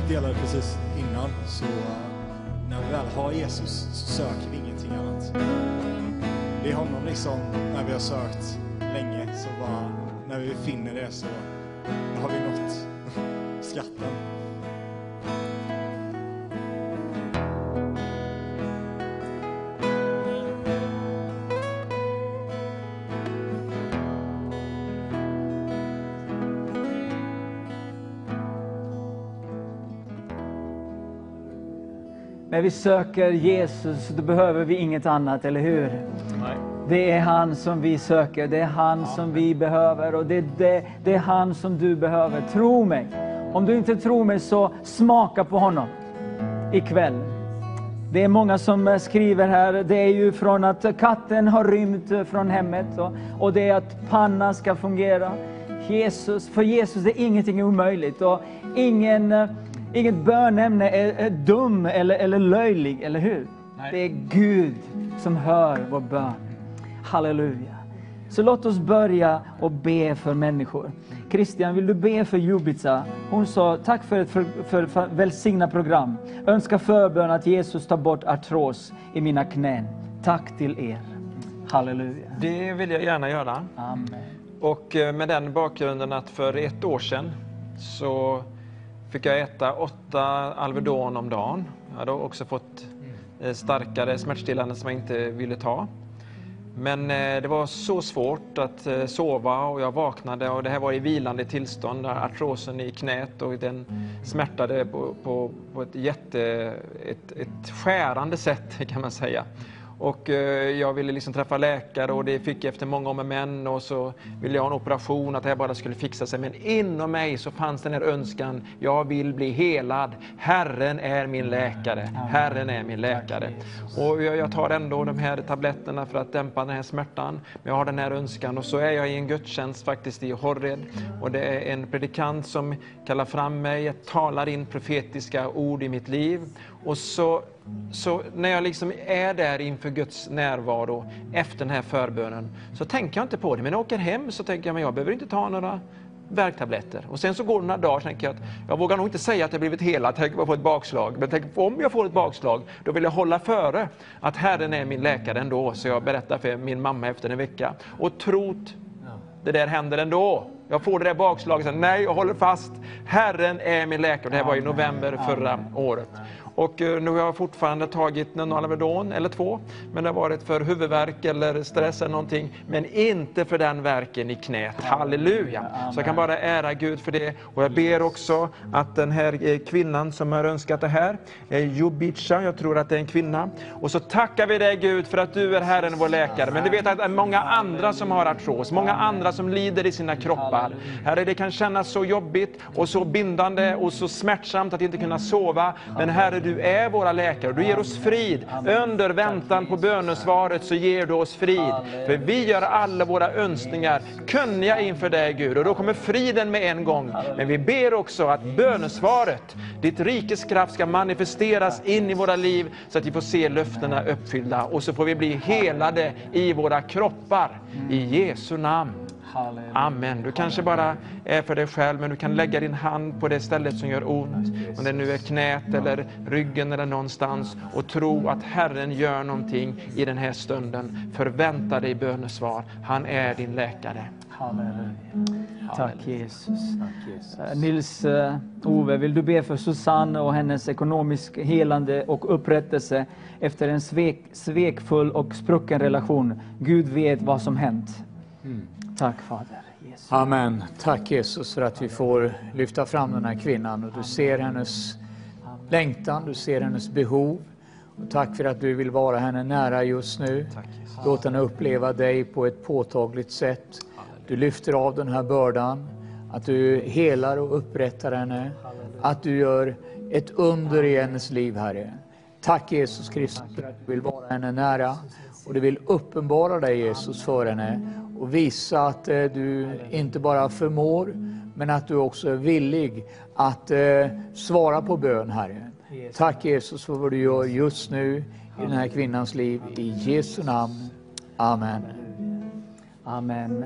Delade precis innan så eh, när vi väl har Jesus så söker vi ingenting annat. Det är honom liksom när vi har sökt När vi söker Jesus, då behöver vi inget annat, eller hur? Det är han som vi söker, det är han som vi behöver och det är, det, det är han som du behöver. Tro mig. Om du inte tror mig så smaka på honom ikväll. Det är många som eh, skriver här, det är ju från att katten har rymt från hemmet och, och det är att pannan ska fungera. Jesus, för Jesus är ingenting omöjligt och ingen, eh, inget bönämne är, är dum eller, eller löjlig, eller hur? Det är Gud som hör vår bön. Halleluja. Så låt oss börja och be för människor. Christian, vill du be för Jubica? Hon sa tack för ett för, för, för välsignat program. Önska förbön att Jesus tar bort artros i mina knän. Tack till er. Halleluja. Det vill jag gärna göra. Amen. Och eh, med den bakgrunden att för ett år sedan så fick jag äta åtta Alvedon om dagen. Jag hade också fått eh, starkare smärtstillande som jag inte ville ta. Men eh, det var så svårt att eh, sova och jag vaknade och det här var i vilande tillstånd, där artrosen i knät och den smärtade på, på, på ett jätte, ett, ett skärande sätt kan man säga. Och eh, jag ville liksom träffa läkare och det fick jag efter många om med män och så ville jag ha en operation, att det här bara skulle fixa sig. Men inom mig så fanns den här önskan, jag vill bli helad. Herren är min läkare. Herren är min läkare. Och jag, jag tar ändå de här tabletterna för att dämpa den här smärtan. Men jag har den här önskan och så är jag i en gudstjänst faktiskt i Horred. Och det är en predikant som kallar fram mig, jag talar in profetiska ord i mitt liv. Och så, så när jag liksom är där inför Guds närvaro efter den här förbönen så tänker jag inte på det. Men när jag åker hem så tänker jag, men jag behöver inte ta några värktabletter. Och sen så går det några dagar och tänker jag att jag vågar nog inte säga att jag blivit helad, tänk på att få ett bakslag. Men tänk, om jag får ett bakslag, då vill jag hålla före att Herren är min läkare ändå. Så jag berättar för min mamma efter en vecka. Och trot, det där händer ändå. Jag får det där bakslaget, så, nej jag håller fast. Herren är min läkare. Det här var i november förra året. Och eh, nu har jag fortfarande tagit någon Alvedon eller två, men det har varit för huvudvärk eller stress eller någonting, men inte för den verken i knät. Halleluja! Så jag kan bara ära Gud för det. Och jag ber också att den här eh, kvinnan som har önskat det här, eh, Jobica, jag tror att det är en kvinna. Och så tackar vi dig Gud för att du är Herren vår läkare. Men du vet att det är många andra som har artros, många andra som lider i sina kroppar. Herre, det kan kännas så jobbigt och så bindande och så smärtsamt att inte kunna sova. Men Herre, du är våra läkare du ger oss frid. Under väntan på bönesvaret så ger du oss frid. För vi gör alla våra önskningar kunniga inför dig Gud och då kommer friden med en gång. Men vi ber också att bönesvaret, ditt rikes kraft ska manifesteras in i våra liv så att vi får se löftena uppfyllda och så får vi bli helade i våra kroppar. I Jesu namn. Amen. Du kanske bara är för dig själv, men du kan lägga din hand på det stället som gör ont. Om det nu är knät eller ryggen eller någonstans och tro att Herren gör någonting i den här stunden. Förvänta dig bönesvar. Han är din läkare. Halleluja. Tack Jesus. Eh, Nils eh, Ove, vill du be för Susanne och hennes ekonomisk helande och upprättelse efter en svek, svekfull och sprucken relation? Gud vet vad som hänt. Tack Fader. Jesus. Amen. Tack Jesus för att vi får lyfta fram den här kvinnan och du ser hennes längtan, du ser hennes behov. Och tack för att du vill vara henne nära just nu. Låt henne uppleva dig på ett påtagligt sätt. Du lyfter av den här bördan, att du helar och upprättar henne, att du gör ett under i hennes liv, Herre. Tack Jesus Kristus för att du vill vara henne nära och du vill uppenbara dig Jesus för henne och visa att eh, du inte bara förmår men att du också är villig att eh, svara på bön, Herre. Tack Jesus för vad du gör just nu i den här kvinnans liv. I Jesu namn. Amen. Amen.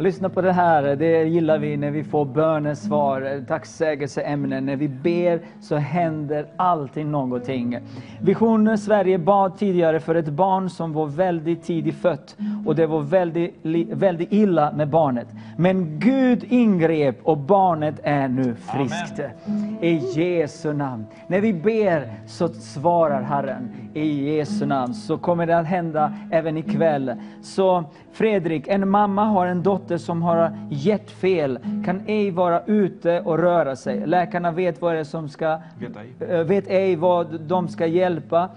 Lyssna på det här, det gillar vi när vi får bönesvar, tacksägelseämnen. När vi ber så händer alltid någonting. Vision Sverige bad tidigare för ett barn som var väldigt tidigt fött och det var väldigt, väldigt illa med barnet. Men Gud ingrep och barnet är nu friskt. I Jesu namn. När vi ber så svarar Herren. I Jesu namn så kommer det att hända även ikväll. Så Fredrik, en mamma har en dotter som har hjärtfel, kan ej vara ute och röra sig. Läkarna vet vad det som ska, eh, vet ej vad de ska hjälpa.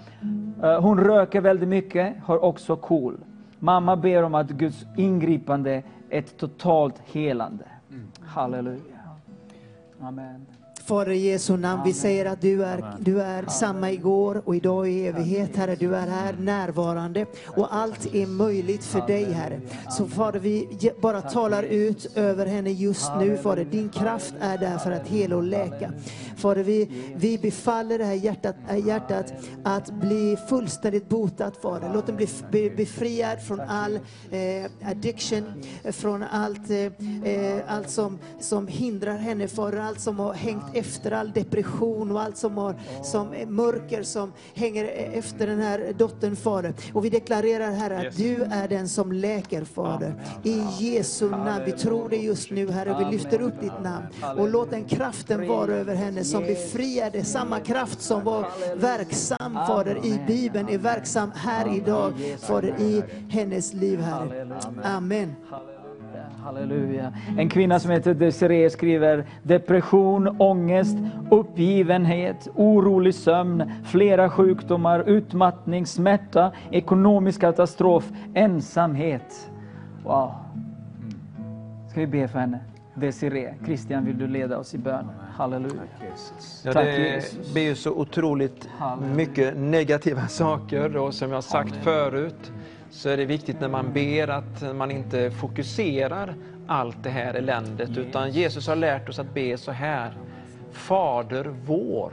Eh, Hon röker väldigt mycket, har också KOL. Mamma ber om att Guds ingripande är ett totalt helande. Halleluja. Amen. Fader i Jesu namn, vi säger att du är, du är samma igår och idag i evighet, Herre. Du är här närvarande och allt är möjligt för dig, Herre. Så Fader, vi bara talar ut över henne just nu, Fader. Din kraft är där för att hela och läka. Fader, vi, vi befaller det här hjärtat, äh, hjärtat att bli fullständigt botat, Fader. Låt den bli befriad från all eh, addiction, eh, från allt, eh, eh, allt som, som hindrar henne, Fader. Allt som har hängt efter, all depression och allt som, har, som är mörker som hänger efter den här dottern, Fader. Och vi deklarerar, Herre, att du är den som läker, Fader. I Jesu namn. Vi tror det just nu, Herre. Vi lyfter upp ditt namn. Och låt den kraften vara över henne som befriade. Samma kraft som var verksam, Fader, i Bibeln är verksam här idag, Fader, i hennes liv, Herre. Amen. Halleluja. En kvinna som heter Desiree skriver depression, ångest, uppgivenhet, orolig sömn, flera sjukdomar, utmattning, smärta, ekonomisk katastrof, ensamhet. Wow. Ska vi be för henne? Desiree, Christian vill du leda oss i bön? Halleluja. Ja, Tack, det Jesus. blir ju så otroligt mycket negativa saker och som jag har sagt förut så är det viktigt när man ber att man inte fokuserar allt det här eländet utan Jesus har lärt oss att be så här. Fader vår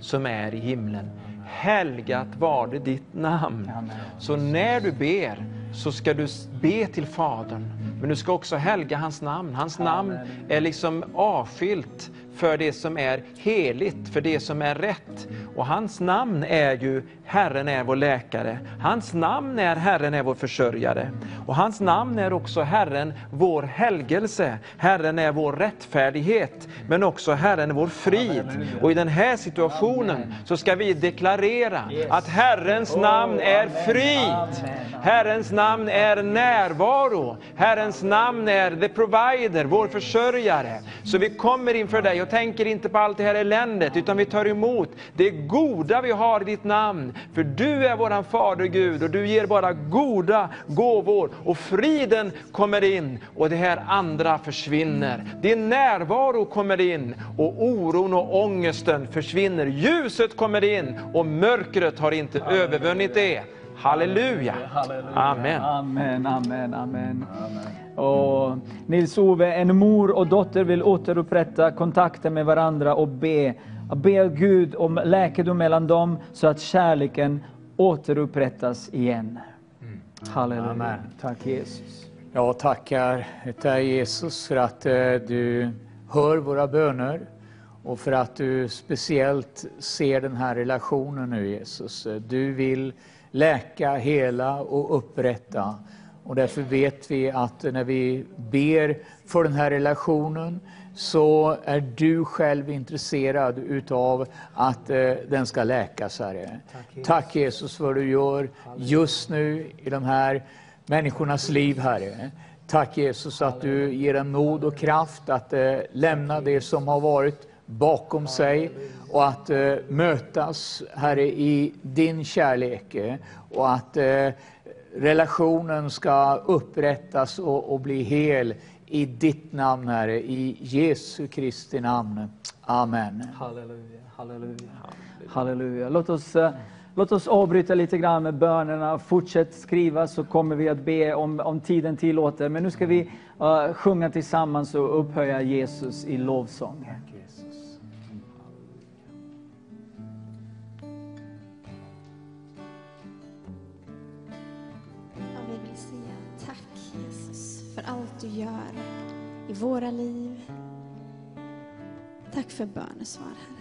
som är i himlen. Helgat var det ditt namn. Så när du ber så ska du be till Fadern. Men du ska också helga hans namn. Hans namn är liksom avskilt för det som är heligt, för det som är rätt. Och hans namn är ju Herren är vår läkare. Hans namn är Herren är vår försörjare. Och hans namn är också Herren vår helgelse. Herren är vår rättfärdighet, men också Herren är vår frid. Och i den här situationen så ska vi deklarera att Herrens namn är frid. Herrens namn är närvaro. Herrens namn är the provider, vår försörjare. Så vi kommer inför dig och tänker inte på allt det här eländet, utan vi tar emot det goda vi har i ditt namn. För du är våran Fader Gud och du ger bara goda gåvor. Och friden kommer in och det här andra försvinner. Din närvaro kommer in och oron och ångesten försvinner. Ljuset kommer in och mörkret har inte övervunnit det. Halleluja. Amen. Amen, amen, amen. Och Nils-Ove, en mor och dotter vill återupprätta kontakten med varandra och be. Be Gud om läkedom mellan dem så att kärleken återupprättas igen. Halleluja. Amen. Tack Jesus. Jag tackar dig Jesus för att eh, du hör våra böner och för att du speciellt ser den här relationen nu Jesus. Du vill läka, hela och upprätta. Och därför vet vi att när vi ber för den här relationen så är du själv intresserad utav att eh, den ska läkas, Herre. Tack Jesus. För vad du gör just nu i de här människornas liv, Herre. Tack Jesus att du ger en mod och kraft att eh, lämna det som har varit bakom sig och att eh, mötas, Herre, i din kärlek och att relationen ska upprättas och, och bli hel i ditt namn, Herre, i Jesu Kristi namn. Amen. Halleluja, halleluja. Halleluja. Låt oss, eh, låt oss avbryta lite grann med bönerna. Fortsätt skriva så kommer vi att be om, om tiden tillåter. Men nu ska vi uh, sjunga tillsammans och upphöja Jesus i lovsång. Du gör i våra liv. Tack för bönesvar, Herre.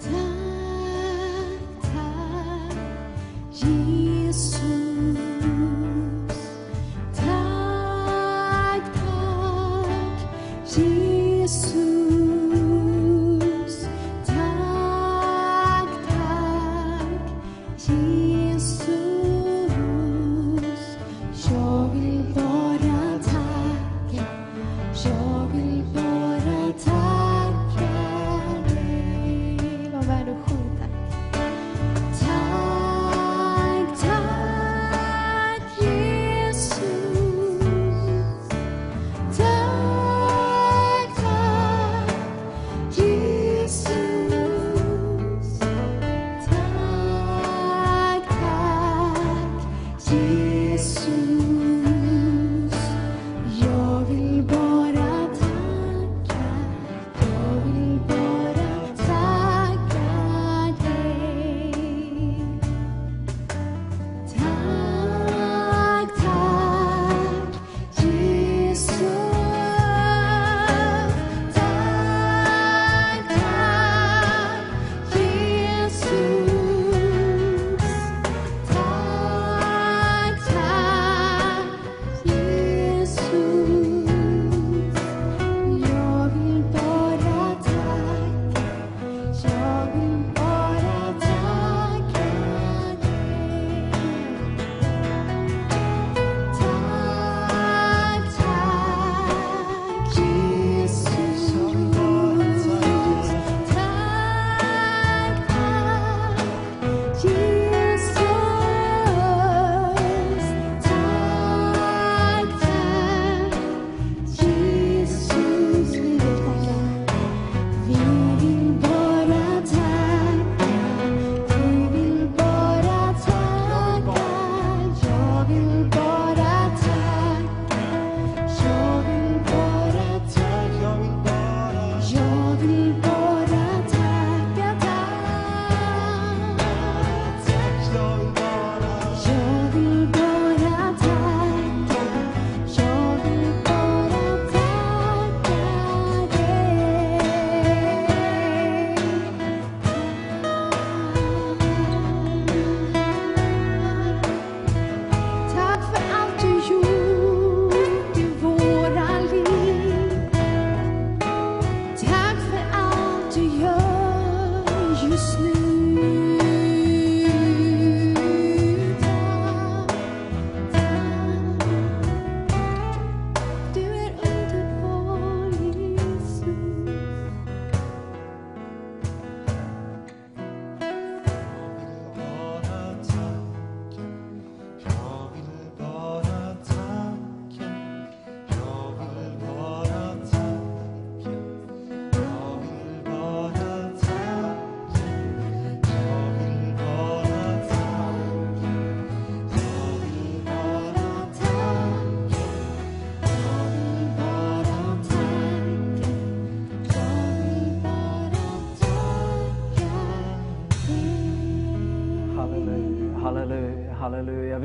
Tack, tack, Jesus. Tack, tack, Jesus.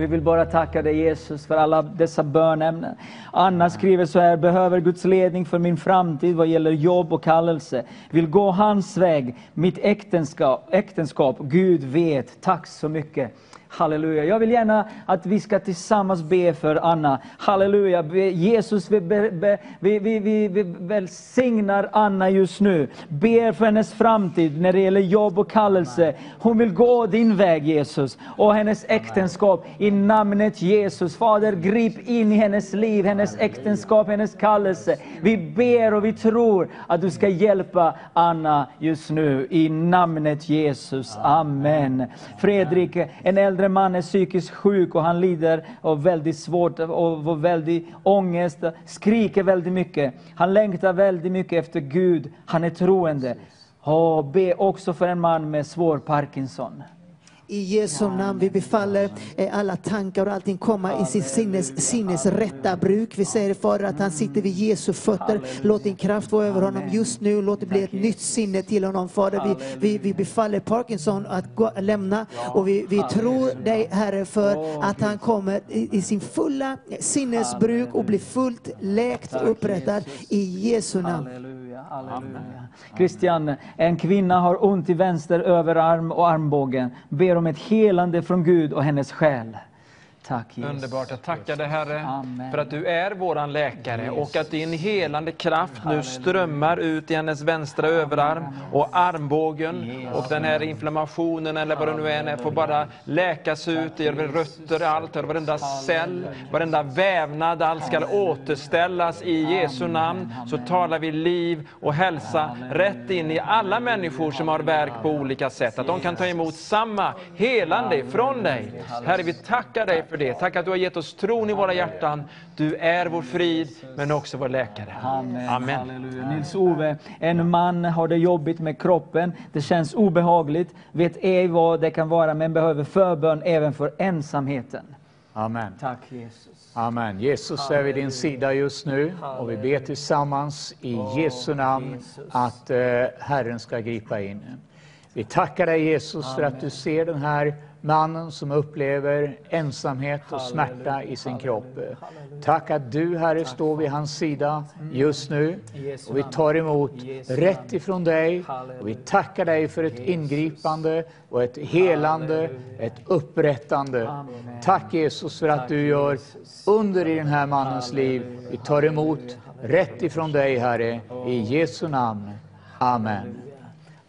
Vi vill bara tacka dig Jesus för alla dessa bönämnen. Anna skriver så här, behöver Guds ledning för min framtid vad gäller jobb och kallelse. Vill gå hans väg, mitt äktenskap, äktenskap. Gud vet. Tack så mycket. Halleluja. Jag vill gärna att vi ska tillsammans be för Anna. Halleluja. Jesus, vi, be, vi, vi, vi, vi välsignar Anna just nu. Ber för hennes framtid när det gäller jobb och kallelse. Hon vill gå din väg Jesus. Och hennes äktenskap i namnet Jesus. Fader, grip in i hennes liv, hennes äktenskap, hennes kallelse. Vi ber och vi tror att du ska hjälpa Anna just nu i namnet Jesus. Amen. Fredrik, en äldre man är psykiskt sjuk och han lider av väldigt svårt och av väldigt ångest, skriker väldigt mycket. Han längtar väldigt mycket efter Gud. Han är troende. Och be också för en man med svår Parkinson. I Jesu namn, vi befaller eh, alla tankar och allting komma i sin sinnes, sinnes rätta bruk. Vi säger Fader att han sitter vid Jesu fötter. Låt din kraft vara över honom just nu. Låt det bli ett nytt sinne till honom Fader. Vi, vi, vi befaller Parkinson att gå, lämna och vi, vi tror dig Herre för att han kommer i, i sin fulla sinnesbruk och blir fullt läkt och upprättad i Jesu namn. Halleluja. Christian, en kvinna har ont i vänster överarm och armbågen. Ber om ett helande från Gud och hennes själ. Tack Jesus. Underbart. Jag tackar dig Herre Amen. för att du är våran läkare och att din helande kraft nu strömmar ut i hennes vänstra överarm och armbågen. Och den här inflammationen eller vad det nu är får bara läkas ut. I rötter, allt, varenda cell, varenda vävnad, allt ska återställas i Jesu namn. Så talar vi liv och hälsa rätt in i alla människor som har verk på olika sätt. Att de kan ta emot samma helande från dig. Herre, vi tackar dig för det. Tack att du har gett oss tron i våra hjärtan. Du är vår frid, men också vår läkare. Amen. Amen. Halleluja. Nils-Ove, en man har det jobbigt med kroppen. Det känns obehagligt. Vet ej vad det kan vara, men behöver förbön även för ensamheten. Amen. Tack Jesus. Amen. Jesus är vid din sida just nu och vi ber tillsammans i Jesu namn att eh, Herren ska gripa in. Vi tackar dig Jesus för att du ser den här mannen som upplever ensamhet och smärta i sin kropp. Tack att du Herre står vid hans sida just nu. Och vi tar emot rätt ifrån dig. Och vi tackar dig för ett ingripande och ett helande, ett upprättande. Tack Jesus för att du gör under i den här mannens liv. Vi tar emot rätt ifrån dig Herre, i Jesu namn. Amen.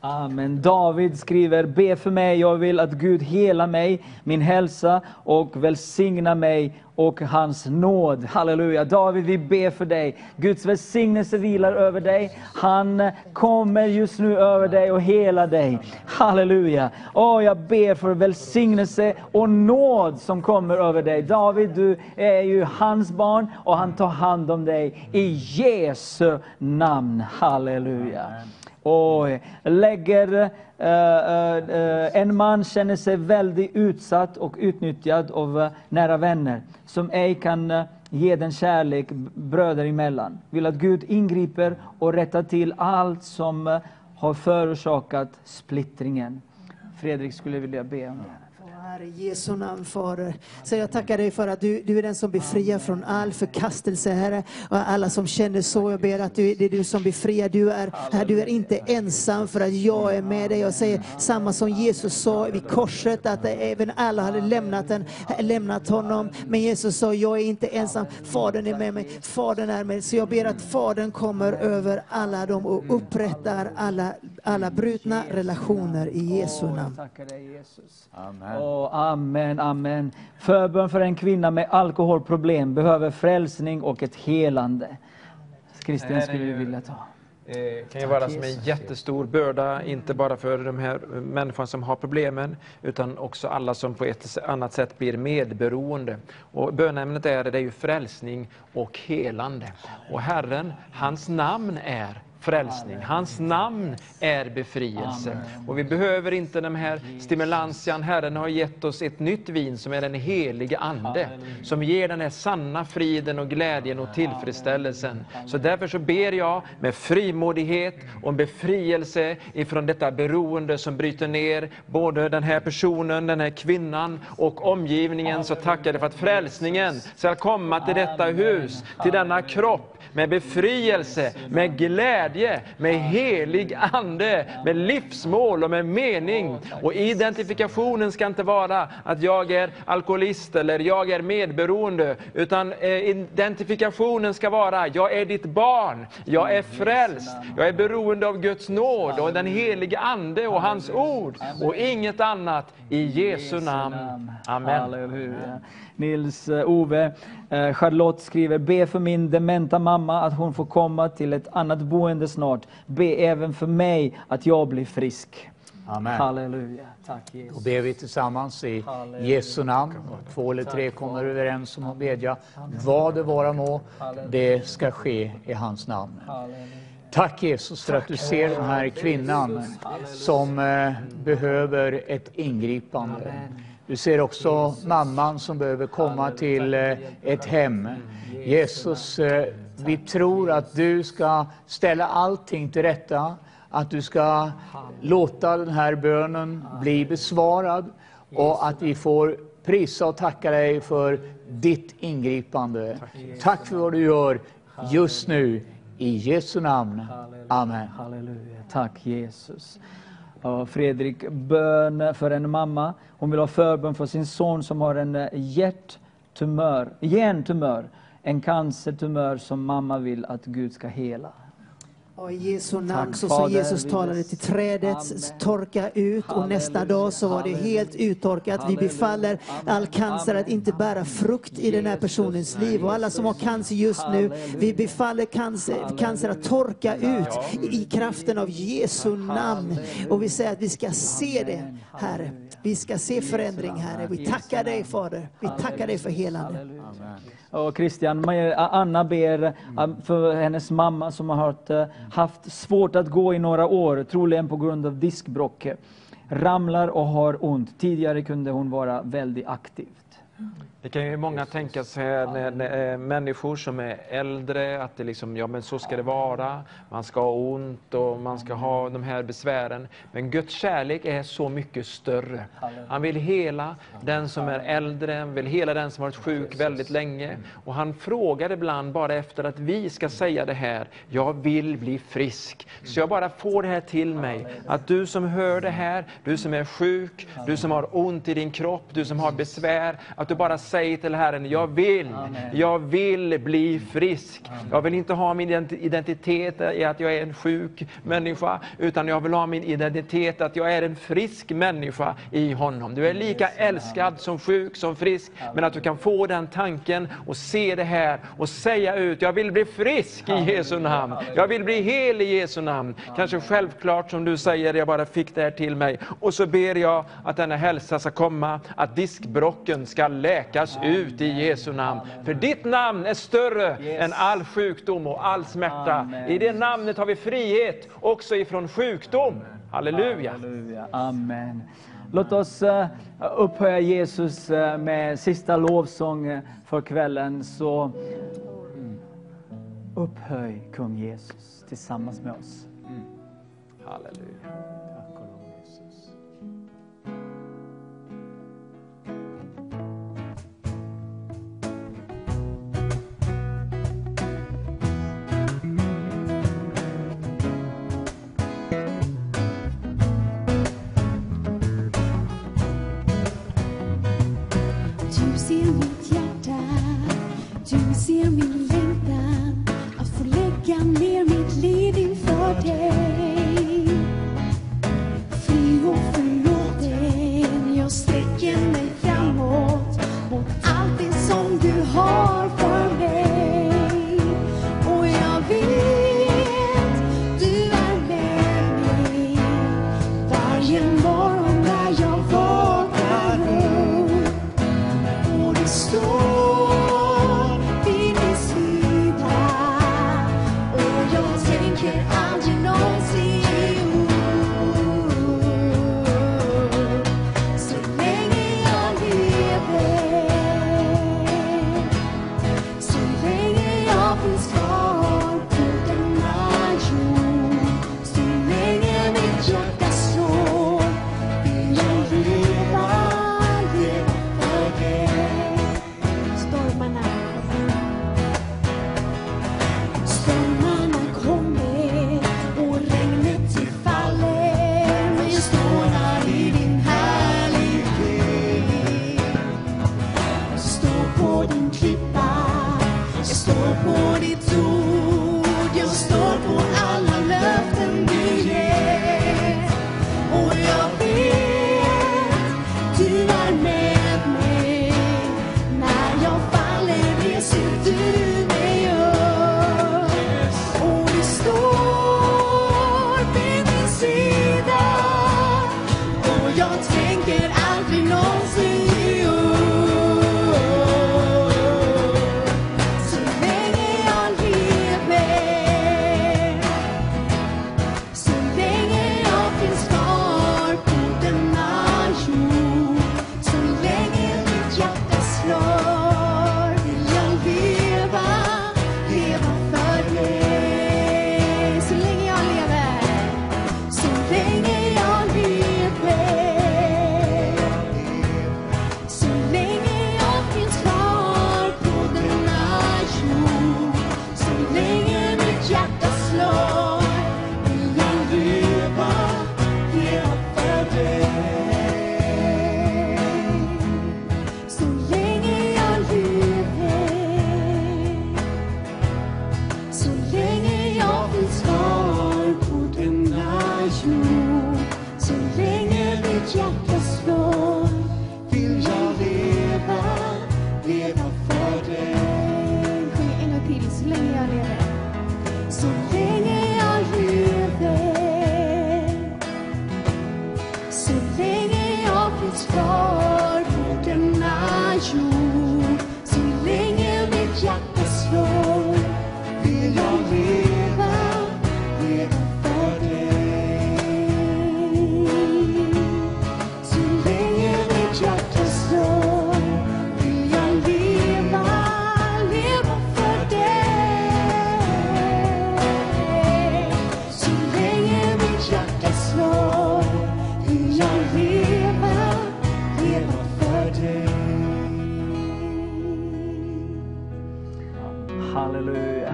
Amen. David skriver, be för mig, jag vill att Gud hela mig, min hälsa och välsigna mig och hans nåd. Halleluja. David, vi ber för dig. Guds välsignelse vilar över dig. Han kommer just nu över dig och hela dig. Halleluja. Åh, jag ber för välsignelse och nåd som kommer över dig. David, du är ju hans barn och han tar hand om dig i Jesu namn. Halleluja. Och lägger, eh, eh, eh, en man känner sig väldigt utsatt och utnyttjad av eh, nära vänner som ej kan eh, ge den kärlek bröder emellan. Vill att Gud ingriper och rättar till allt som har förorsakat splittringen. Fredrik skulle vilja be om det. Herre, i Jesu namn Fader. Så jag tackar dig för att du, du är den som befriar från all förkastelse Herre. Och alla som känner så, jag ber att du, det är du som befriar. Du är, herre, du är inte ensam för att jag är med dig. Jag säger samma som Jesus sa vid korset, att även alla hade lämnat, en, lämnat honom. Men Jesus sa, jag är inte ensam, Fadern är med mig, Fadern är med mig. Så jag ber att Fadern kommer över alla dem och upprättar alla, alla brutna relationer i Jesu namn. Tackar dig Jesus. Amen. Åh, amen, amen. Förbön för en kvinna med alkoholproblem behöver frälsning och ett helande. Är skulle vi vilja ta. Det kan ju vara som en jättestor börda, inte bara för de här människorna som har problemen, utan också alla som på ett annat sätt blir medberoende. Och bönämnet är, det är ju frälsning och helande. Och Herren, hans namn är frälsning. Hans namn är befrielse. Och vi behöver inte den här stimulansian. Herren har gett oss ett nytt vin som är den helige Ande. Som ger den här sanna friden och glädjen och tillfredsställelsen. Så därför så ber jag med frimodighet om befrielse ifrån detta beroende som bryter ner både den här personen, den här kvinnan och omgivningen. Så tackar jag dig för att frälsningen ska komma till detta hus, till denna kropp med befrielse, med glädje, med helig ande, med livsmål och med mening. Och identifikationen ska inte vara att jag är alkoholist eller jag är medberoende, utan eh, identifikationen ska vara, jag är ditt barn, jag är frälst, jag är beroende av Guds nåd och den helige ande och hans ord och inget annat. I Jesu namn. Amen. Halleluja. Nils eh, Ove, eh, Charlotte skriver, be för min dementa mamma att hon får komma till ett annat boende snart. Be även för mig att jag blir frisk. Amen. Halleluja. Tack Då Jesus. ber vi tillsammans i Halleluja. Jesu namn. Två eller tre kommer överens om att bedja. Vad det vara må, det ska ske i hans namn. Tack Jesus för att du ser den här kvinnan som eh, behöver ett ingripande. Du ser också mamman som behöver komma till eh, ett hem. Jesus, eh, vi tror att du ska ställa allting till rätta, att du ska låta den här bönen bli besvarad och att vi får prisa och tacka dig för ditt ingripande. Tack för vad du gör just nu. I Jesu namn. Amen. Halleluja. Tack Jesus. Fredrik, bön för en mamma. Hon vill ha förbön för sin son som har en eh, hjärttumör, hjärntumör. En cancertumör som mamma vill att Gud ska hela. Och I Jesu namn, så som Jesus talade till trädet, torka ut och nästa dag så var det helt uttorkat. Vi befaller all cancer att inte bära frukt i den här personens liv. Och alla som har cancer just nu, vi befaller cancer, cancer att torka ut i kraften av Jesu namn. Och vi säger att vi ska se det, Herre. Vi ska se förändring, Herre. Vi tackar dig, Fader. Vi tackar dig för helande. Och Christian, Anna ber eh, för hennes mamma som har eh, haft svårt att gå i några år, troligen på grund av diskbråck. Ramlar och har ont. Tidigare kunde hon vara väldigt aktiv. Det kan ju många tänka sig när, när, eh, människor som är äldre, att det liksom, ja men så ska det vara. Man ska ha ont och man ska ha de här besvären. Men Guds kärlek är så mycket större. Han vill hela den som är äldre, han vill hela den som har varit sjuk väldigt länge. Och han frågar ibland bara efter att vi ska säga det här, jag vill bli frisk. Så jag bara får det här till mig, att du som hör det här, du som är sjuk, du som har ont i din kropp, du som har besvär, att du bara säger till Herren, jag vill, jag vill bli frisk. Jag vill inte ha min ident- identitet i att jag är en sjuk människa, utan jag vill ha min identitet att jag är en frisk människa i honom. Du är lika älskad som sjuk som frisk, men att du kan få den tanken och se det här och säga ut, jag vill bli frisk i Jesu namn. Jag vill bli hel i Jesu namn. Kanske självklart som du säger, jag bara fick det här till mig. Och så ber jag att denna hälsa ska komma, att diskbrocken ska läkas ut i Jesu namn. För ditt namn är större än all sjukdom och all smärta. I det namnet har vi frihet också ifrån sjukdom. Halleluja. Halleluja. Amen. Låt oss eh, upphöja Jesus eh, med sista lovsång eh, för kvällen. Så mm, upphöj kung Jesus tillsammans med oss. Halleluja.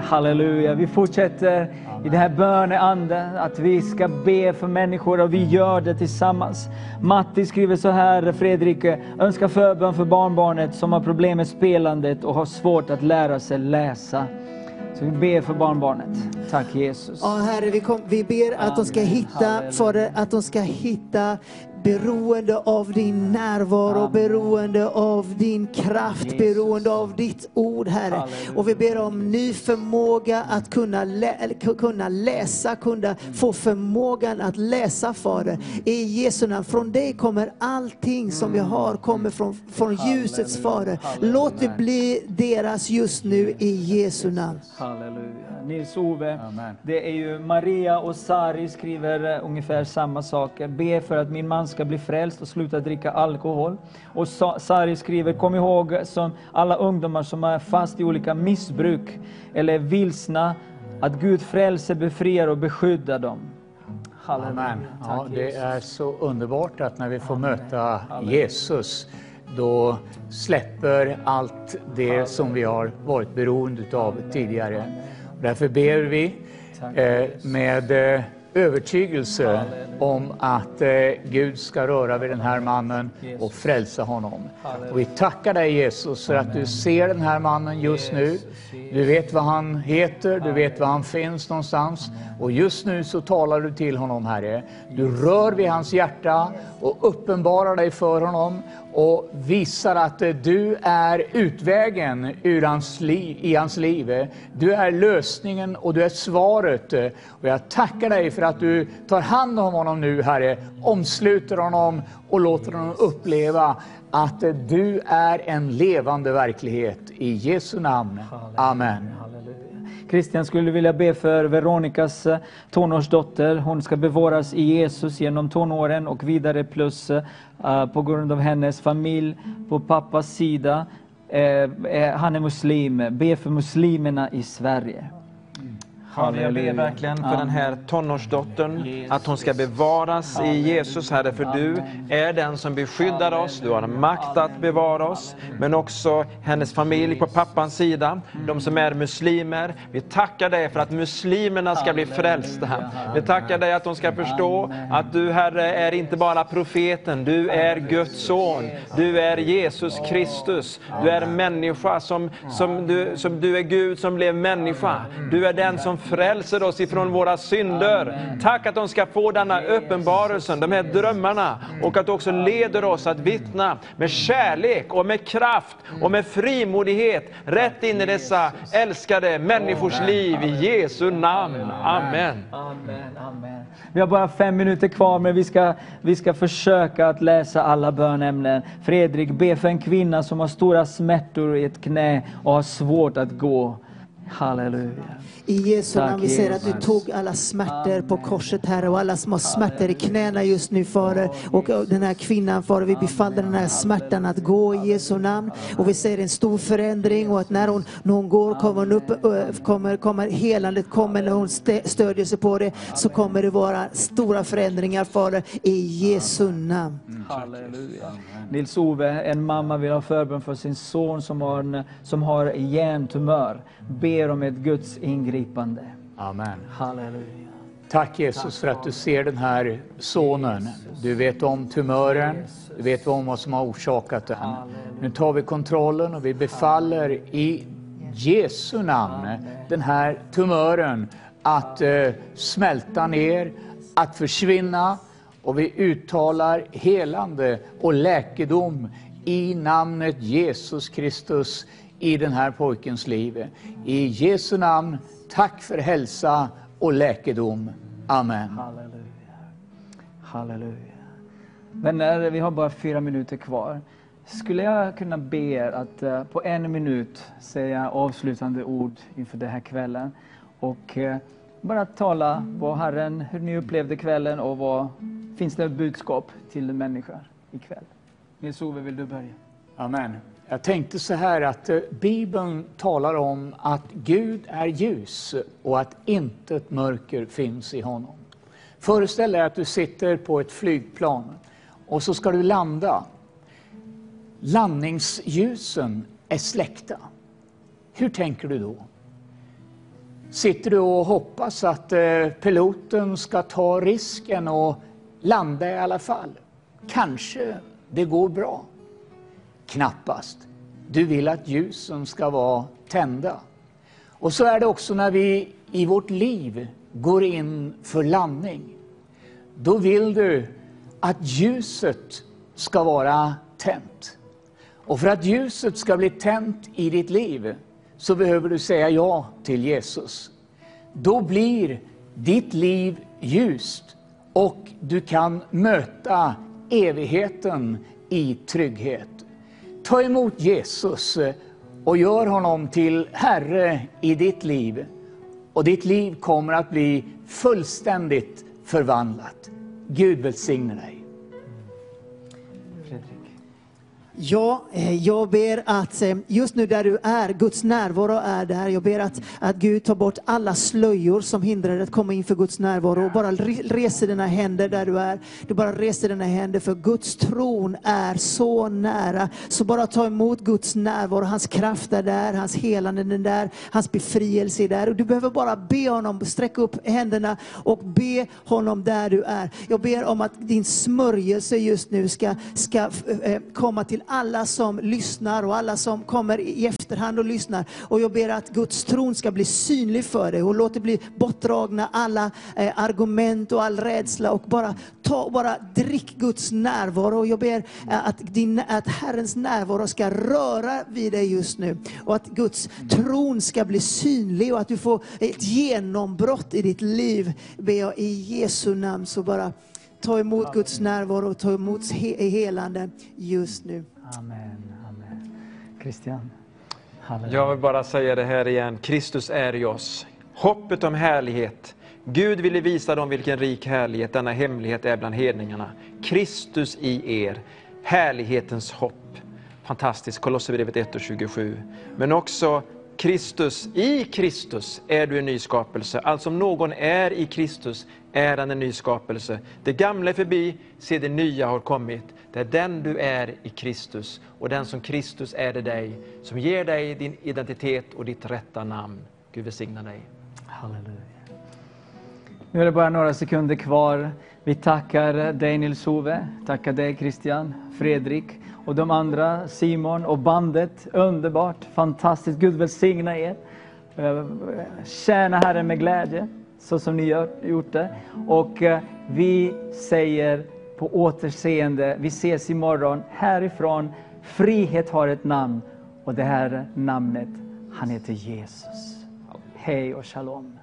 Halleluja. Vi fortsätter i den här böneanden att vi ska be för människor och vi gör det tillsammans. Matti skriver så här, Fredrik, önskar förbön för barnbarnet som har problem med spelandet och har svårt att lära sig läsa. Så vi ber för barnbarnet. Tack Jesus. Ja, Herre, vi, kom, vi ber att de ska hitta, Fader, att de ska hitta beroende av din närvaro, beroende av din kraft, beroende av ditt ord, Herre. Och vi ber om ny förmåga att kunna, lä, kunna läsa, kunna få förmågan att läsa, Fader. I Jesu namn. Från dig kommer allting som vi har, kommer från, från ljusets Fader. Låt det bli deras just nu i Jesu namn. Halleluja. Nils-Ove, det är ju Maria och Sari skriver eh, ungefär samma saker. Be för att min man ska bli frälst och sluta dricka alkohol. Och Sa- Sari skriver, kom ihåg som alla ungdomar som är fast i olika missbruk eller är vilsna, att Gud frälser, befriar och beskyddar dem. Halleluja. Amen. Ja, det är så underbart att när vi får möta Jesus, då släpper allt det som vi har varit beroende av tidigare. Därför ber vi eh, med eh, övertygelse om att eh, Gud ska röra vid den här mannen och frälsa honom. Och vi tackar dig Jesus för att du ser den här mannen just nu. Du vet vad han heter, du vet var han finns någonstans. Och just nu så talar du till honom Herre. Du rör vid hans hjärta och uppenbarar dig för honom och visar att du är utvägen ur hans liv, i hans liv. Du är lösningen och du är svaret. Och jag tackar dig för att du tar hand om honom nu Herre, omsluter honom och låter honom uppleva att du är en levande verklighet. I Jesu namn. Amen. Christian skulle vilja be för Veronikas eh, tonårsdotter. Hon ska bevaras i Jesus genom tonåren och vidare plus eh, eh, på grund av hennes familj på pappas sida. Han är muslim. Be för muslimerna i Sverige. Fader, jag ber verkligen för den här tonårsdottern, att hon ska bevaras i Jesus, Herre, för du är den som beskyddar oss, du har makt att bevara oss, men också hennes familj på pappans sida, de som är muslimer. Vi tackar dig för att muslimerna ska bli frälsta. Vi tackar dig att de ska förstå att du, Herre, är inte bara profeten, du är Guds son, du är Jesus Kristus, du är människa som, som, du, som du är Gud som blev människa. Du är den som frälser oss ifrån våra synder. Tack att de ska få denna uppenbarelsen, de här drömmarna och att du också leder oss att vittna med kärlek och med kraft och med frimodighet rätt in i dessa älskade människors liv i Jesu namn. Amen. Amen, amen. Vi har bara fem minuter kvar, men vi ska, vi ska försöka att läsa alla bönämnen. Fredrik, be för en kvinna som har stora smärtor i ett knä och har svårt att gå. Halleluja. I Jesu namn, vi säger att du tog alla smärtor på korset, Herre, och alla som har smärtor i knäna just nu, Fader. Och den här kvinnan, Fader, vi befaller den här smärtan att gå i Jesu namn. Och vi säger en stor förändring och att när hon, när hon går kommer, hon upp, kommer, kommer helandet kommer när hon stödjer sig på det, så kommer det vara stora förändringar, Fader, i Jesu namn. Halleluja. Nils-Ove, en mamma vill ha förbön för sin son som har, en, som har hjärntumör. Ber om ett Guds ingripande. Amen. Halleluja. Tack Jesus för att du ser den här sonen. Du vet om tumören, du vet om vad som har orsakat den. Nu tar vi kontrollen och vi befaller i Jesu namn den här tumören att eh, smälta ner, att försvinna och vi uttalar helande och läkedom i namnet Jesus Kristus i den här pojkens liv. I Jesu namn, tack för hälsa och läkedom. Amen. Halleluja. Halleluja. Vänner, vi har bara fyra minuter kvar. Skulle jag kunna be er att eh, på en minut säga avslutande ord inför den här kvällen och eh, bara tala vad Herren, hur ni upplevde kvällen och vad finns det budskap till människor ikväll? Nils-Ove, vill du börja? Amen. Jag tänkte så här att eh, Bibeln talar om att Gud är ljus och att intet mörker finns i honom. Föreställ dig att du sitter på ett flygplan och så ska du landa. Landningsljusen är släckta. Hur tänker du då? Sitter du och hoppas att eh, piloten ska ta risken och landa i alla fall? Kanske det går bra. Knappast. Du vill att ljusen ska vara tända. Och så är det också när vi i vårt liv går in för landning. Då vill du att ljuset ska vara tänt. Och för att ljuset ska bli tänt i ditt liv så behöver du säga ja till Jesus. Då blir ditt liv ljust och du kan möta evigheten i trygghet. Ta emot Jesus eh, och gör honom till Herre i ditt liv. Och ditt liv kommer att bli fullständigt förvandlat. Gud välsigne dig. Ja, eh, jag ber att eh, just nu där du är, Guds närvaro är där. Jag ber att, att Gud tar bort alla slöjor som hindrar dig att komma inför Guds närvaro. Och bara reser dina händer där du är. Du bara reser dina händer för Guds tron är så nära. Så bara ta emot Guds närvaro. Hans kraft är där, hans helande är där, hans befrielse är där. Och du behöver bara be honom, sträcka upp händerna och be honom där du är. Jag ber om att din smörjelse just nu ska, ska eh, komma till alla som lyssnar och alla som kommer i efterhand och lyssnar. Och jag ber att Guds tron ska bli synlig för dig och låt det bli bortdragna alla eh, argument och all rädsla och bara ta bara drick Guds närvaro. Och jag ber eh, att, din, att Herrens närvaro ska röra vid dig just nu och att Guds tron ska bli synlig och att du får ett genombrott i ditt liv. Ber jag i Jesu namn så bara ta emot Guds närvaro och ta emot he- helande just nu. Amen. Amen. Christian. Halleluja. Jag vill bara säga det här igen. Kristus är i oss. Hoppet om härlighet. Gud ville visa dem vilken rik härlighet denna hemlighet är bland hedningarna. Kristus i er, härlighetens hopp. Fantastiskt, Kolosserbrevet 1 och 27. Men också Kristus, i Kristus är du en ny skapelse. Alltså om någon är i Kristus är han en ny skapelse. Det gamla är förbi, se det nya har kommit. Det är den du är i Kristus och den som Kristus är det dig, som ger dig din identitet och ditt rätta namn. Gud välsigna dig. Halleluja. Nu är det bara några sekunder kvar. Vi tackar dig Nils-Ove, tackar dig Christian, Fredrik och de andra, Simon och bandet. Underbart, fantastiskt. Gud välsigna er. Eh, tjäna Herren med glädje, så som ni gjort det. Och eh, vi säger på återseende, vi ses imorgon härifrån. Frihet har ett namn och det här namnet, han heter Jesus. Hej och shalom.